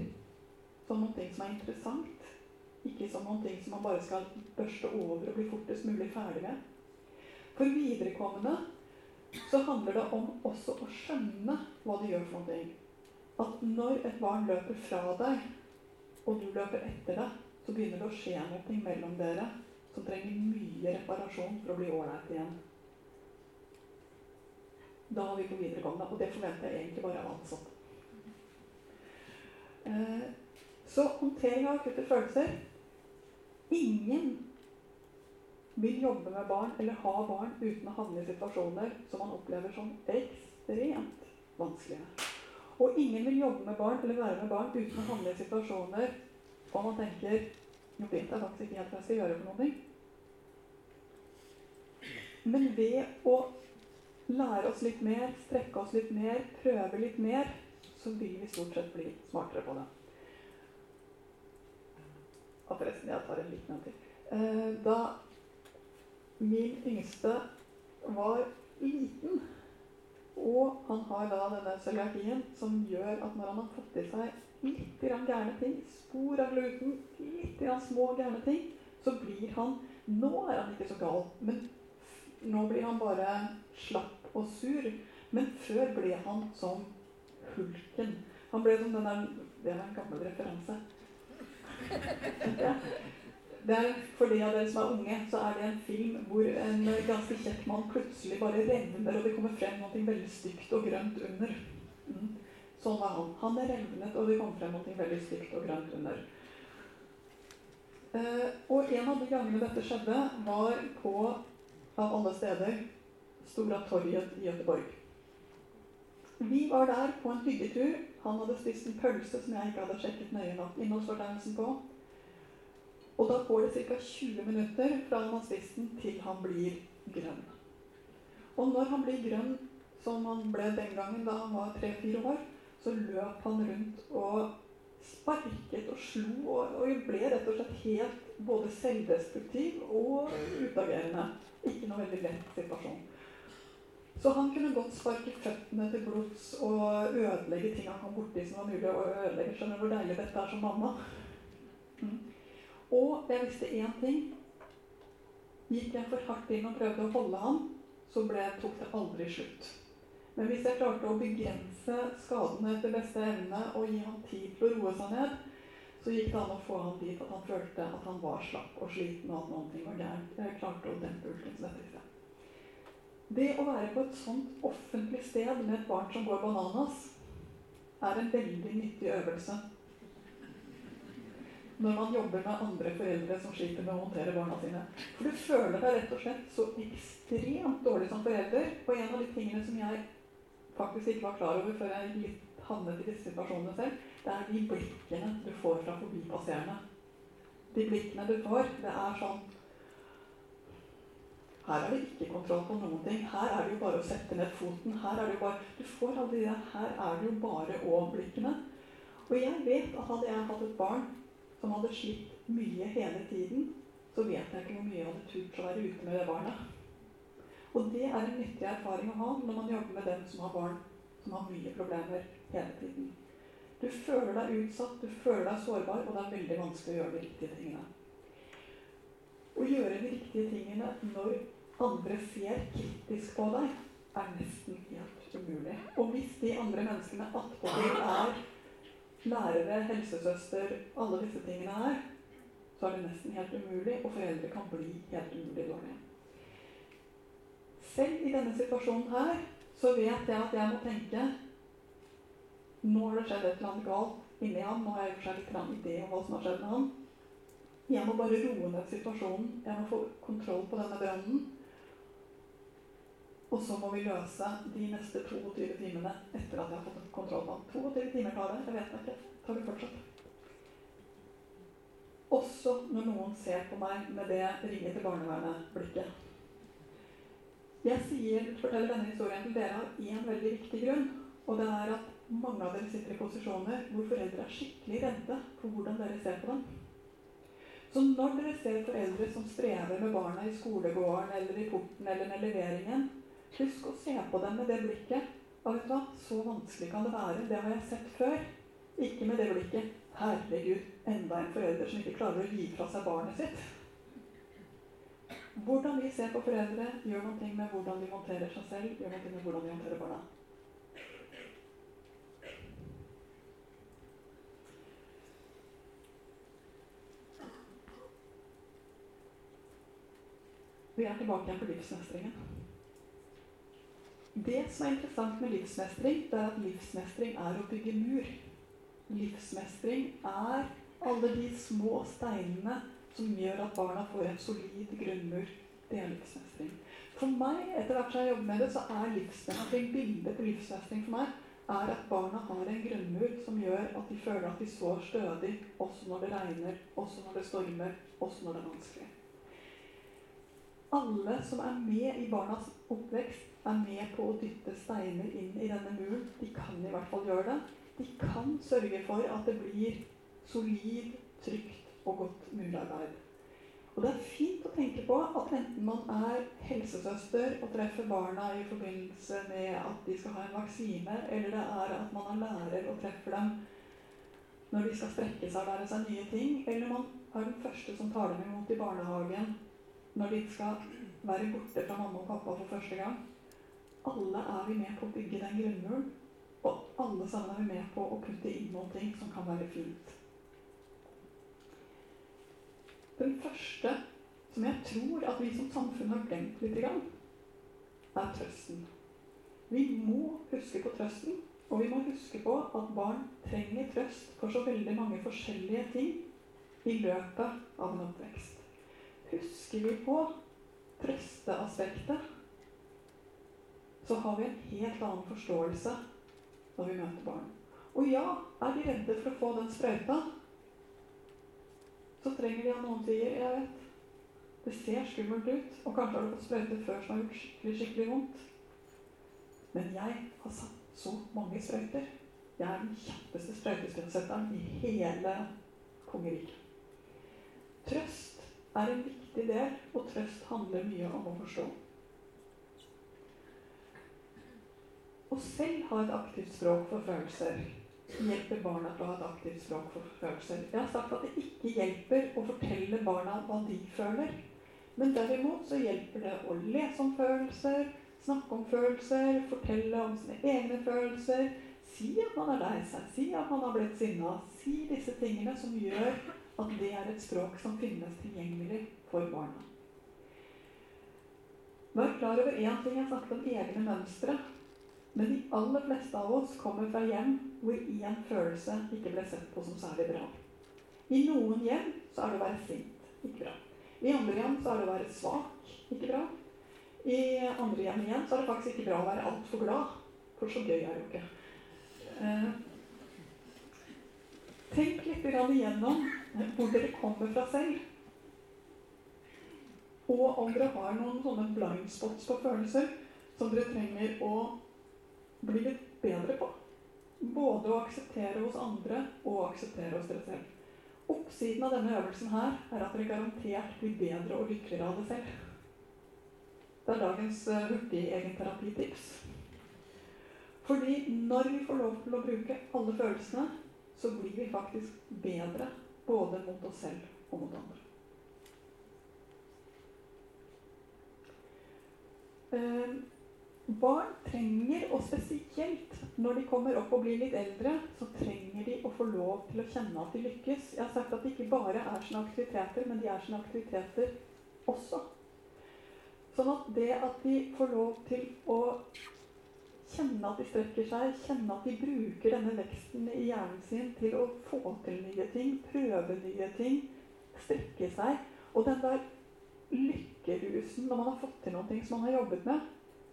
som noe som er interessant. Ikke som noe som man bare skal børste over og bli fortest mulig ferdig med. For viderekommende så handler det om også å skjønne hva det gjør for noe. At når et barn løper fra deg, og du løper etter det, så begynner det å skje noe mellom dere som trenger mye reparasjon for å bli ålreit igjen. Da har vi på videregående, og det forventer jeg egentlig bare av ansatte. Eh, så håndtering av akutte følelser Ingen vil jobbe med barn eller ha barn uten å havne i situasjoner som man opplever som ekstremt vanskelige. Og ingen vil jobbe med barn eller være med barn uten å havne i situasjoner og man tenker Nå vet jeg faktisk ikke helt hva jeg skal gjøre for noe. Men ved å lære oss litt mer, strekke oss litt mer, prøve litt mer, så vil vi stort sett bli smartere på det. Og forresten, jeg tar en liten en til. Eh, da min yngste var liten, og han har da denne cøliakien som gjør at når han har fått i seg litt gærne ting, spor av gluten, litt små gærne ting, så blir han Nå er han ikke så gal, men nå blir han bare slapp og sur. Men før ble han som hulken. Han ble som den der Det er en gammel referanse. Det er, for de av dere som er unge, så er det en film hvor en ganske kjekk mann plutselig bare revner, og det kommer frem noe veldig stygt og grønt under. Mm. Sånn var han. Han revnet, og det kom frem noe veldig stygt og grønt under. Uh, og en av de gangene dette skjedde, var på, av alle steder, Stora torget i Gøteborg. Vi var der på en hyggetur. Han hadde spist en pølse som jeg ikke hadde sjekket nøye nok innholdsfortegnelsen på. Og da går det ca. 20 minutter fra han har spist den, til han blir grønn. Og når han blir grønn, som han ble den gangen da han var tre-fire år, så løp han rundt og sparket og slo og, ble rett og slett helt både selvdestruktiv og utagerende. Ikke noe veldig lett situasjon. Så han kunne godt sparke føttene til blods og ødelegge ting han kom borti som var mulig å ødelegge. Skjønner du hvor deilig dette er som mamma? Mm. Og jeg visste én ting. Gikk jeg for hardt inn og prøvde å holde han, så ble, tok det aldri slutt. Men hvis jeg klarte å begrense skadene etter beste evne og gi ham tid til å roe seg ned, så gikk det an å få han dit at han følte at han var slapp og sliten, og at noe var gærent. Jeg klarte å dempe ulken som dette det å være på et sånt offentlig sted med et barn som går bananas, er en veldig nyttig øvelse. Når man jobber med andre foreldre som sliter med å håndtere barna sine. For du føler deg rett og slett så ekstremt dårlig som forelder. Og en av de tingene som jeg faktisk ikke var klar over før jeg litt havnet i disse situasjonene selv, det er de blikkene du får fra forbipasserende. De blikkene du får, det er sånn her er det ikke kontroll på noen ting. Her er det jo bare å sette ned foten. Her er det jo bare, du får alle de der, her er det jo bare å-blikkene. Og jeg vet at hadde jeg hatt et barn som hadde slitt mye hele tiden, så vet jeg ikke hvor mye jeg hadde turt å være ute med det barnet. Og det er en nyttig erfaring å ha når man jobber med dem som har barn som har mye problemer hele tiden. Du føler deg utsatt, du føler deg sårbar, og det er veldig vanskelig å gjøre de riktige tingene. Å gjøre de riktige tingene når andre ser kritisk på deg, er nesten helt umulig. Og hvis de andre menneskene attpåtil er lærere, helsesøster, alle disse tingene her, så er det nesten helt umulig, og foreldre kan bli helt umulig dårlige. Selv i denne situasjonen her så vet jeg at jeg må tenke Nå har det skjedd et eller annet galt inni ham. Nå har jeg gjort seg litt idé om hva som har skjedd med ham. Jeg må bare roe ned situasjonen. Jeg må få kontroll på denne brannen. Og så må vi løse de neste 22 timene etter at jeg har fått kontroll på ham. 22 timer tar det. Jeg vet ikke. Tar det fortsatt. Også når noen ser på meg med det ringe til barnevernet-blikket. Jeg sier, forteller denne historien til dere av én veldig viktig grunn. Og det er at mange av dere sitter i posisjoner hvor foreldre er skikkelig redde for hvordan dere ser på dem. Så når dere ser foreldre som strever med barna i skolegården eller i porten eller med leveringen, husk å se på dem med det blikket. Og vet du hva? Så vanskelig kan det være. Det har jeg sett før. Ikke med det blikket. Herregud, enda en forelder som ikke klarer å gi fra seg barnet sitt. Hvordan vi ser på foreldre, gjør noe med hvordan de håndterer seg selv, gjør noe med hvordan de håndterer barna. Vi er tilbake igjen på livsmestringen. Det som er interessant med livsmestring, det er at livsmestring er å bygge mur. Livsmestring er alle de små steinene som gjør at barna får en solid grunnmur. Det er livsmestring. For meg, etter hvert som jeg jobber med det, så er livsmestring, bildet på livsmestring for meg, er at barna har en grunnmur som gjør at de føler at de står stødig også når det regner, også når det stormer, også når det er vanskelig. Alle som er med i barnas oppvekst, er med på å dytte steiner inn i denne muren. De kan i hvert fall gjøre det. De kan sørge for at det blir solid, trygt og godt murarbeid. Og det er fint å tenke på at enten man er helsesøster og treffer barna i forbindelse med at de skal ha en vaksine, eller det er at man er lærer og treffer dem når de skal strekke seg og lære seg nye ting, eller man er den første som tar dem imot i barnehagen når de skal være borte fra mamma og pappa for første gang. Alle er vi med på å bygge den grunnmuren, og alle sammen er vi med på å putte inn noe som kan være fint. Den første som jeg tror at vi som samfunn har glemt litt, er trøsten. Vi må huske på trøsten, og vi må huske på at barn trenger trøst for så veldig mange forskjellige ting i løpet av en oppvekst. Husker vi på trøsteaspektet, så har vi en helt annen forståelse når vi møter barn. Og ja, er de redde for å få den sprøyta, så trenger de at noen sier 'Jeg vet, det ser skummelt ut', og kanskje har du fått sprøyte før som har gjort skikkelig, skikkelig vondt. Men jeg har satt så mange sprøyter. Jeg er den kjappeste sprøytesprøytesetteren i hele kongeriket. Trøst er en viktig del, og trøst handler mye om å forstå. Å selv ha et aktivt språk for følelser hjelper barna til å ha et aktivt språk for følelser. Jeg har sagt at det ikke hjelper å fortelle barna hva de føler. Men derimot så hjelper det å lese om følelser, snakke om følelser, fortelle om sine egne følelser. Si at man er lei seg, si at man har blitt sinna. Si disse tingene som gjør at det er et språk som finnes tilgjengelig for barna. Vær klar over én ting. Jeg snakket om egne mønstre. Men de aller fleste av oss kommer fra hjem hvor én følelse ikke ble sett på som særlig bra. I noen hjem så er det å være sint ikke bra. I andre hjem så er det å være svak ikke bra. I andre hjem igjen så er det faktisk ikke bra å være altfor glad. For så gøy er det jo ikke. Eh, tenk litt igjennom hvor dere kommer fra selv. Og om dere har noen sånne blind spots på følelser som dere trenger å bli litt bedre på. Både å akseptere hos andre og å akseptere hos dere selv. Oppsiden av denne øvelsen her er at dere garantert blir bedre og lykkeligere av det selv. Det er dagens hurtige hurtig egenterapitips. Fordi når vi får lov til å bruke alle følelsene, så blir vi faktisk bedre både mot oss selv og mot andre. Uh, barn trenger, og spesielt når de kommer opp og blir litt eldre, så trenger de å få lov til å kjenne at de lykkes. Jeg har sagt at det ikke bare er sine aktiviteter, men de er sine aktiviteter også. Sånn at det at de får lov til å kjenne at de strekker seg, kjenne at de bruker denne veksten i hjernen sin til å få til nye ting, prøve nye ting, strekke seg Og den der lykkerusen når man har fått til noe som man har jobbet med,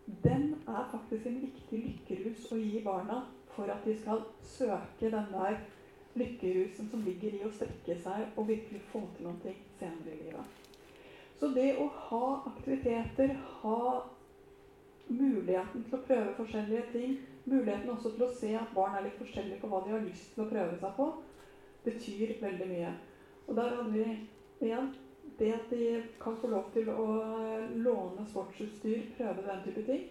den er faktisk en viktig lykkerus å gi barna for at de skal søke den der lykkerusen som ligger i å strekke seg og virkelig få til noe senere i livet. Så det å ha aktiviteter, ha muligheten til å prøve forskjellige ting, muligheten også til å se at barn er litt forskjellige på hva de har lyst til å prøve seg på, betyr veldig mye. Og der hadde vi igjen det at de kan få lov til å eh, låne sportsutstyr, prøve den type ting,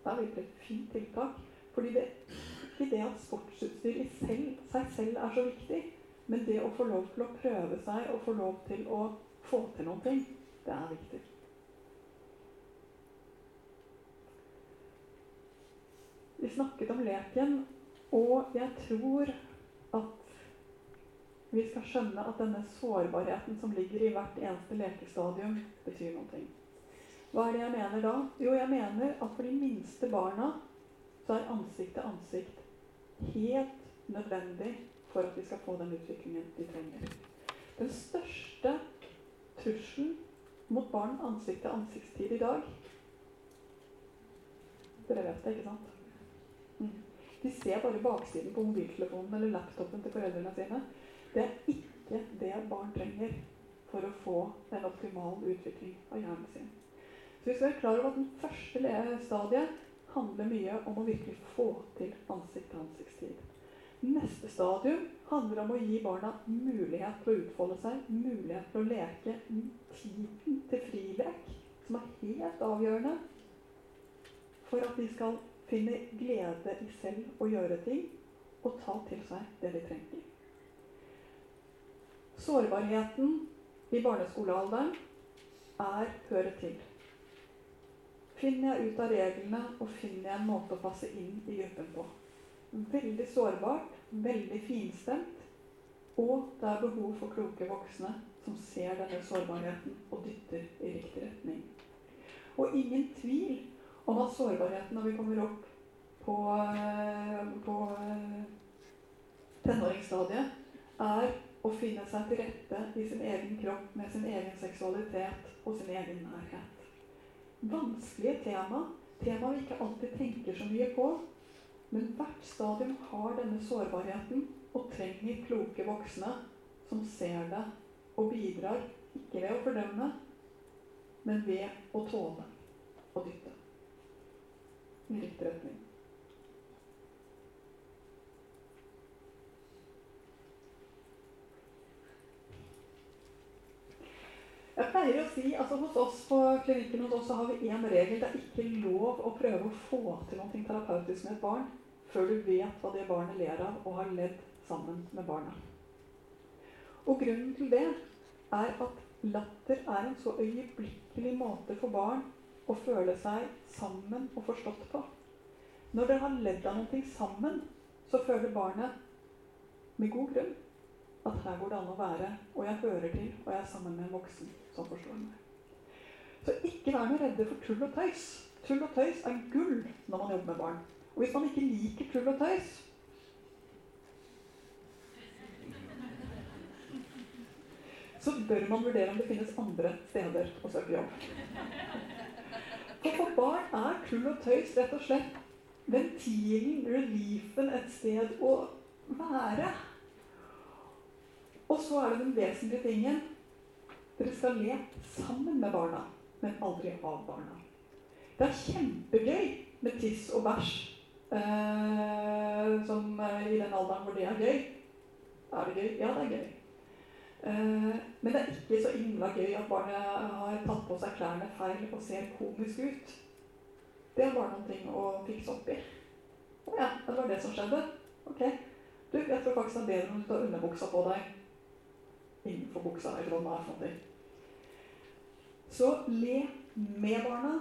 det er virkelig et fint tiltak. Fordi det ikke det at sportsutstyr i selv, seg selv er så viktig, men det å få lov til å prøve seg og få lov til å få til noen ting, det er viktig. Vi snakket om leken, og jeg tror at vi skal skjønne at denne sårbarheten som ligger i hvert eneste lekestadium, betyr noe. Hva er det jeg mener da? Jo, jeg mener at for de minste barna så er ansikt til ansikt helt nødvendig for at vi skal få den utviklingen de trenger. Den største trusselen mot barn ansikt til ansiktstid i dag Dere vet det, ikke sant? Mm. De ser bare baksiden på mobiltelefonen eller laptopen til foreldrene sine. Det er ikke det barn trenger for å få en optimal utvikling av hjernen sin. Så vi skal være klar over at Den første stadiet handler mye om å virkelig få til ansikt-til-ansiktstid. Neste stadium handler om å gi barna mulighet til å utfolde seg, mulighet til å leke, tiden til frilek, som er helt avgjørende for at de skal finne glede i selv å gjøre ting og ta til seg det de trenger. Sårbarheten i barneskolealderen er høre til. Finner jeg ut av reglene og finner jeg en måte å passe inn i gruppen på. Veldig sårbart, veldig finstemt, og det er behov for kloke voksne som ser denne sårbarheten og dytter i riktig retning. Og ingen tvil om at sårbarheten når vi kommer opp på, eh, på eh, tenåringsstadiet, er å finne seg til rette i sin egen kropp med sin egen seksualitet og sin egen nærhet. Vanskelige tema, tema vi ikke alltid tenker så mye på. Men hvert stadium har denne sårbarheten og trenger kloke voksne som ser det og bidrar, ikke ved å fordømme, men ved å tåle og dytte i riktig retning. Jeg pleier å si altså Hos oss på klinikken hos oss så har vi én regel. Det er ikke lov å prøve å få til noe terapeutisk med et barn før du vet hva det barnet ler av, og har ledd sammen med barna. Og grunnen til det er at latter er en så øyeblikkelig måte for barn å føle seg sammen og forstått på. Når dere har ledd av noe sammen, så føler barnet med god grunn at her går det an å være, og jeg hører til, og jeg er sammen med en voksen som forstår meg. Så ikke vær noe redde for tull og tøys. Tull og tøys er gull når man jobber med barn. Og hvis man ikke liker tull og tøys så bør man vurdere om det finnes andre steder å søke jobb. For for barn er tull og tøys rett og slett ventilen, reliefen, et sted å være. Og så er det den vesentlige tingen. Dere skal le sammen med barna, men aldri av barna. Det er kjempegøy med tiss og bæsj eh, som eh, i den alderen hvor det er gøy. Er det gøy? Ja, det er gøy. Eh, men det er ikke så innmari gøy at barnet har tatt på seg klærne feil og ser komisk ut. Det er bare noen ting å fikse opp i. Å ja, det var det som skjedde. Ok. Du, jeg tror faktisk det er bedre om du tar underbuksa på deg innenfor buksa, eller hva det er for noe. Så le med barna,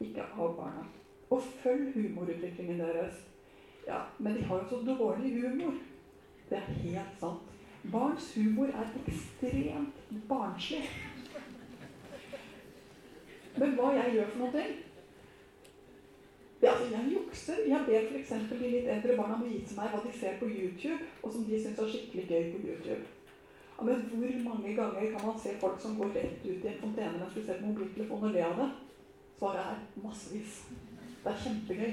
ikke av barna. Og følg humorutviklingen deres. Ja, men de har jo så dårlig humor. Det er helt sant. Barns humor er ekstremt barnslig. Men hva jeg gjør for noe? Ja, altså jeg jukser. Jeg ber f.eks. de litt eldre barna om å vise meg hva de ser på YouTube, og som de syns er skikkelig gøy på YouTube. Ja, men hvor mange ganger kan man se folk som går rett ut i en fontene mens de ser på mobiltelefonen og le av det? Svaret er massevis. Det er kjempegøy.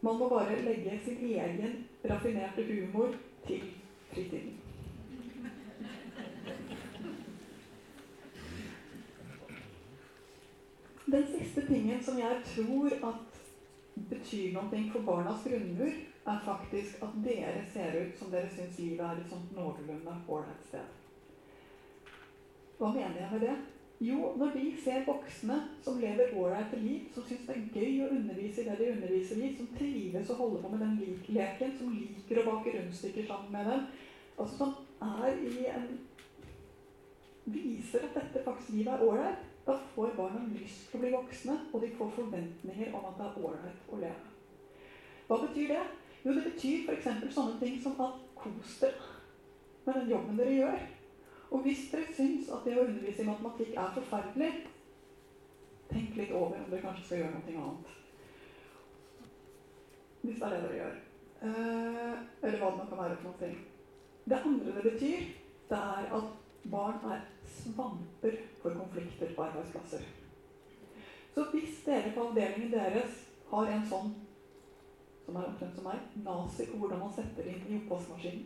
Man må bare legge sin egen raffinerte humor til fritiden. Den siste tingen som jeg tror at betyr noe for barnas grunnmur, er faktisk at dere ser ut som dere syns livet er et sånt noenlunde ålreit sted. Hva mener jeg med det? Jo, når de ser voksne som lever ålreite liv, som syns det er gøy å undervise i det de underviser i, som trives å holde på med den leken, som liker å bake rundstykker sammen med dem, altså som er i en Viser at dette faktisk livet er ålreit, da får barna lyst til å bli voksne, og de får forventninger om at det er ålreit å leve. Hva betyr det? Jo, det betyr f.eks. sånne ting som at kos dere med den jobben dere gjør. Og hvis dere syns at det å undervise i matematikk er forferdelig, tenk litt over om dere kanskje skal gjøre noe annet. Hvis det er det dere gjør. Eh, eller hva det nå kan være for noe. Det andre det betyr, det er at barn er svamper for konflikter på arbeidsplasser. Så hvis dere på avdelingen deres har en sånn som er omtrent som meg, nazi på hvordan man setter inn i oppvaskmaskinen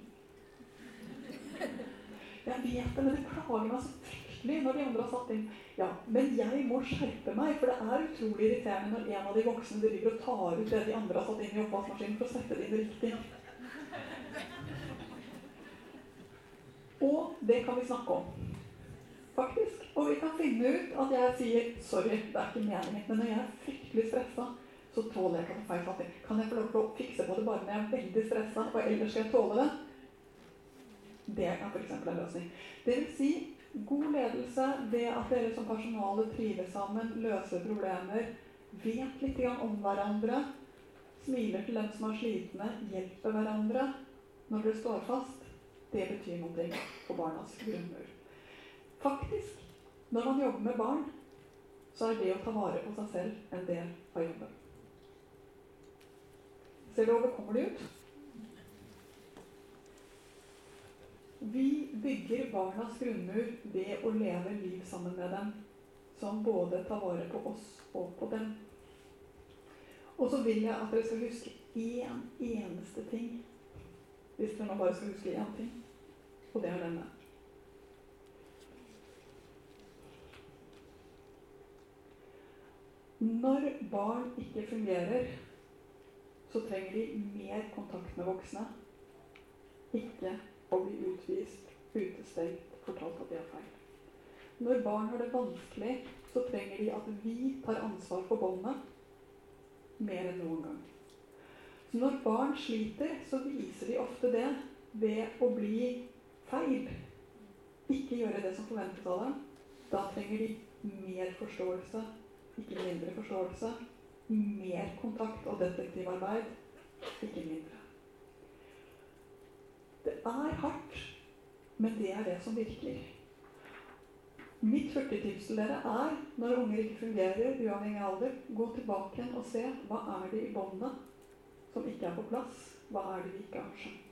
Jeg vet det, men det plager meg så fryktelig når de andre har satt inn Ja, men jeg må skjerpe meg, for det er utrolig irriterende når en av de voksne driver og tar ut det de andre har satt inn i oppvaskmaskinen for å sette det inn riktig. Og det kan vi snakke om. Faktisk. Og vi kan finne ut at jeg sier 'sorry, det er ikke meningen', men når jeg er fryktelig stressa, så tåler jeg ikke å få feil fattig. Kan jeg få lov til å fikse på det bare når jeg er veldig stressa, og ellers skal jeg tåle det? Det er f.eks. en løsning. Det vil si god ledelse, det at dere som personale trives sammen, løser problemer, vet litt om hverandre, smiler til dem som er slitne, hjelper hverandre når dere står fast, det betyr noe på barnas grunnmur. Faktisk, når man jobber med barn, så er det å ta vare på seg selv en del av jobben. Ser du overkommelig ut? Vi bygger barnas grunnmur ved å leve liv sammen med dem, som både tar vare på oss og på dem. Og så vil jeg at dere skal huske én eneste ting. Hvis dere nå bare skal huske én ting. Og det er denne. Når barn ikke fungerer, så trenger de mer kontakt med voksne. Ikke å bli utvist, utestengt, fortalt at de har feil. Når barn har det vanskelig, så trenger de at vi tar ansvar for båndet mer enn noen gang. Så når barn sliter, så viser de ofte det ved å bli feil. Ikke gjøre det som forventes av dem. Da trenger de mer forståelse, ikke mindre forståelse mer kontakt og detektivarbeid, ikke mindre. Det er hardt, men det er det som virker. Mitt hurtigtips til dere er, når unger ikke fungerer, uavhengig av alder, gå tilbake igjen og se hva er det i båndet som ikke er på plass. Hva er det vi ikke har skjønt?